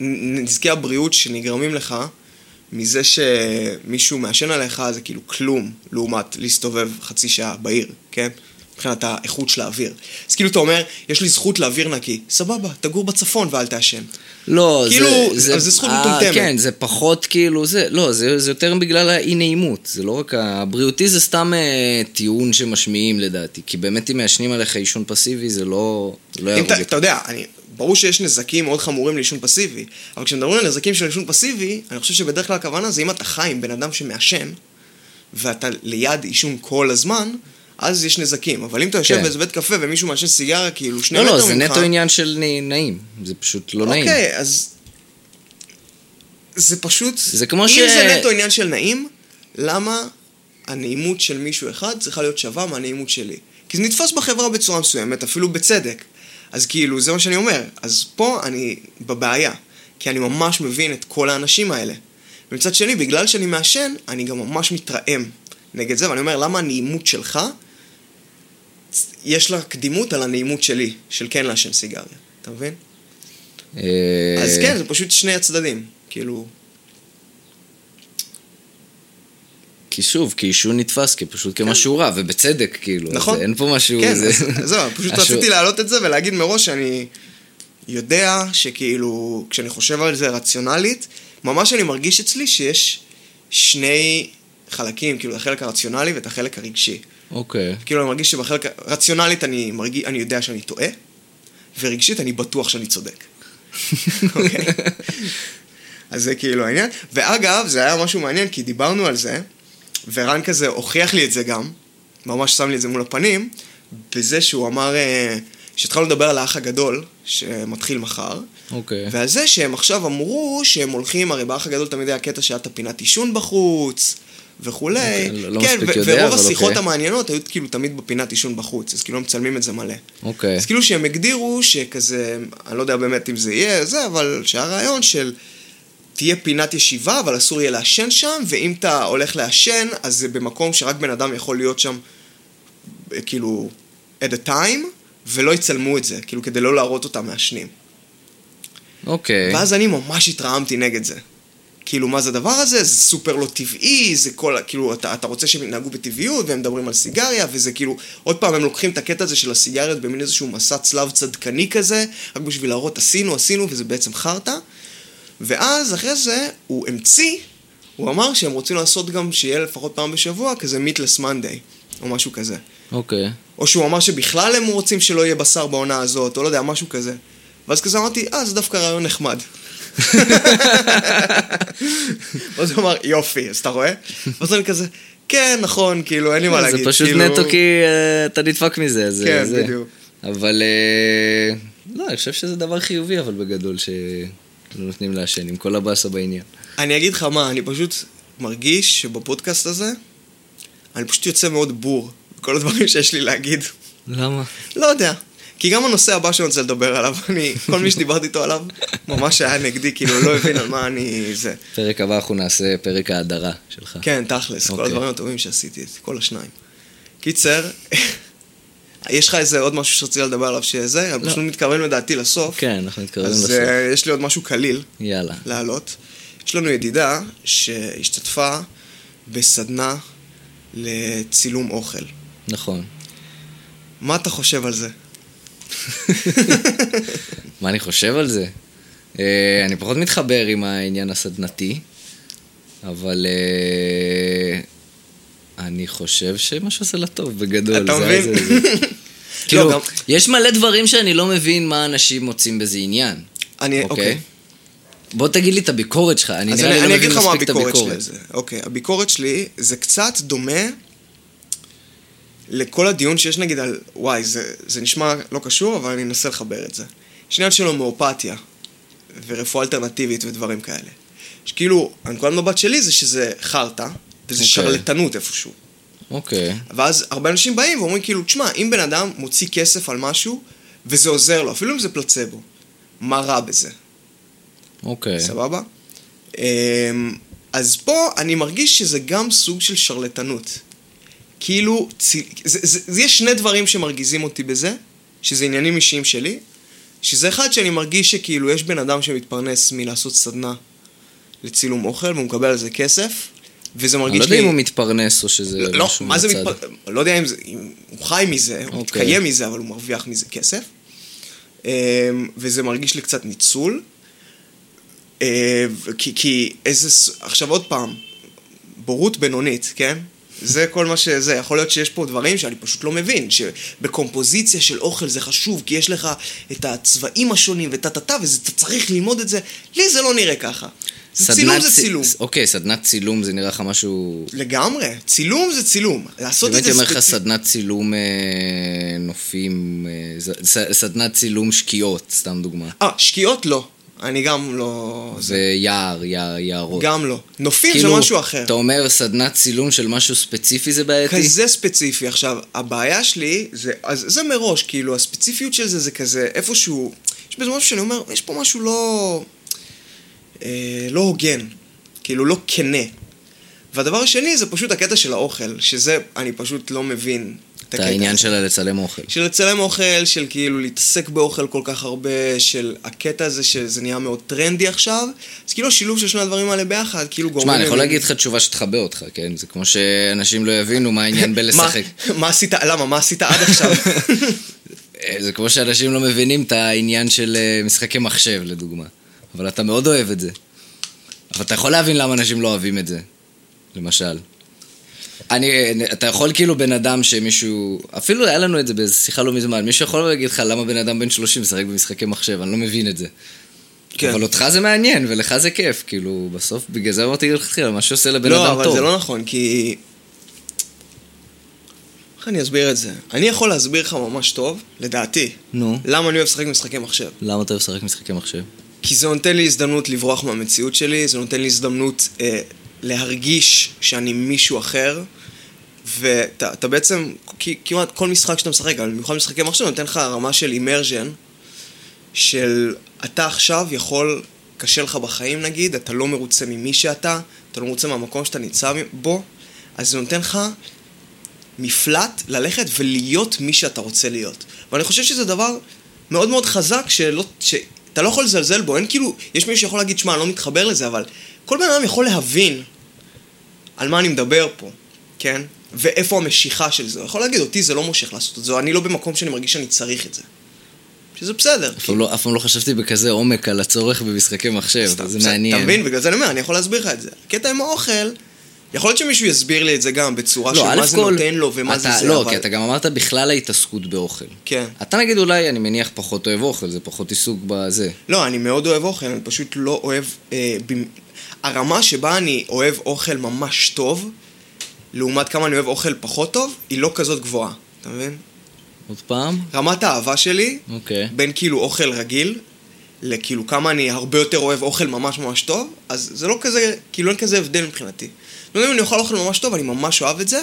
נזקי הבריאות שנגרמים לך מזה שמישהו מעשן עליך זה כאילו כלום לעומת להסתובב חצי שעה בעיר, כן? מבחינת האיכות של האוויר. אז כאילו אתה אומר, יש לי זכות לאוויר נקי. סבבה, תגור בצפון ואל תעשן. לא, כאילו, זה... אבל זה זכות אה, מטומטמת. כן, זה פחות כאילו, זה... לא, זה, זה יותר בגלל האי נעימות. זה לא רק הבריאותי, זה סתם אה, טיעון שמשמיעים לדעתי. כי באמת אם מעשנים עליך עישון פסיבי, זה לא... זה לא אם יהרוג אתה. אתה יודע, אני, ברור שיש נזקים מאוד חמורים לעישון פסיבי, אבל כשמדברים על נזקים של עישון פסיבי, אני חושב שבדרך כלל הכוונה זה אם אתה חי עם בן אדם שמעשן, ואתה ליד עישון כל הזמן, אז יש נזקים. אבל אם אתה יושב כן. באיזה בית קפה ומישהו מעשן סיגריה כאילו שני לא, מטר לא, זה ממך... נטו עניין של נעים. זה פשוט לא נעים. אוקיי, אז... זה פשוט... זה כמו אם ש- זה נטו עניין של נעים, למה הנעימות של מישהו אחד צריכה להיות שווה מהנעימות שלי? כי זה נתפס בחברה בצורה מסוימת, אפילו בצדק. אז כאילו, זה מה שאני אומר. אז פה אני בבעיה, כי אני ממש מבין את כל האנשים האלה. ומצד שני, בגלל שאני מעשן, אני גם ממש מתרעם נגד זה, ואני אומר, למה הנעימות שלך, יש לה קדימות על הנעימות שלי, של כן לעשן סיגריה. אתה מבין? אה, אז כן, זה פשוט שני הצדדים. כאילו... כי שוב, כי עישון נתפס כפשוט כמשהו רע, ובצדק, כאילו. נכון. אין פה משהו... כן, זה- זהו, פשוט משהו- רציתי להעלות את זה ולהגיד מראש שאני יודע שכאילו, כשאני חושב על זה רציונלית, ממש אני מרגיש אצלי שיש שני חלקים, כאילו, החלק הרציונלי ואת החלק הרגשי. אוקיי. כאילו, אני מרגיש שבחלק הרציונלית אני, מרגיש, אני יודע שאני טועה, ורגשית אני בטוח שאני צודק. [laughs] אוקיי? אז זה כאילו העניין. ואגב, זה היה משהו מעניין, כי דיברנו על זה, ורן כזה הוכיח לי את זה גם, ממש שם לי את זה מול הפנים, בזה שהוא אמר, אה, שהתחלנו לדבר על האח הגדול, שמתחיל מחר, אוקיי. ועל זה שהם עכשיו אמרו שהם הולכים, הרי באח הגדול תמיד היה קטע שהיה את הפינת עישון בחוץ, וכולי. אוקיי, לא- לא כן, מספיק יודע, ורוב אבל השיחות אוקיי. המעניינות היו כאילו תמיד בפינת עישון בחוץ, אז כאילו הם מצלמים את זה מלא. אוקיי. אז כאילו שהם הגדירו שכזה, אני לא יודע באמת אם זה יהיה זה, אבל שהיה רעיון של תהיה פינת ישיבה, אבל אסור יהיה לעשן שם, ואם אתה הולך לעשן, אז זה במקום שרק בן אדם יכול להיות שם, כאילו, at a time, ולא יצלמו את זה, כאילו, כדי לא להראות אותם מעשנים. אוקיי. ואז אני ממש התרעמתי נגד זה. כאילו, מה זה הדבר הזה? זה סופר לא טבעי, זה כל, כאילו, אתה, אתה רוצה שהם יתנהגו בטבעיות, והם מדברים על סיגריה, וזה כאילו, עוד פעם, הם לוקחים את הקטע הזה של הסיגריות במין איזשהו מסע צלב צדקני כזה, רק בשביל להראות, עשינו, עשינו, וזה בעצם חרטא. ואז, אחרי זה, הוא המציא, הוא אמר שהם רוצים לעשות גם, שיהיה לפחות פעם בשבוע, כזה מיטלס מנדיי, או משהו כזה. אוקיי. או שהוא אמר שבכלל הם רוצים שלא יהיה בשר בעונה הזאת, או לא יודע, משהו כזה. ואז כזה אמרתי, אה, זה דווקא רעיון נחמד. [laughs] ואז הוא אמר, יופי, אז אתה רואה? ואז אני כזה, כן, נכון, כאילו, אין לי מה זה להגיד. פשוט כאילו... נטו כי אה, אתה נדפק מזה, אז כן, זה. בדיוק. אבל אה, לא, אני חושב שזה דבר חיובי, אבל בגדול, שלא נותנים לעשן, עם כל הבאסה בעניין. אני אגיד לך מה, אני פשוט מרגיש שבפודקאסט הזה, אני פשוט יוצא מאוד בור. כל הדברים שיש לי להגיד. למה? לא יודע. כי גם הנושא הבא שאני רוצה לדבר עליו, [laughs] אני, כל מי שדיברתי איתו עליו, ממש היה נגדי, כאילו, לא הבין על מה אני... זה. פרק הבא אנחנו נעשה פרק ההדרה שלך. כן, תכלס, כל אוקיי. הדברים הטובים שעשיתי, כל השניים. קיצר, יש לך איזה עוד משהו שרציתי לדבר עליו שזה? אני לא. פשוט מתקרבים לדעתי לסוף. כן, אנחנו מתקרבים אז לסוף. אה, יש לי עוד משהו קליל יאללה. להעלות. יש לנו ידידה שהשתתפה בסדנה לצילום אוכל. נכון. מה אתה חושב על זה? [laughs] מה אני חושב על זה? אה, אני פחות מתחבר עם העניין הסדנתי, אבל אה, אני חושב שמה שעושה לה טוב בגדול. אתה מבין? זה- [laughs] כאילו, יש מלא דברים שאני לא מבין מה אנשים מוצאים בזה עניין. אני, אוקיי. בוא תגיד לי את הביקורת שלך, אני נראה אני, לי אני לא אגיד מבין לך מה מספיק את הביקורת שלי על הביקורת. זה. אוקיי, הביקורת שלי זה קצת דומה לכל הדיון שיש נגיד על, וואי, זה, זה נשמע לא קשור, אבל אני אנסה לחבר את זה. יש עניין של הומאופתיה, ורפואה אלטרנטיבית ודברים כאלה. שכאילו, הנקודת מבט שלי זה שזה חרטא, וזה אוקיי. שרלטנות איפשהו. אוקיי, ואז הרבה אנשים באים ואומרים כאילו, תשמע, אם בן אדם מוציא כסף על משהו, וזה עוזר לו, אפילו אם זה פלצבו, מה רע בזה? אוקיי. סבבה? אמ, אז פה אני מרגיש שזה גם סוג של שרלטנות. כאילו, צי... זה, זה, זה, יש שני דברים שמרגיזים אותי בזה, שזה עניינים אישיים שלי, שזה אחד שאני מרגיש שכאילו יש בן אדם שמתפרנס מלעשות סדנה לצילום אוכל, והוא מקבל על זה כסף, וזה אני מרגיש לא לי... יודע אם הוא מתפרנס או שזה לא, משהו מה זה מהצד. מתפרנס? לא יודע אם זה... אם הוא חי מזה, הוא אוקיי. מתקיים מזה, אבל הוא מרוויח מזה כסף. אמ, וזה מרגיש לי קצת ניצול. אה, כי, כי איזה... עכשיו עוד פעם, בורות בינונית, כן? זה כל מה שזה. יכול להיות שיש פה דברים שאני פשוט לא מבין, שבקומפוזיציה של אוכל זה חשוב, כי יש לך את הצבעים השונים וטה-טה-טה, ואתה צריך ללמוד את זה. לי זה לא נראה ככה. סדנת צילום זה צי- צילום. אוקיי, סדנת צילום זה נראה לך משהו... לגמרי. צילום זה צילום. לעשות את באמת זה אומר לך. סדנת צילום אה, נופים, אה, ס- סדנת צילום שקיעות, סתם דוגמה. אה, שקיעות לא. אני גם לא... זה יער, יער, יערות. גם לא. נופים כאילו, זה משהו אחר. אתה אומר סדנת צילום של משהו ספציפי זה בעייתי? כזה ספציפי. עכשיו, הבעיה שלי, זה, אז זה מראש, כאילו, הספציפיות של זה זה כזה, איפשהו, יש בזה משהו שאני אומר, יש פה משהו לא, אה, לא הוגן, כאילו, לא כנה. והדבר השני זה פשוט הקטע של האוכל, שזה, אני פשוט לא מבין. את העניין של לצלם אוכל. של לצלם אוכל, של כאילו להתעסק באוכל כל כך הרבה, של הקטע הזה שזה נהיה מאוד טרנדי עכשיו, אז כאילו השילוב של שני הדברים האלה ביחד, כאילו גורמים... תשמע, אני יכול להגיד לך תשובה שתחבא אותך, כן? זה כמו שאנשים לא יבינו מה העניין [laughs] בלשחק. מה- מה עשית, למה, מה עשית עד עכשיו? [laughs] אה, זה כמו שאנשים לא מבינים את העניין של אה, משחקי מחשב, לדוגמה. אבל אתה מאוד אוהב את זה. אבל אתה יכול להבין למה אנשים לא אוהבים את זה, למשל. אני, אתה יכול כאילו בן אדם שמישהו, אפילו היה לנו את זה באיזו שיחה לא מזמן, מישהו יכול להגיד לך למה בן אדם בן 30 משחק במשחקי מחשב, אני לא מבין את זה. כן. אבל אותך זה מעניין, ולך זה כיף, כאילו, בסוף, בגלל זה אמרתי לכתחילה, מה שעושה לבן לא, אדם אבל טוב. זה לא נכון, כי... איך אני אסביר את זה? אני יכול להסביר לך ממש טוב, לדעתי, נו, למה אני אוהב לשחק משחקי מחשב. למה אתה אוהב לשחק משחקי מחשב? כי זה נותן לי הזדמנות לברוח מהמציאות שלי, זה נותן לי הזדמנות אה, להרגיש שאני מישהו אחר, ואתה אתה בעצם, כמעט כל משחק שאתה משחק, במיוחד משחקי מחשב, נותן לך רמה של אימרז'ן, של אתה עכשיו יכול, קשה לך בחיים נגיד, אתה לא מרוצה ממי שאתה, אתה לא מרוצה מהמקום שאתה נמצא בו, אז זה נותן לך מפלט ללכת ולהיות מי שאתה רוצה להיות. ואני חושב שזה דבר מאוד מאוד חזק שלא, שאתה לא יכול לזלזל בו, אין כאילו, יש מישהו שיכול להגיד, שמע, אני לא מתחבר לזה, אבל כל בן אדם יכול להבין על מה אני מדבר פה, כן? ואיפה המשיכה של זה. הוא יכול להגיד, אותי זה לא מושך לעשות את זה, אני לא במקום שאני מרגיש שאני צריך את זה. שזה בסדר. אף פעם לא- לא חשבתי בכזה עומק על הצורך במשחקי מחשב, סתם, זה מעניין. אתה מבין? בגלל זה אני אומר, אני יכול להסביר לך את זה. הקטע עם האוכל, יכול להיות שמישהו יסביר לי את זה גם בצורה של לא, מה א' זה כל, נותן לו ומה זה אתה- זה, לא, אבל... כי אתה גם אמרת בכלל ההתעסקות באוכל. כן. אתה נגיד אולי, אני מניח, פחות אוהב אוכל, זה פחות עיסוק בזה. לא, אני מאוד אוהב אוכל, אני פשוט לא אוהב... אה, במ... הרמה שבה אני אוהב אוכל ממש טוב, לעומת כמה אני אוהב אוכל פחות טוב, היא לא כזאת גבוהה. אתה מבין? עוד פעם? רמת האהבה שלי, אוקיי. בין כאילו אוכל רגיל, לכאילו כמה אני הרבה יותר אוהב אוכל ממש ממש טוב, אז זה לא כזה, כאילו אין כזה הבדל מבחינתי. לא יודע אם אני אוכל אוכל ממש טוב, אני ממש אוהב את זה,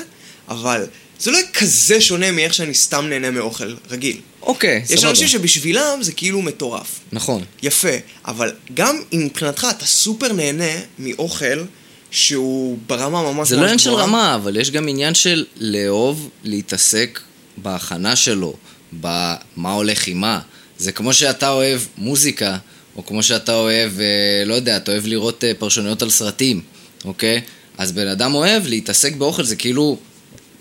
אבל זה לא יהיה כזה שונה מאיך שאני סתם נהנה מאוכל רגיל. אוקיי, סבבה. יש אנשים שבשבילם זה כאילו מטורף. נכון. יפה, אבל גם אם מבחינתך אתה סופר נהנה מאוכל שהוא ברמה ממש ממש זה לא עניין של רמה, אבל יש גם עניין של לאהוב להתעסק בהכנה שלו, במה הולך עם מה. זה כמו שאתה אוהב מוזיקה, או כמו שאתה אוהב, אה, לא יודע, אתה אוהב לראות אה, פרשנויות על סרטים, אוקיי? אז בן אדם אוהב להתעסק באוכל, זה כאילו...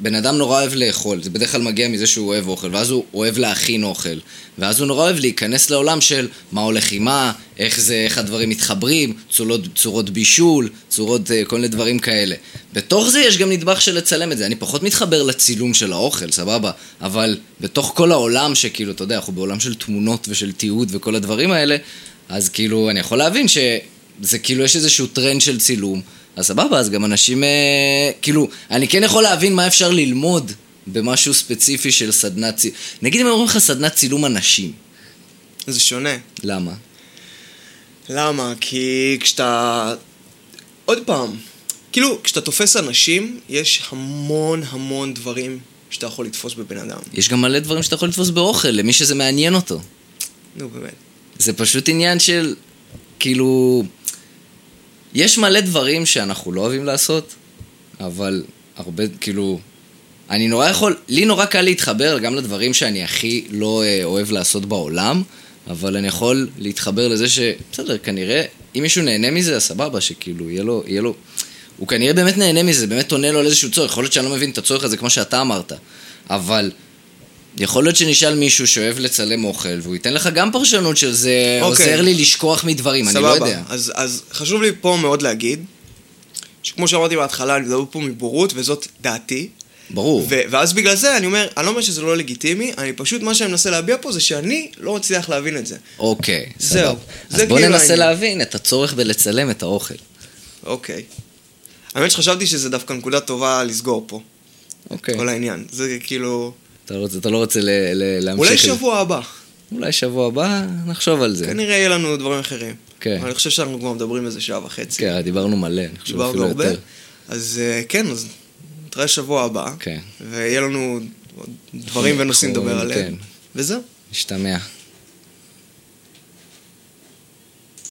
בן אדם נורא אוהב לאכול, זה בדרך כלל מגיע מזה שהוא אוהב אוכל, ואז הוא אוהב להכין אוכל, ואז הוא נורא אוהב להיכנס לעולם של מה הולך עם מה, איך זה, איך הדברים מתחברים, צורות, צורות בישול, צורות, אה, כל מיני דברים כאלה. בתוך זה יש גם נדבך של לצלם את זה, אני פחות מתחבר לצילום של האוכל, סבבה, אבל בתוך כל העולם שכאילו, אתה יודע, אנחנו בעולם של תמונות ושל תיעוד וכל הדברים האלה, אז כאילו, אני יכול להבין שזה כאילו, יש איזשהו טרנד של צילום. אז סבבה, אז גם אנשים, אה, כאילו, אני כן יכול להבין מה אפשר ללמוד במשהו ספציפי של סדנת צילום. נגיד אם אומרים לך סדנת צילום אנשים, זה שונה. למה? למה? כי כשאתה... עוד פעם, כאילו, כשאתה תופס אנשים, יש המון המון דברים שאתה יכול לתפוס בבן אדם. יש גם מלא דברים שאתה יכול לתפוס באוכל, למי שזה מעניין אותו. נו, באמת. זה פשוט עניין של, כאילו, יש מלא דברים שאנחנו לא אוהבים לעשות, אבל הרבה, כאילו, אני נורא יכול, לי נורא קל להתחבר גם לדברים שאני הכי לא אה, אוהב לעשות בעולם, אבל אני יכול להתחבר לזה ש... בסדר, כנראה, אם מישהו נהנה מזה, אז סבבה, שכאילו, יהיה לו, יהיה לו... הוא כנראה באמת נהנה מזה, באמת עונה לו על איזשהו צורך. יכול להיות שאני לא מבין את הצורך הזה כמו שאתה אמרת, אבל יכול להיות שנשאל מישהו שאוהב לצלם אוכל, והוא ייתן לך גם פרשנות של זה אוקיי. עוזר לי לשכוח מדברים, אני לא יודע. אז, אז חשוב לי פה מאוד להגיד, שכמו שאמרתי בהתחלה, אני מדבר פה מבורות, וזאת דעתי. ברור. ו- ואז בגלל זה אני אומר, אני לא אומר שזה לא לגיטימי, אני פשוט, מה שאני מנסה להביע פה זה שאני לא מצליח להבין את זה. אוקיי, זהו. סבבה. זה אז בוא כאילו ננסה העניין. להבין את הצורך בלצלם את האוכל. אוקיי. האמת שחשבתי שזה דווקא נקודה טובה לסגור פה, אוקיי. כל העניין. זה כאילו... אתה רוצה- אתה לא רוצה ל- ל- להמשיך... אולי. שבוע הבא. אולי שבוע הבא, נחשוב על זה. כנראה יהיה לנו דברים אחרים. כן. אני חושב שאנחנו כבר מדברים איזה שעה וחצי. כן, דיברנו מלא, אני חושב דיברנו אפילו הרבה. יותר. אז אה, כן, אז נתראה שבוע הבא. כן. ויהיה לנו דברים ונושאים אנחנו- לדבר עליהם. כן. וזהו. נשתמע.